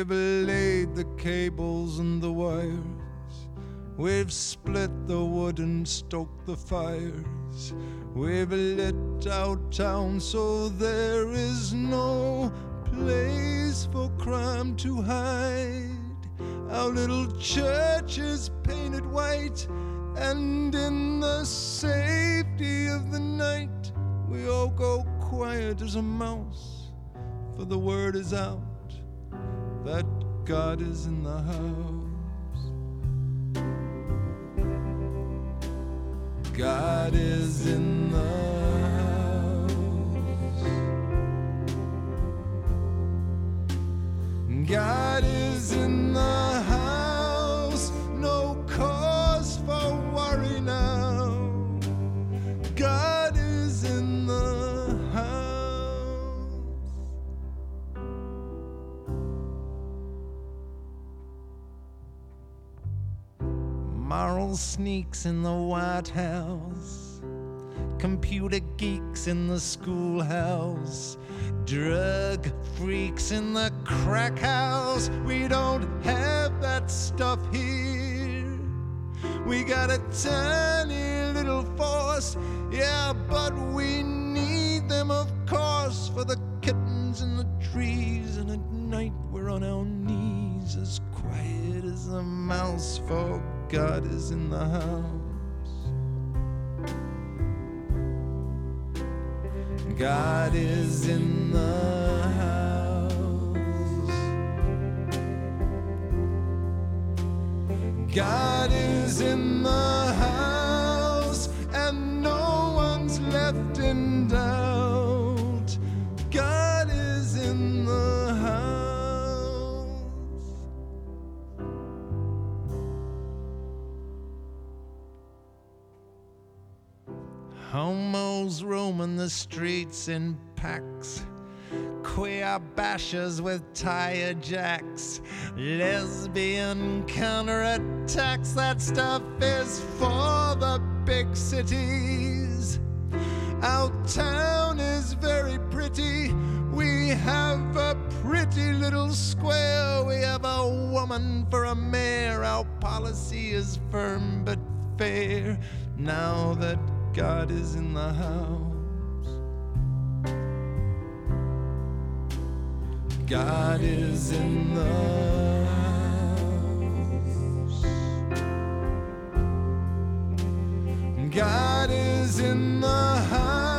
We've laid the cables and the wires. We've split the wood and stoked the fires. We've lit out town so there is no place for crime to hide. Our little church is painted white, and in the safety of the night, we all go quiet as a mouse, for the word is out that God is in the house. God is in the house. God is in the house. Moral sneaks in the White House, computer geeks in the schoolhouse, drug freaks in the crack house. We don't have that stuff here. We got a tiny little force, yeah, but we need them, of course, for the kittens in the trees. And at night we're on our knees, as quiet as a mouse, for God is in the house. God is in the house. God is in the roaming the streets in packs. Queer bashers with tire jacks. Lesbian counterattacks. That stuff is for the big cities. Our town is very pretty. We have a pretty little square. We have a woman for a mayor. Our policy is firm but fair. Now that God is in the house. God is in the house. God is in the house.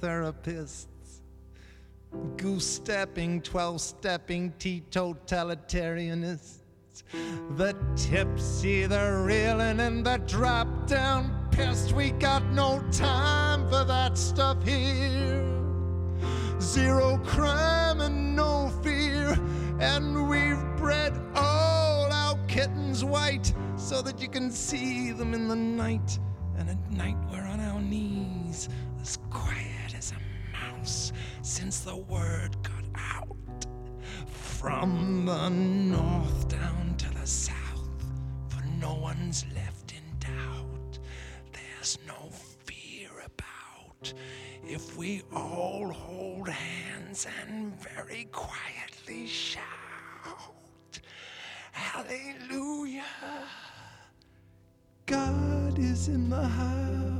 Therapists, goose stepping, 12 stepping teetotalitarianists, the tipsy, the reeling, and the drop down pissed. We got no time for that stuff here. Zero crime and no fear, and we've bred all our kittens white so that you can see them in the night. And at night we're on our knees, as quiet since the word got out. From the north down to the south, for no one's left in doubt. There's no fear about if we all hold hands and very quietly shout, Hallelujah. God is in the house.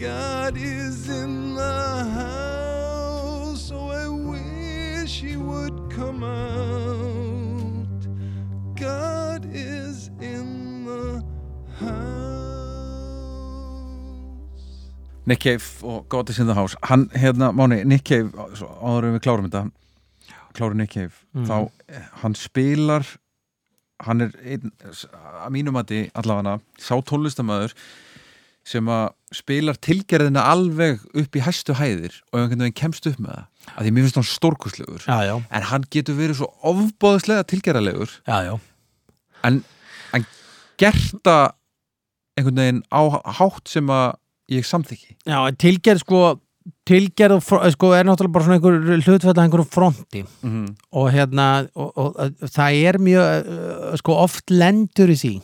God is in the house. So I wish He would come out. God is in the house. Nick Cave og God is in the House hann, hérna, Máni, Nick Cave svo áður en við klárum þetta klárum Nick Cave, Mhm. þá eh, hann spilar hann er einn, að mínum mati allavega sá tónlistamæður sem að spilar tilgerðina alveg upp í hæstu hæðir og einhvern veginn kemst upp með það að því mér finnst hann já, en hann getur verið svo ofbóðslega tilgerðalegur en, en gerta einhvern veginn á hátt sem að ég samþykki. Já, tilgerð sko tilgerð fro- sko er náttúrulega bara svona einhver hlutfætt að einhverjum fronti. Mm -hmm. og hérna og, og, það er mjög uh, sko oft lendur í því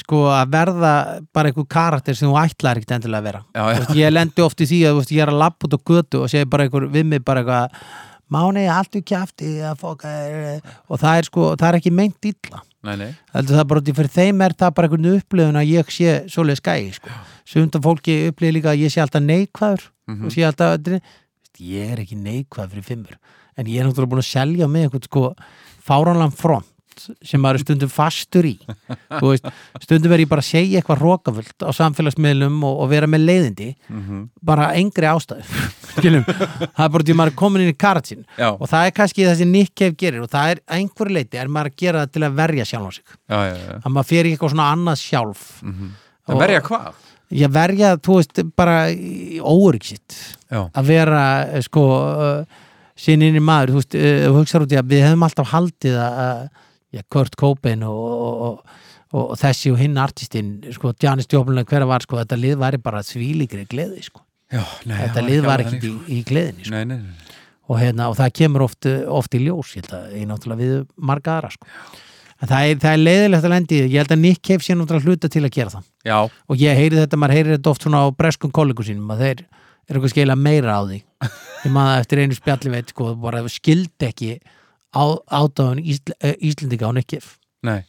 sko að verða bara einhver karakter sem þú ætlar ekkert endilega að vera. Já, já. veist, ég lendi oft í því að veist, ég er að lappa út á götu og segi bara einhver við mig bara eitthvað Máni, allt við kjafti að foka er og það er sko, það er ekki meint illa. Nei, nei. Það bara út í fyrir þeim er það bara einhvern upplifun að ég sé svoleið skæði sko. sumt af fólki upplifir líka að ég sé alltaf neikvæður. Mhm. og sé alltaf ég er ekki neikvæður fyrir fimmur. En ég er náttúrulega búin að selja mig einhvern sko fáránlan front sem maður er stundum fastur í. (laughs) Veist, stundum er ég bara að segja eitthvað rókafullt á samfélagsmiðlum og, og vera með leiðindi. Mhm. bara engri (laughs) Skilum, það er bara því að maður er komin inn í karatsin Já. og það er kannski það sem Nick Cave gerir og það er að einhverju leiti er maður að gera það til að verja sjálf á sig. Já, já, já. Að maður fer í eitthvað svona annað sjálf. En Og- verja hvað? ég verja, þú veist, bara óryggsitt Já, að vera eh, sko uh, sinninni maður, þú veist, uh, þú hugsaður út í að við hefum alltaf haldið að já, Kurt Cobain og, og, og, og, þessi og hinn artistinn sko, Janis Joplin hver var, sko, þetta lið væri bara svíligri gleði, sko. Já nei, þetta lið var ekki í, þannig, í gleðinni, sko. sko Nei, nei, og, hérna, og það kemur oft, oft í ljós ég held að ég náttúrulega við marga aðra sko. en það er, það er leiðilegt að lendi ég held að Nick Cave sé náttúrulega hluta til að gera það. Já, og ég heyri þetta, maður heyri þetta oft svona á breskum kollegum sínum að þeir eru eitthvað skila meira á því. Ég maður eftir einu spjalli veit sko, bara skildi ekki á, átáðun Ísl, uh, Íslendinga á Nick Cave nei.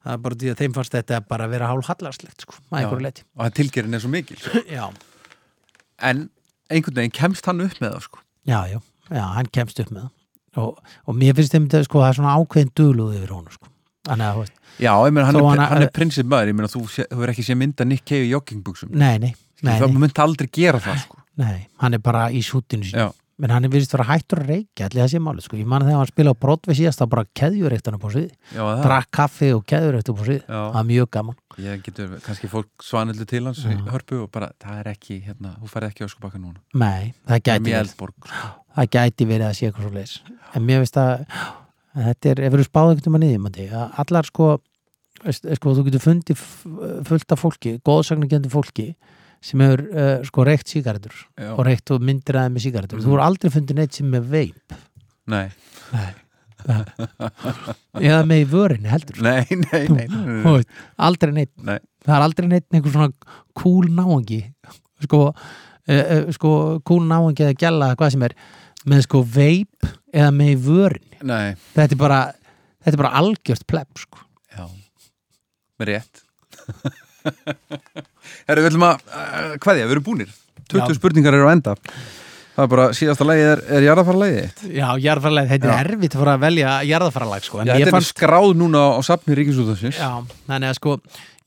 Það er bara því að þeim fannst þetta bara að vera hálf hallarslegt sko, að einhverju leiti Og það tilgerinn er svo mikil sko. (laughs) En einhvern veginn kemst hann upp með það sko. já, já, já, hann kemst upp með það. Og, og mér finnst þeim þetta sko, það er svona ákveðin dugluð yfir honum sko. þannig veist, Já, ég meina, hann, er, hann- hann er prinsip maður Ég meina, þú, er ekki sé mynda Nick Cave í joggingbuxum. Nei, nei, nei, Það nei, myndi aldrei gera það sko. nei hann er bara í sútinu sín Já, menn hann er virðist vera hættur að reykja allir það sé málið, sko, ég man þegar hann spila á Broadway síðast þá bara keðjureikt hann upp á sviði já, það drakk kaffi og keðjureikt upp á sviði Já. það er mjög gaman. Ég getur kannski fólk svanildu til hans Já. hörpu og bara, það er ekki, hérna, þú færði ekki á skubakka núna. Nei, það gæti verið. Sko. það gæti verið að sé eitthvað svo leis en mér veist að að þetta er, ef við spáðum niður Matti, að allar sko, sko þú getur fundið fullt af fólki, fólki sem hefur uh, sko reykt sígaretur Já. og reykt og myndir aðeins með sígaretur Mhm. þú hefur aldrei fundið neitt sem er veip Nei, eða með í vörinni heldur nei, nei, nei, nei, nei. aldrei neitt Nei. það er aldrei neitt einhver svona cool náangi sko, uh, uh, sko cool náangi eða gæla hvað sem er með sko veip eða með í vörinni nei. þetta er bara, þetta er bara algjört plepp sko. Já, með rétt (laughs) Herru, við ætlum að uh, hvaðja, við erum búnir. 20 Já. spurningar eru á enda. Það er bara, síðasta lagið er, er þitt. Já, jarðfarlega, þetta er erfitt að að velja jarðfarlag sko, Já, þetta er fannst skráð núna á safni Ríkisúðansins Já, þannig að sko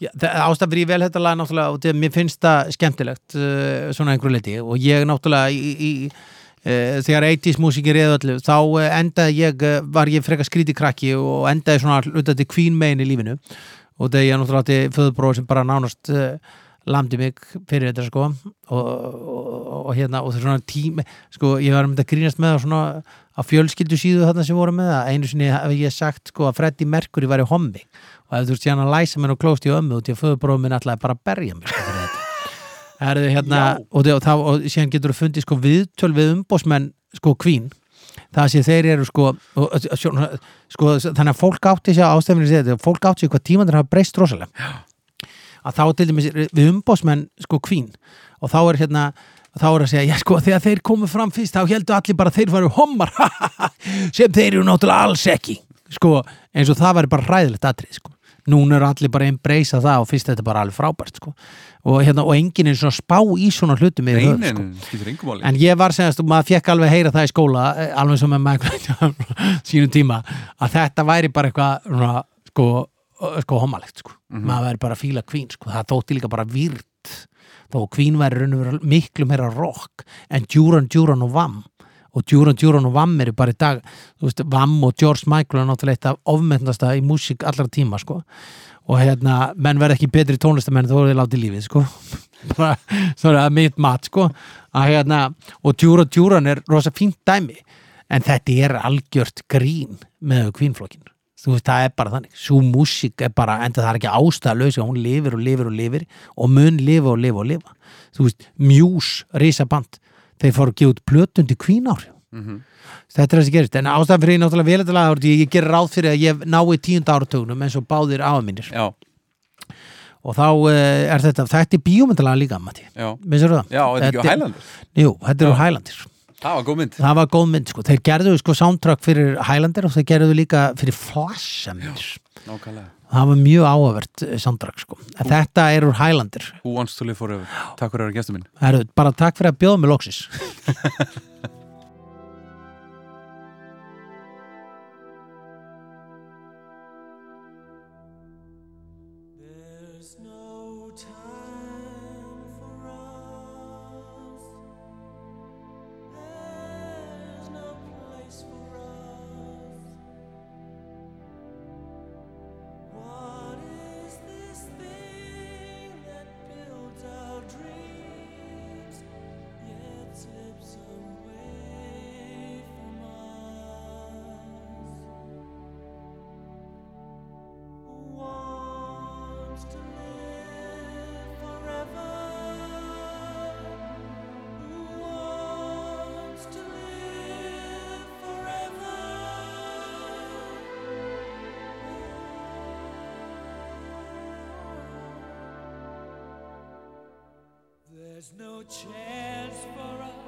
ástæð fyrir ég vel þetta lag náttúrulega og þetta- mér finnst það skemmtilegt uh, svona einhverju leiti og ég náttúrulega í, í, uh, þegar 80s músikir eða öllu þá uh, endaði ég uh, var ég frekar skríti krakki og endaði svona Queen Main í lífinu og þegar ég náttúrulega átti föðubróð sem bara nánast uh, lamdi mig fyrir þetta sko. Og, og, og hérna og það er svona tími sko ég var með þetta grínast með það svona á fjölskyldu síðu þarna sem voru með það. Einu sinni hef ég sagt sko að Freddie Mercury var í hommi. Og ef þú síðan að læsa mér og klóst í ömmu og því að föðubróðum minn ætlaði bara að berja mig sko, fyrir þetta. Er þau hérna og, þau- og, og síðan getur þú fundið sko viðtöl við umbósmenn sko kvín það sé þeir eru sko, og, og, sko þannig að fólk átti sér ástæfnir sér þetta, fólk átti sér hvað tímandir hafa breyst rosalega að þá til dæmis við umbósmenn sko kvín og þá er hérna þá er að segja, já sko þegar þeir komu fram fyrst þá heldur allir bara að þeir varu hommar. (laughs) Sem þeir eru náttúrulega alls ekki sko. Eins og það væri bara hræðilegt atrið sko. Núna eru allir bara einn breysa það og fyrst þetta er bara alveg frábært sko. Og, hérna, og enginn er svona spá í svona hlutum yfir höfuð, sko. En ég var segast, og maður fekk alveg að heyra það í skóla eh, alveg sem með maður (laughs) sínum tíma að þetta væri bara eitthvað svona, sko, ö, sko homalegt sko. maður væri bara að fíla kvín sko. það þótti líka bara výrt þó Queen væri raun og veru miklu meira rock en Duran Duran og Vam og Duran Duran og Vam eru bara í dag þú veist, Vam og George Michael er náttúrulega eitt af ofmennasta í músík allra tíma sko. Og hérna, menn verð ekki betri tónlistamenn þó er þeir látið lífið sko. (laughs) Bara, það er mitt mat sko. Að hérna, og Duran Duran er rosa fínt dæmi en þetta er algjört grín með kvínflokkin þú veist, það er bara þannig, svo músík er bara, en það er ekki ástæðalaus hún lifir og lifir og lifir og mun lifa og lifa og lifa. Þú veist, Mjús, risaband þeir fóru að gefa út plötundi kvínár þetta er það sem gerist. En ástæðan fyrir ég náttúrulega vel þetta lag ég gerir ráð fyrir að ég nái tíunda áratugnum eins og báðir Já, og þá uh, er þetta, þetta er bíómyndalega líka Matti, já. Minnstu það? Já, þetta er ekki á Highlander? Jú, þetta eru Highlander Það var góð mynd. Það var góð mynd sko, þeir gerðu sko soundtrack fyrir Highlander og þeir gerðu líka fyrir Flash. Nákvæmlega. Það var mjög áhugavert eh, soundtrack sko, en þetta er úr Highlander. Who wants to live forever? Takk fyrir að vera gestur minn. Heru, bara takk fyrir að bjóða mig loksis There's no time There's no chance for us.